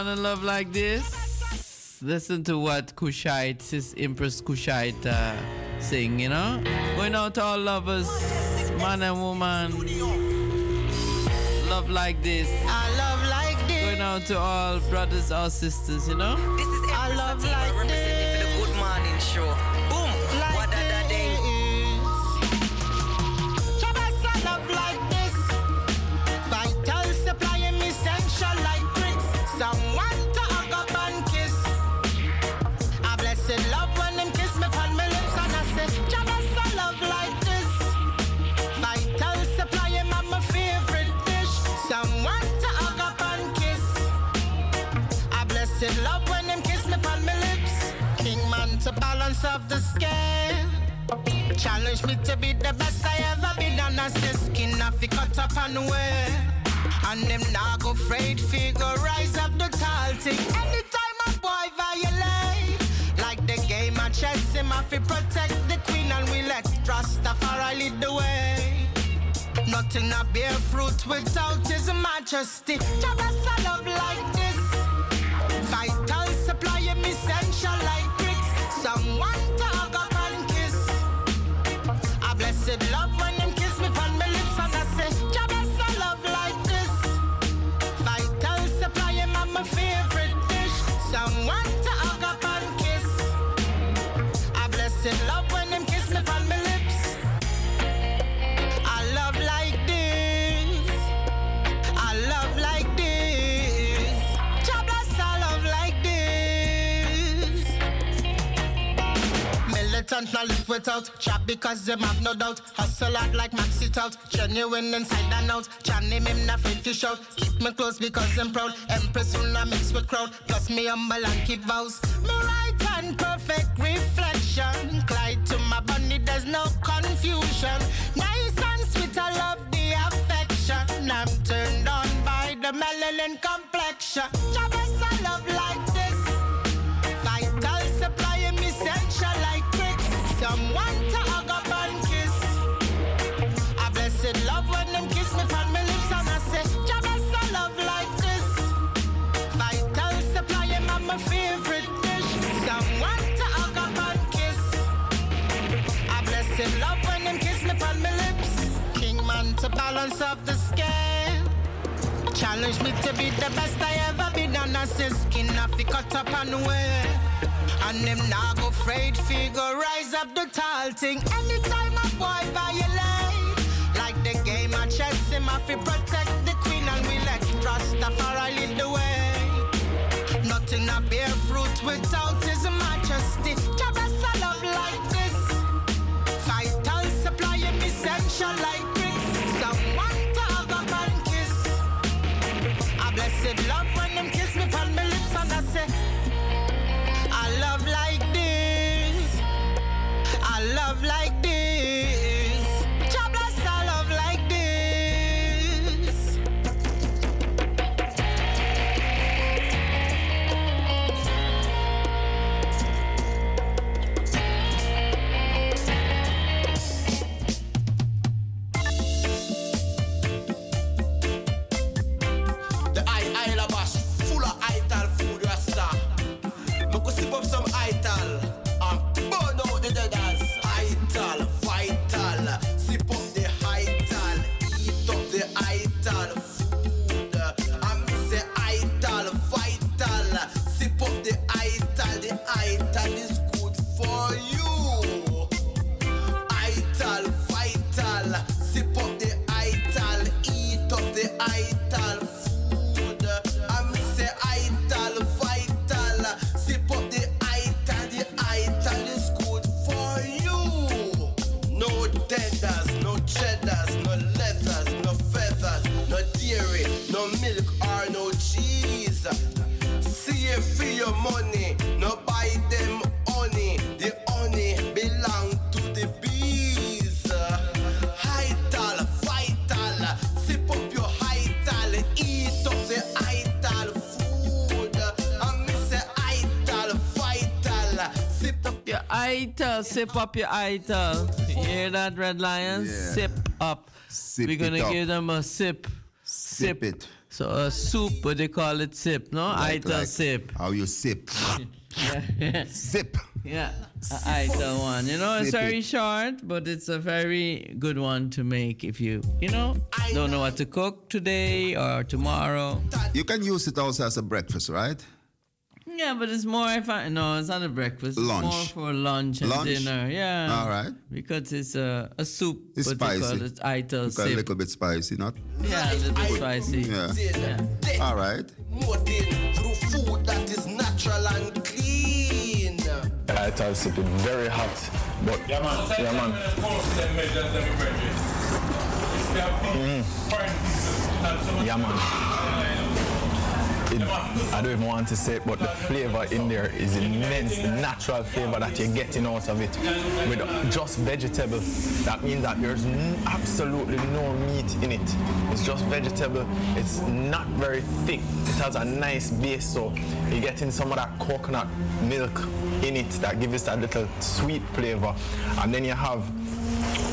To love like this? Listen to what Kushite, sis Empress Kushite uh, sing, you know? Going out to all lovers, man and woman. Love like this. I love like this. Going out to all brothers or sisters, you know? This is I love like representing for the Good Morning Show. Challenge me to be the best I ever been and I say skin off cut up and wear. And them now go afraid figure rise up the tall thing. Anytime a boy violate, like the game of chess, him to protect the queen and we let Rastafari lead the way. Nothing a bear fruit without his majesty. Jabasa Militant now live without chat because them have no doubt. Hustle hard like max it out. Genuine inside and out. Chan name him not afraid to shout. Keep me close because I'm proud. Empress soon I mix with crowd. Plus me humble and keep vows. Me right and perfect reflection. Clyde to my bunny, there's no confusion. Nice and sweet, I love the affection. I'm turned on by the melanin complexion. Jabez, balance of the scale. Challenge me to be the best I ever been and I say skin off it cut up and wear. And them now go afraid figure rise up the tall thing. Anytime a boy violate, like the game of chess, him have to protect the queen and we let Rastafari lead the way. Nothing a bear fruit without his majesty. Love like this. Sip up your ital. You hear that, Red Lions? Yeah. Sip up. Sip We're gonna up. give them a sip. sip. it. So a soup, but they call it sip, no? Like- Ital like sip. How you sip. Sip. Yeah, Ital one. You know, it's very it. short, but it's a very good one to make if you, you know, don't know what to cook today or tomorrow. You can use it also as a breakfast, right? Yeah, but it's more if I no, it's not a breakfast. It's Lunch. more for lunch and Lunch? dinner. Yeah. All right. Because it's a, a soup. It's but spicy. call it Ital Because a little bit spicy, not? Yeah, a little bit spicy. Yeah. All right. More than through food that is natural and clean. I tell sip it very hot, but yeah man, yeah man. Mm. Yeah man. It, I don't even want to say it, but the flavor in there is immense. The natural flavor that you're getting out of it with just vegetable. That means that there's absolutely no meat in it. It's just vegetable. It's not very thick. It has a nice base, so you're getting some of that coconut milk in it that gives it that little sweet flavor. And then you have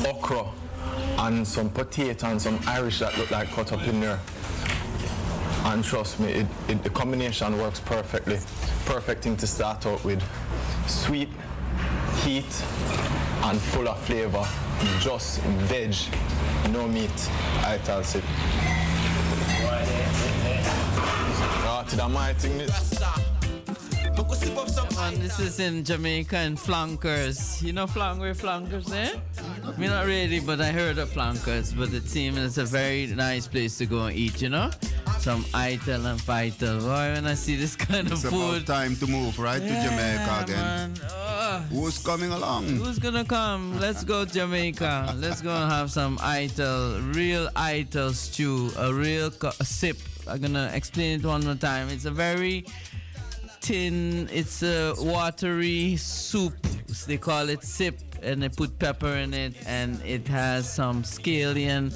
okra and some potato and some Irish that look like cut up in there. And trust me, it, it, the combination works perfectly. Perfect thing to start out with. Sweet, heat, and full of flavor. Just veg, no meat. I tell it. Ah, to the mighty And this is in Jamaica and Flankers. You know Flank where Flankers eh? Me not really, but I heard of Flankers. But it seems it's a very nice place to go and eat, you know? Some Ital and Vital. Boy, when I see this kind It's of about food. time to move right to Jamaica again. Oh. Who's coming along? Who's gonna come? Let's go to Jamaica. Let's go and have some Ital, real Ital stew, a real a sip. I'm gonna explain it one more time. It's a very thin, it's a watery soup. They call it sip, and they put pepper in it, and it has some scallion,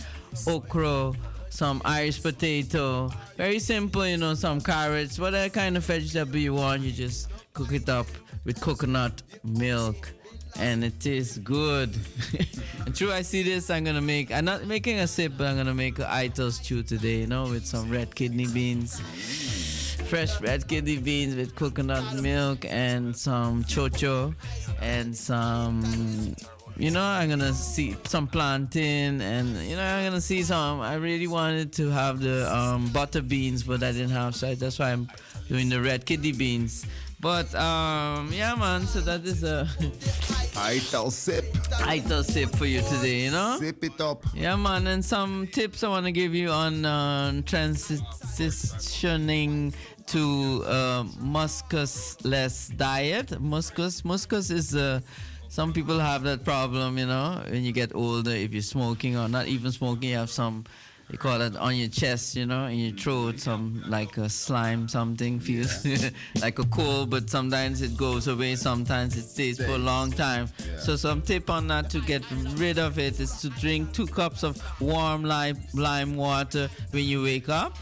okra, some Irish potato. Very simple, you know, some carrots, whatever kind of vegetable you want, you just cook it up with coconut milk. And it tastes good. and true, I see this. I'm gonna make. I'm not making a sip, but I'm gonna make an Ital stew today. You know, with some red kidney beans, fresh red kidney beans with coconut milk and some chocho and some you know i'm gonna see some plantain and you know i'm gonna see some. I really wanted to have the um, butter beans but i didn't have so that's why i'm doing the red kidney beans. But um yeah man so that is a Ital sip. Ital sip for you today you know? Sip it up. Yeah man and some tips i want to give you on uh, transitioning to uh, muscusless diet. Muscus, muscus is uh, some people have that problem, you know, when you get older. If you're smoking or not even smoking, you have some. you call it on your chest, you know, in your throat, some like a slime, something feels like a cold, but sometimes it goes away, sometimes it stays for a long time. So some tip on that to get rid of it is to drink two cups of warm lime, lime water when you wake up.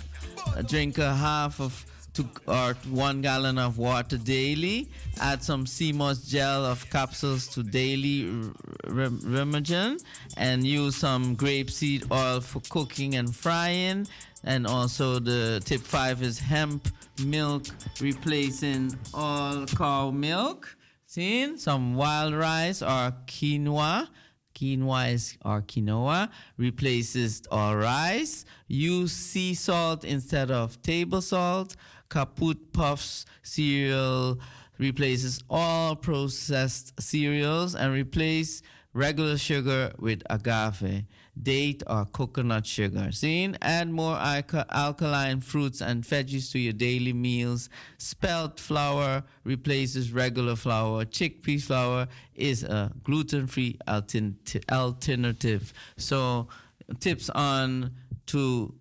Drink a half of two or uh, one gallon of water daily. Add some sea moss gel of capsules to daily r- Remagen, and use some grapeseed oil for cooking and frying. And also the tip five is hemp milk replacing all cow milk. See, some wild rice or quinoa quinoa is, or quinoa replaces all rice. Use sea salt instead of table salt. Kamut Puffs cereal replaces all processed cereals and replace regular sugar with agave, date or coconut sugar. See, add more alkaline fruits and veggies to your daily meals. Spelt flour replaces regular flour. Chickpea flour is a gluten-free altern- alternative. So, tips on to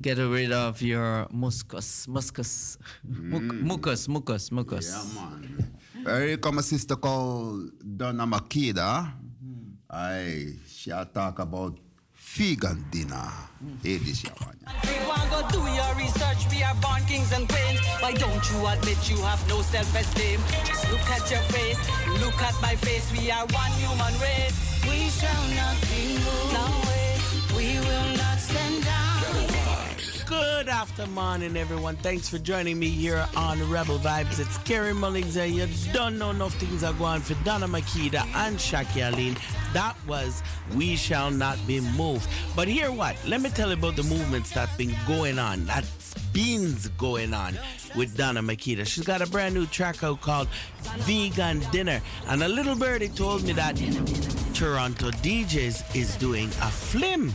get rid of your muscus, muscus, mm. Muc- mucus, mucus, mucus. Yeah, man. Here come a sister called Donna Makeda. Mm-hmm. I shall talk about vegan dinner. Mm. Hey, this young man. We go do your research. We are born kings and queens. Why don't you admit you have no self-esteem? Just look at your face, look at my face. We are one human race. We shall not be moved. No way. We will not stand down. Good afternoon, everyone. Thanks for joining me here on Rebel Vibes. It's Kerry Mullings, and you don't know enough things are going for Donna Makeda and Shaki Aline. That was We Shall Not Be Moved. But here what? Let me tell you about the movements that's been going on. That's been going on with Donna Makeda. She's got a brand new track out called Vegan Dinner. And a little birdie told me that Toronto DJs is doing a flim.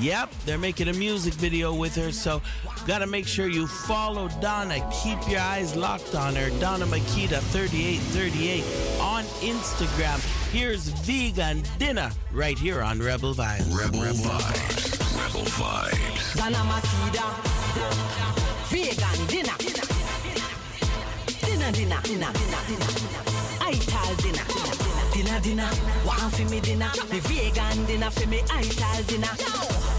Yep, they're making a music video with her, so gotta make sure you follow Donna. Keep your eyes locked on her. Donna Makeda 3838 on Instagram. Here's Vegan Dinner right here on Rebel Vibes. Rebel Vibes. Rebel Vibes. Dana Makeda. Vegan dinner. Dinner, dinner, dinner, dinner, dinner. I tell dinner. Dinner, dinner. One for me dinner. Me vegan dinner for me I tell dinner.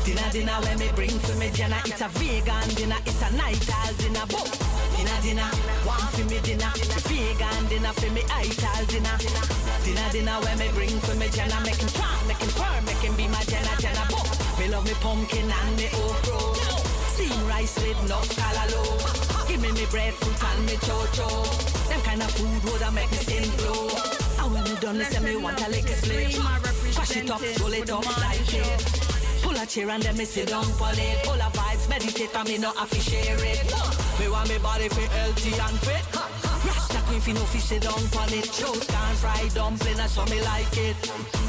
Dinner, dinner when me bring for me dinner. It's a vegan dinner. It's a night all dinner. Boom. Dinner, dinner. One for me dinner. Vegan dinner for me I tell dinner. Dinner, dinner when me bring for me dinner. Make him strong, make him firm, make him be my dinner, dinner. Boom. Me love me pumpkin and me okra. Steam rice with no callaloo. Give me me breadfruit and me chocho. Them kind of food would have make me skin glow. And when me done, say me want a lick split. Crash it up, roll it up like it. Pull a chair and then me sit down on it. Pull a vibes, meditate and me no have to share it. Me want me body for healthy and fit. Queen fi no fi sit down it. Can fry dumpling me like it.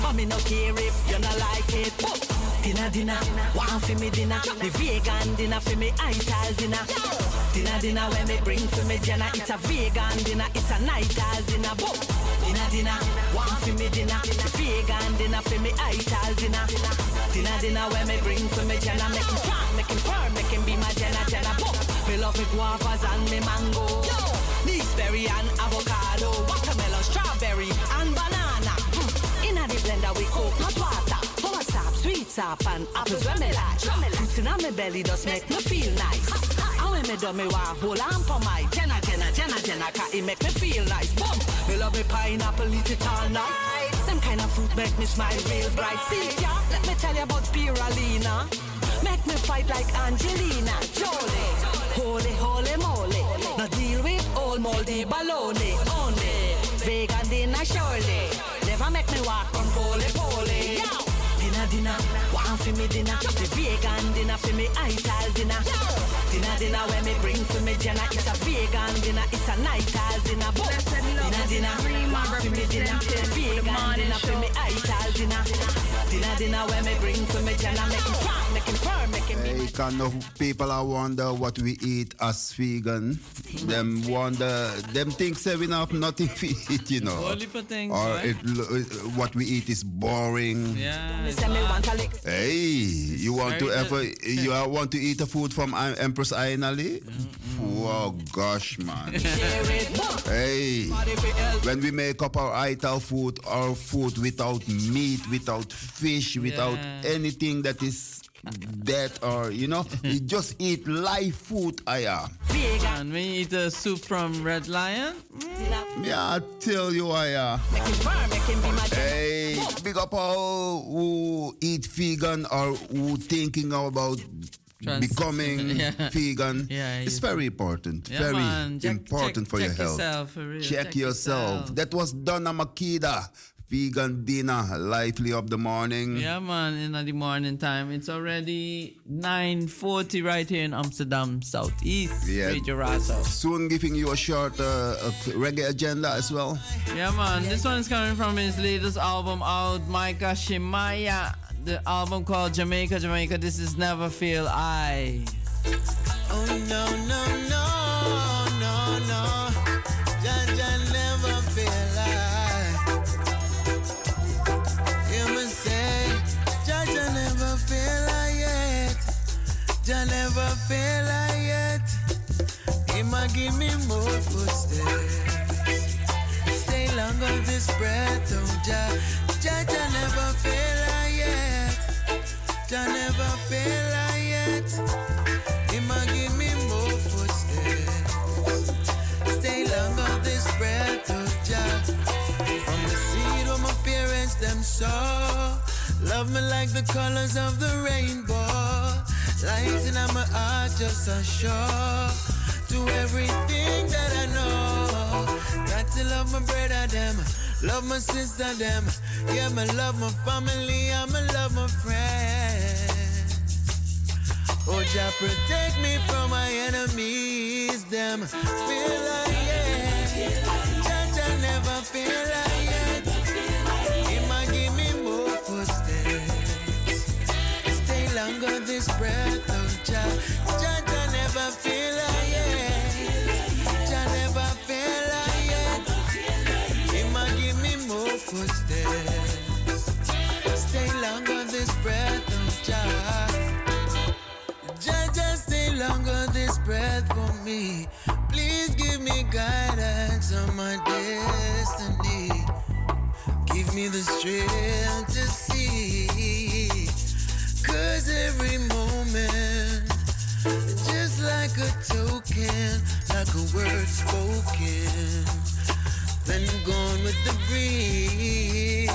But me no care if you like it. Dinner, dinner, one for me dinner. Me vegan dinner for me ital dinner. Dinner, dinner when me bring for me dinner. It's a vegan dinner, it's a night dinner. Boom. Dinner, dinner, one for me dinner. Me vegan dinner for me ital dinner. Dinner, dinner when me bring for me dinner. Make him strong, make him firm, make him be my dinner, dinner. Boom. Me love me guavas and me mango. Gooseberry and avocado. Watermelon, strawberry and banana. Mm. Inna the blender we coconut water. Full of sap, sweet sap and apples when me like. Fruits inna me belly just make me feel nice. And when me do me want hold on for my jenna, jenna, jenna, jenna, cause it make me feel nice. Boom! Me love me pineapple, eat it all night. Some kind of fruit make me smile real bright. See ya, let me tell you about spirulina. Make me fight like Angelina Jolie. Holy, holy moly. Now deal with old moldy baloney. Only vegan dinner surely. Never make me walk on poly poly. Dinner, dinner, one for me dinner. The vegan dinner for me ital dinner. Dinner, dinner when me bring for me dinner. It's a vegan dinner, it's a night all dinner. Boom. Dinner, dinner, one for me dinner. Vegan dinner for me ital dinner. Dinner, dinner when me bring for me dinner. Make him strong, make him firm, make him Hey, kind of people are wonder what we eat as vegan. them wonder, them think say we have nothing to eat, you know. Whole heap of things, or right? it, what we eat is boring. Yeah. Me say me want a lick. Hey, you want to ever you want to eat a food from Em- Empress Ainali? Oh gosh, man. hey, when we make up our ital food, our food without meat, without fish, without Yeah. anything that is dead or you know, we just eat live food. Aya. And we eat a soup from Red Lion. Mm. Yeah, I tell you, Aya. Make him firm, make him be my Hey, big up all who eat vegan or who thinking about Trans- becoming Yeah. vegan. Yeah, it's very important. Yeah, very man. Check- important check- for your check health. yourself, for. Check, Check yourself. yourself. That was Donna Makeda. Vegan dinner, lively of the morning. Yeah, man, in the morning time. It's already 9.40 right here in Amsterdam Southeast. Yeah. Soon giving you a short uh, a reggae agenda as well. Yeah, man. This one's coming from his latest album out, Micah Shemaiah. The album called Jamaica, Jamaica. This is Never Feel I. Oh no no no no no, never feel like. You must say, never feel like yet. Jah never feel like yet. He give me more footsteps. Stay long on this breath, oh Jah. Jaja never feel like yet. Jah never feel like yet. He might give me more footsteps. Stay long on this breath of Jah. From the seed of my parents them saw. Love me like the colors of the rainbow. Lighting on my heart just a show to everything that I know. Got to love my brother them, love my sister them. Yeah, me love my family, I'ma love my friends. Oh, Jah protect me from my enemies. Them feel like yeah, Jah Jah never feel like yet. He might give me more footsteps. Stay longer this breath of. Jah Jah Please give me guidance on my destiny. Give me the strength to see. Cause every moment, just like a token, like a word spoken, then gone with the breeze.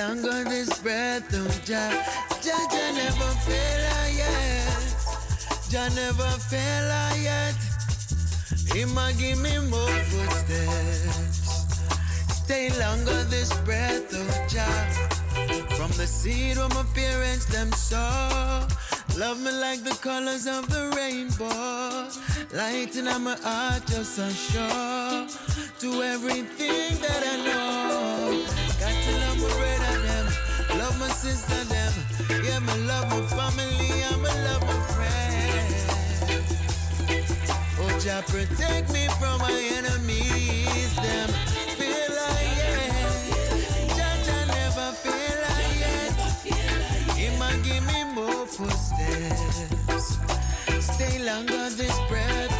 Stay longer this breath of Jah. Jah Jah never feel like it. Jah never feel like it. He might give me more footsteps. Stay longer this breath of Jah. From the seed where my parents them saw. Love me like the colors of the rainbow. Lighting on my heart just a show. To everything that I know. Sister them. Yeah, me love my family. I'ma love my friends. Oh, Jah protect me from my enemies. Them feel like yeah. Jah Jah never feel like. He might give me more footsteps. Stay longer this breath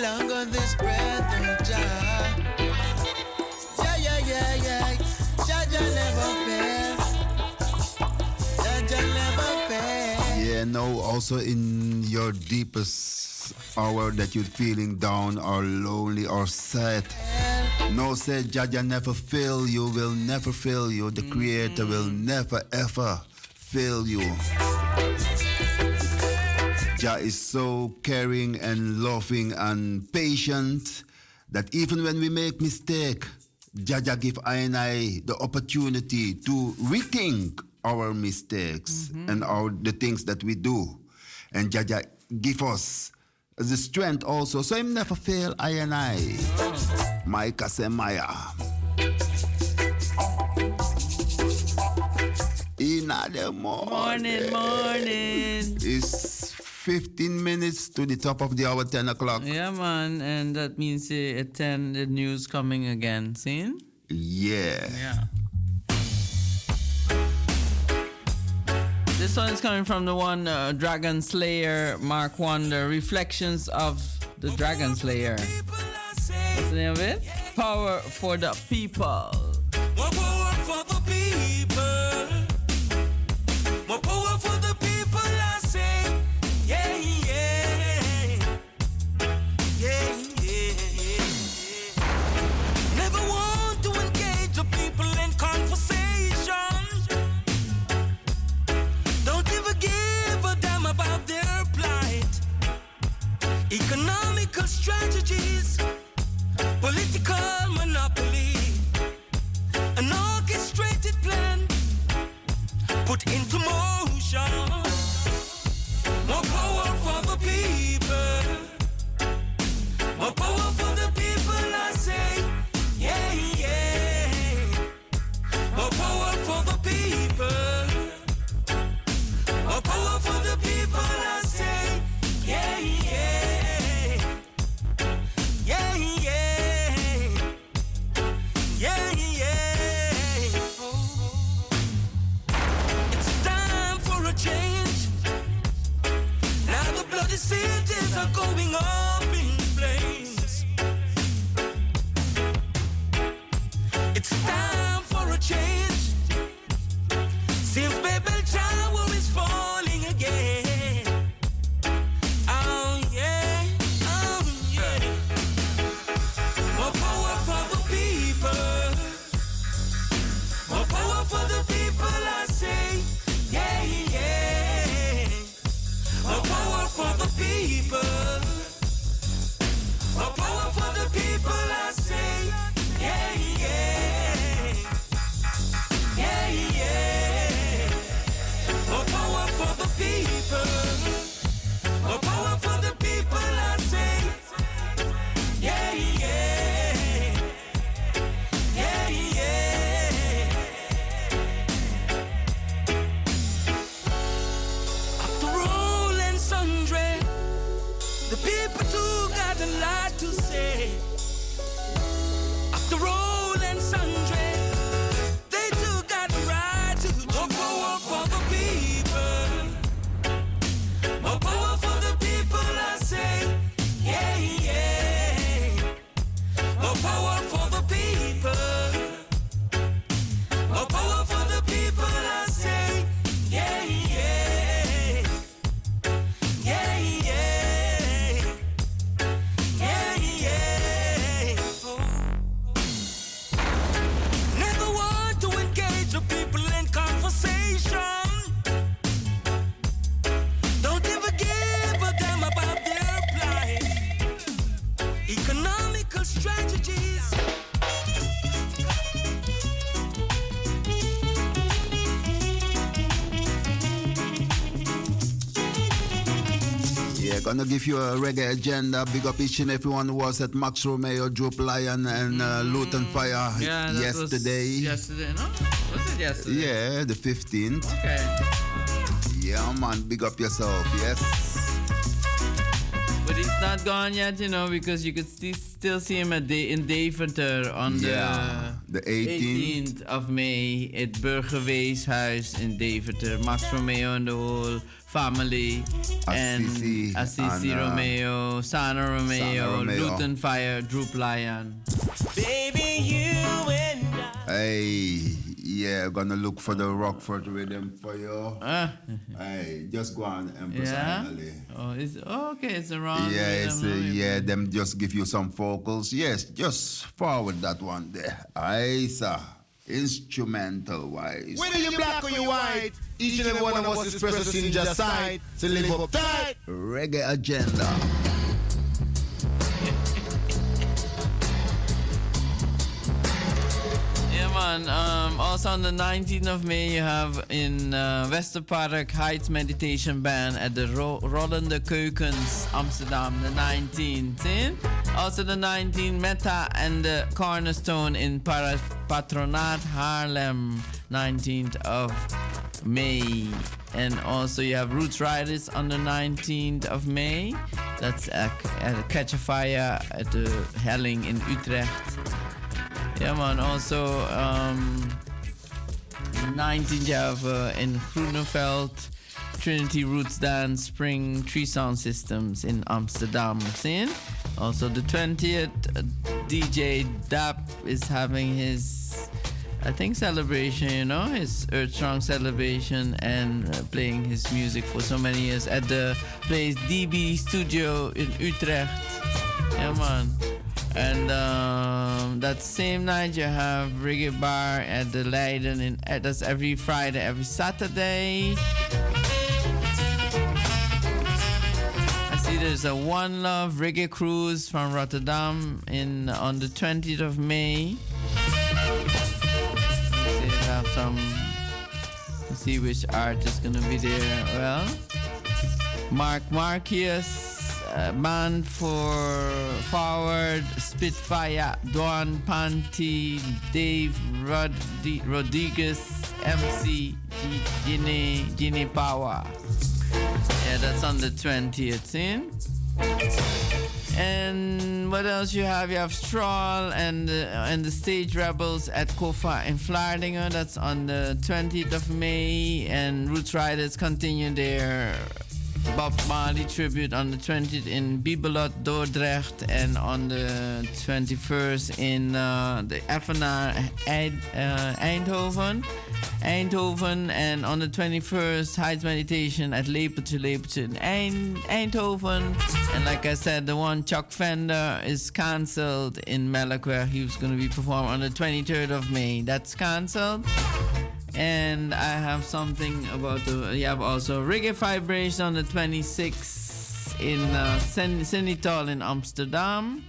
longer this breath of Jah. Yeah, yeah, yeah, yeah. Jah Jah never fail. Jah Jah never fail. Yeah, no, also in your deepest hour that you're feeling down or lonely or sad. No, said Jaja never fail you, will never fail you. The Creator will mm-hmm. never ever fail you. Jah is so caring and loving and patient that even when we make mistake, Jaja give I and I the opportunity to rethink our mistakes mm-hmm. and our the things that we do. And Jaja give us the strength also. So him never fail I and I. Micah Shemaiah. In the morning. Morning, morning. It's 15 minutes to the top of the hour, 10 o'clock. Yeah, man, and that means uh, at 10 the news coming again. See? Yeah. Yeah. This one is coming from the one uh, Dragon Slayer Mark Wonder reflections of the Dragon Slayer. What's the name of it? Power for the people. Put into motion. More power for the people. More power for the people, I say. Yeah, yeah. More power for the people. Cities are going up gonna give you a reggae agenda. Big up each and everyone who was at Max Romeo, Joe Lion, and uh, Luton Fyah Mm. Yeah, yesterday. yesterday, no? Was it yesterday? Yeah, the 15th. Okay. Yeah, man, big up yourself, yes. But he's not gone yet, you know, because you could sti- still see him at da- in Deventer on Yeah, the, the 18th. 18th of May at Burgerweeshuis in Deventer. Max Romeo and the whole family. Assisi and Assisi and, Romeo, Xana Romeo, Xana Romeo. Luton Fyah, Droop Lion. Baby, you and Hey, yeah, gonna look for the Rockford rhythm for you. Ah. hey, just go on, Empress Yeah? Annalie. Oh, it's, okay, it's around. Yeah, it's, uh, yeah, them just give you some vocals. Yes, just forward that one there. Aye, sir. Instrumental wise. Whether you black or you white, each and every one of us is precious in just sight. So live up tight. Reggae agenda. Man. Um, also on the 19th of May, you have in uh, Westerpark Heights Meditation Band at the Ro- Rollende Keukens, Amsterdam, the 19th. eh? Also the 19th, Meta and the Cornerstone in Para- Patronaat Haarlem, 19th of May. And also you have Roots Riders on the 19th of May. That's at, at Catch a Fire at the Helling in Utrecht. Yeah, man. Also, um, 19th you have uh, in Groeneveld, Trinity Roots Dance, Spring Tree Sound Systems in Amsterdam. Seeing? Also, the 20th, uh, DJ Dap is having his, I think, celebration, you know, his Earth Strong celebration and uh, playing his music for so many years at the place DB Studio in Utrecht. Yeah, man. And um, that same night you have reggae bar at the Leiden. In, that's every Friday, every Saturday. I see there's a One Love reggae cruise from Rotterdam in on the 20th of May. Let's see, have some. Let's see which artist is gonna be there. Well, Mark Marcius uh, band for forward Spitfire, Don Panty, Dave Rod- Rodriguez, MC, Gine, Gine Power. Yeah, that's on the 20th, in. And what else you have? You have Stroll and the, and the Stage Rebels at Kofa in Vlaardingen. That's on the 20th of May. And Roots Riders continue their Bob Marley tribute on the 20th in Bibelot, Dordrecht. And on the 21st in uh, the Effenaar, Eid- uh, Eindhoven. Eindhoven. And on the 21st, Heights Meditation at Lepeltje, Lepeltje in Eind- Eindhoven. And like I said, the one Chuck Fender is cancelled in Melk, he was going to be performing on the 23rd of May. That's cancelled. And I have something about the. You have also Reggae Vibration on the 26th in uh, Sen- Senital in Amsterdam.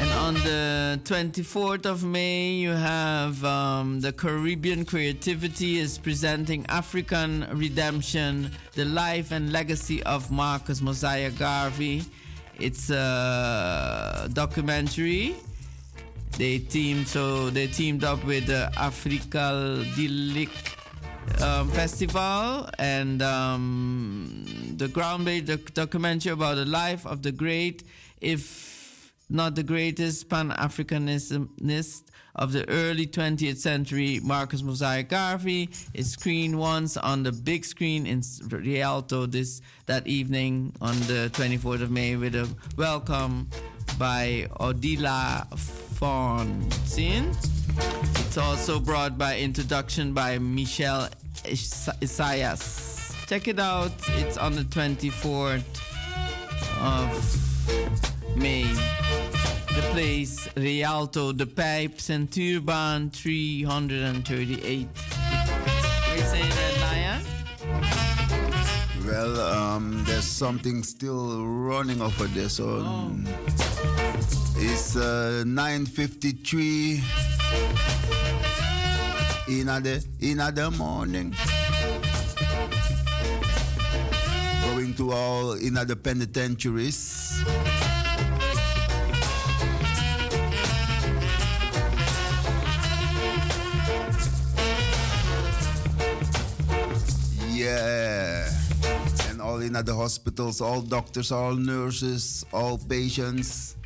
And on the 24th of May, you have um, the Caribbean Creativity is presenting African Redemption, the life and legacy of Marcus Mosiah Garvey. It's a documentary. They teamed so they teamed up with the Africa Dilik um, Festival and um, the groundbreaking doc- documentary about the life of the great, if not the greatest Pan Africanist of the early 20th century, Marcus Mosiah Garvey, is screened once on the big screen in Rialto this that evening on the 24th of May with a welcome by Odila Fonsin. It's also brought by introduction by Michelle Is- Isaias. Check it out. It's on the 24th of May. The place Rialto, the Pipe, Ceintuurbaan 338. What you saying there, Lion? Well, um, there's something still running over there, so um, it's uh, 9:53 in the in the morning. Going to all in the penitentiaries. Yeah. And all in the hospitals, all doctors, all nurses, all patients.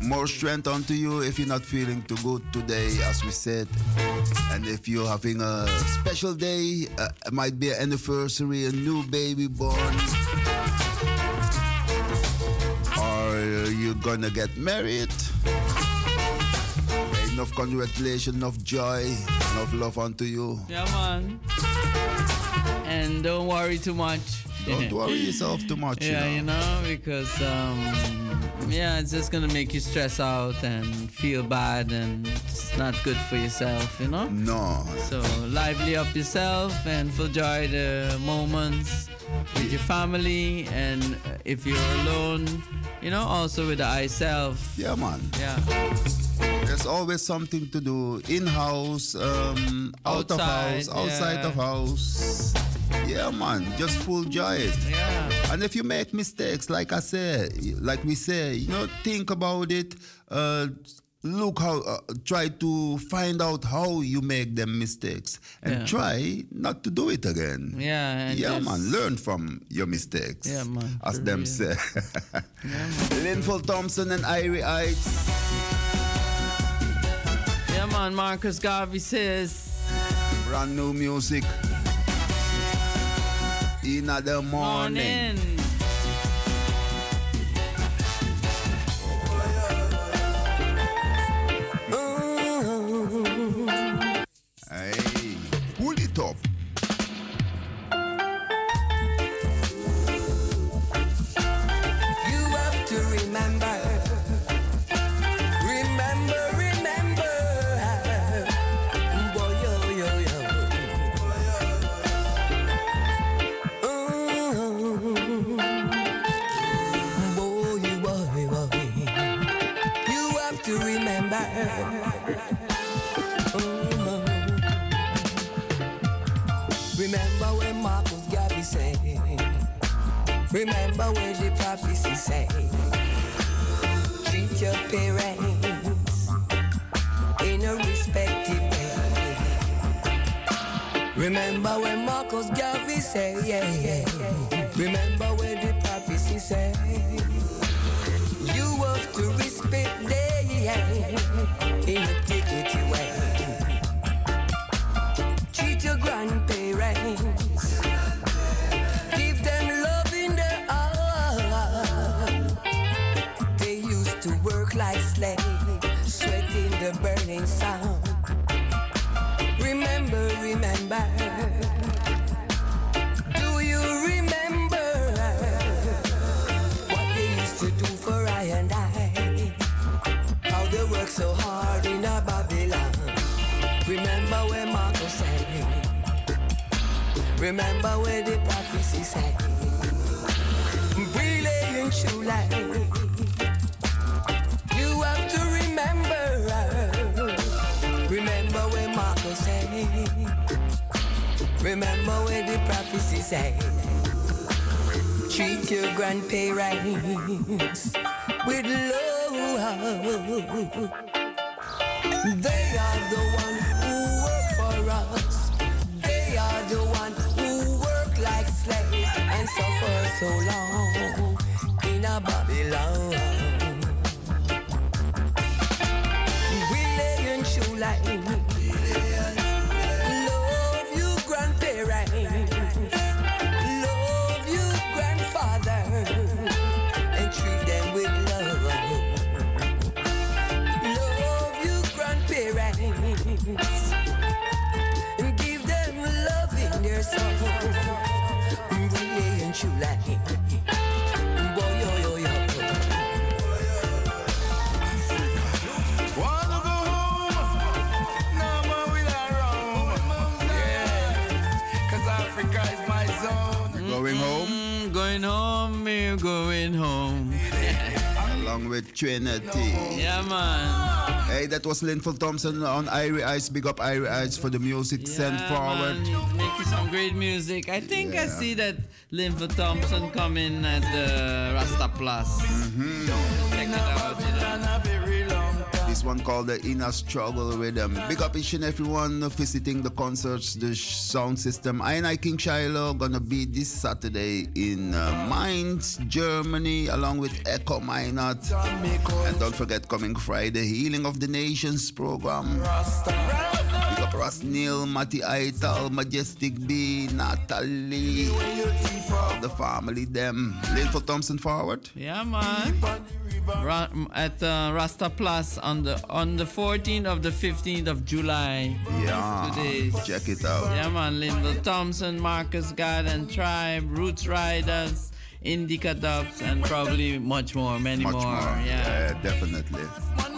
More strength unto you if you're not feeling too good today, as we said. And if you're having a special day, uh, it might be an anniversary, a new baby born, you're gonna get married. Enough congratulations, enough joy, enough love unto you. Yeah, man. And don't worry too much. Don't worry yourself too much. Yeah, you you know. know, because um, yeah, it's just gonna make you stress out and feel bad, and it's not good for yourself, you know. No. So lively up yourself and enjoy the moments with your family, and if you're alone, you know, also with the self. Yeah, man. Yeah. There's always something to do in house, um, out of Outside, house, outside yeah. of house. Yeah, man, just full joy. Yeah. And if you make mistakes, like I say, like we say, you know, think about it. Uh, look how, uh, try to find out how you make them mistakes, and Yeah. try not to do it again. Yeah. Yeah, man, learn from your mistakes. Yeah, man, As for them real. say. Linford Thompson and Irie Ites. Yeah, man. Marcus Garvey says. Brand new music. In the morning. Morning. Remember when the prophecy say, treat your parents in a respective way. Remember when Marcus Garvey say, yeah, yeah. Remember where the prophecy say, you have to respect them in a Remember where the prophecy said. Brilliant true light. You have to remember. Remember where Marcus said. Remember where the prophecy said. Treat your grandparents with love. They are the one so long in a Babylon. We lay in true light. With Trinity. Yeah, man. Hey, that was Linford Thompson on Irie Ites. Big up Irie Ites for the music sent forward. Man, making some great music. I think I see that Linford Thompson coming at the Rasta Plus. Mm-hmm. Check it out. You know. One called the Inner Struggle Rhythm. Big up each and everyone visiting the concerts, the sound system. I and I, King Shiloh, gonna be this Saturday in uh, Mainz, Germany, along with Echo Minott. And don't forget, coming Friday, Healing of the Nations program. Big up Ras Neil, Matty Aital, Majestic B, Natalie, all the family, them. Linford Thompson forward. Yeah, man. Ra- at uh, Rasta Plus on the Uh, on the 14th of the 15th of July. Yeah, Two days. check it out. Yeah, man. Linford Thompson, Marcus Garden Tribe, Roots Riders, Indica Dubs, and probably much more, many Much more. more. Yeah. yeah, definitely.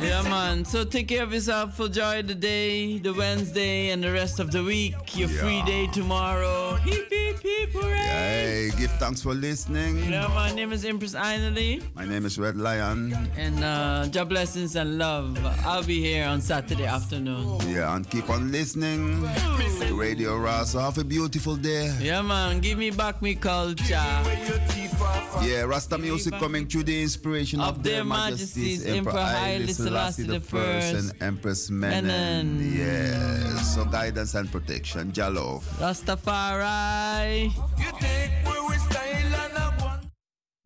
Yeah, man. So take care of yourself. Enjoy the day, the Wednesday, and the rest of the week. Your free day tomorrow. Hip, hip, hooray. Hey, give thanks for listening. Yeah, my name is Empress Ainley. My name is Red Lion. And uh, job blessings and love. I'll be here on Saturday afternoon. Yeah, and keep on listening to Radio Raso. Have a beautiful day. Yeah, man. Give me back me culture. Yeah, Rasta music coming through the inspiration of, Of their majesties, Emperor Haile Selassie the First and Empress Menen. Menen. Yeah, so guidance and protection. Jalo. Rastafari. You take where we style and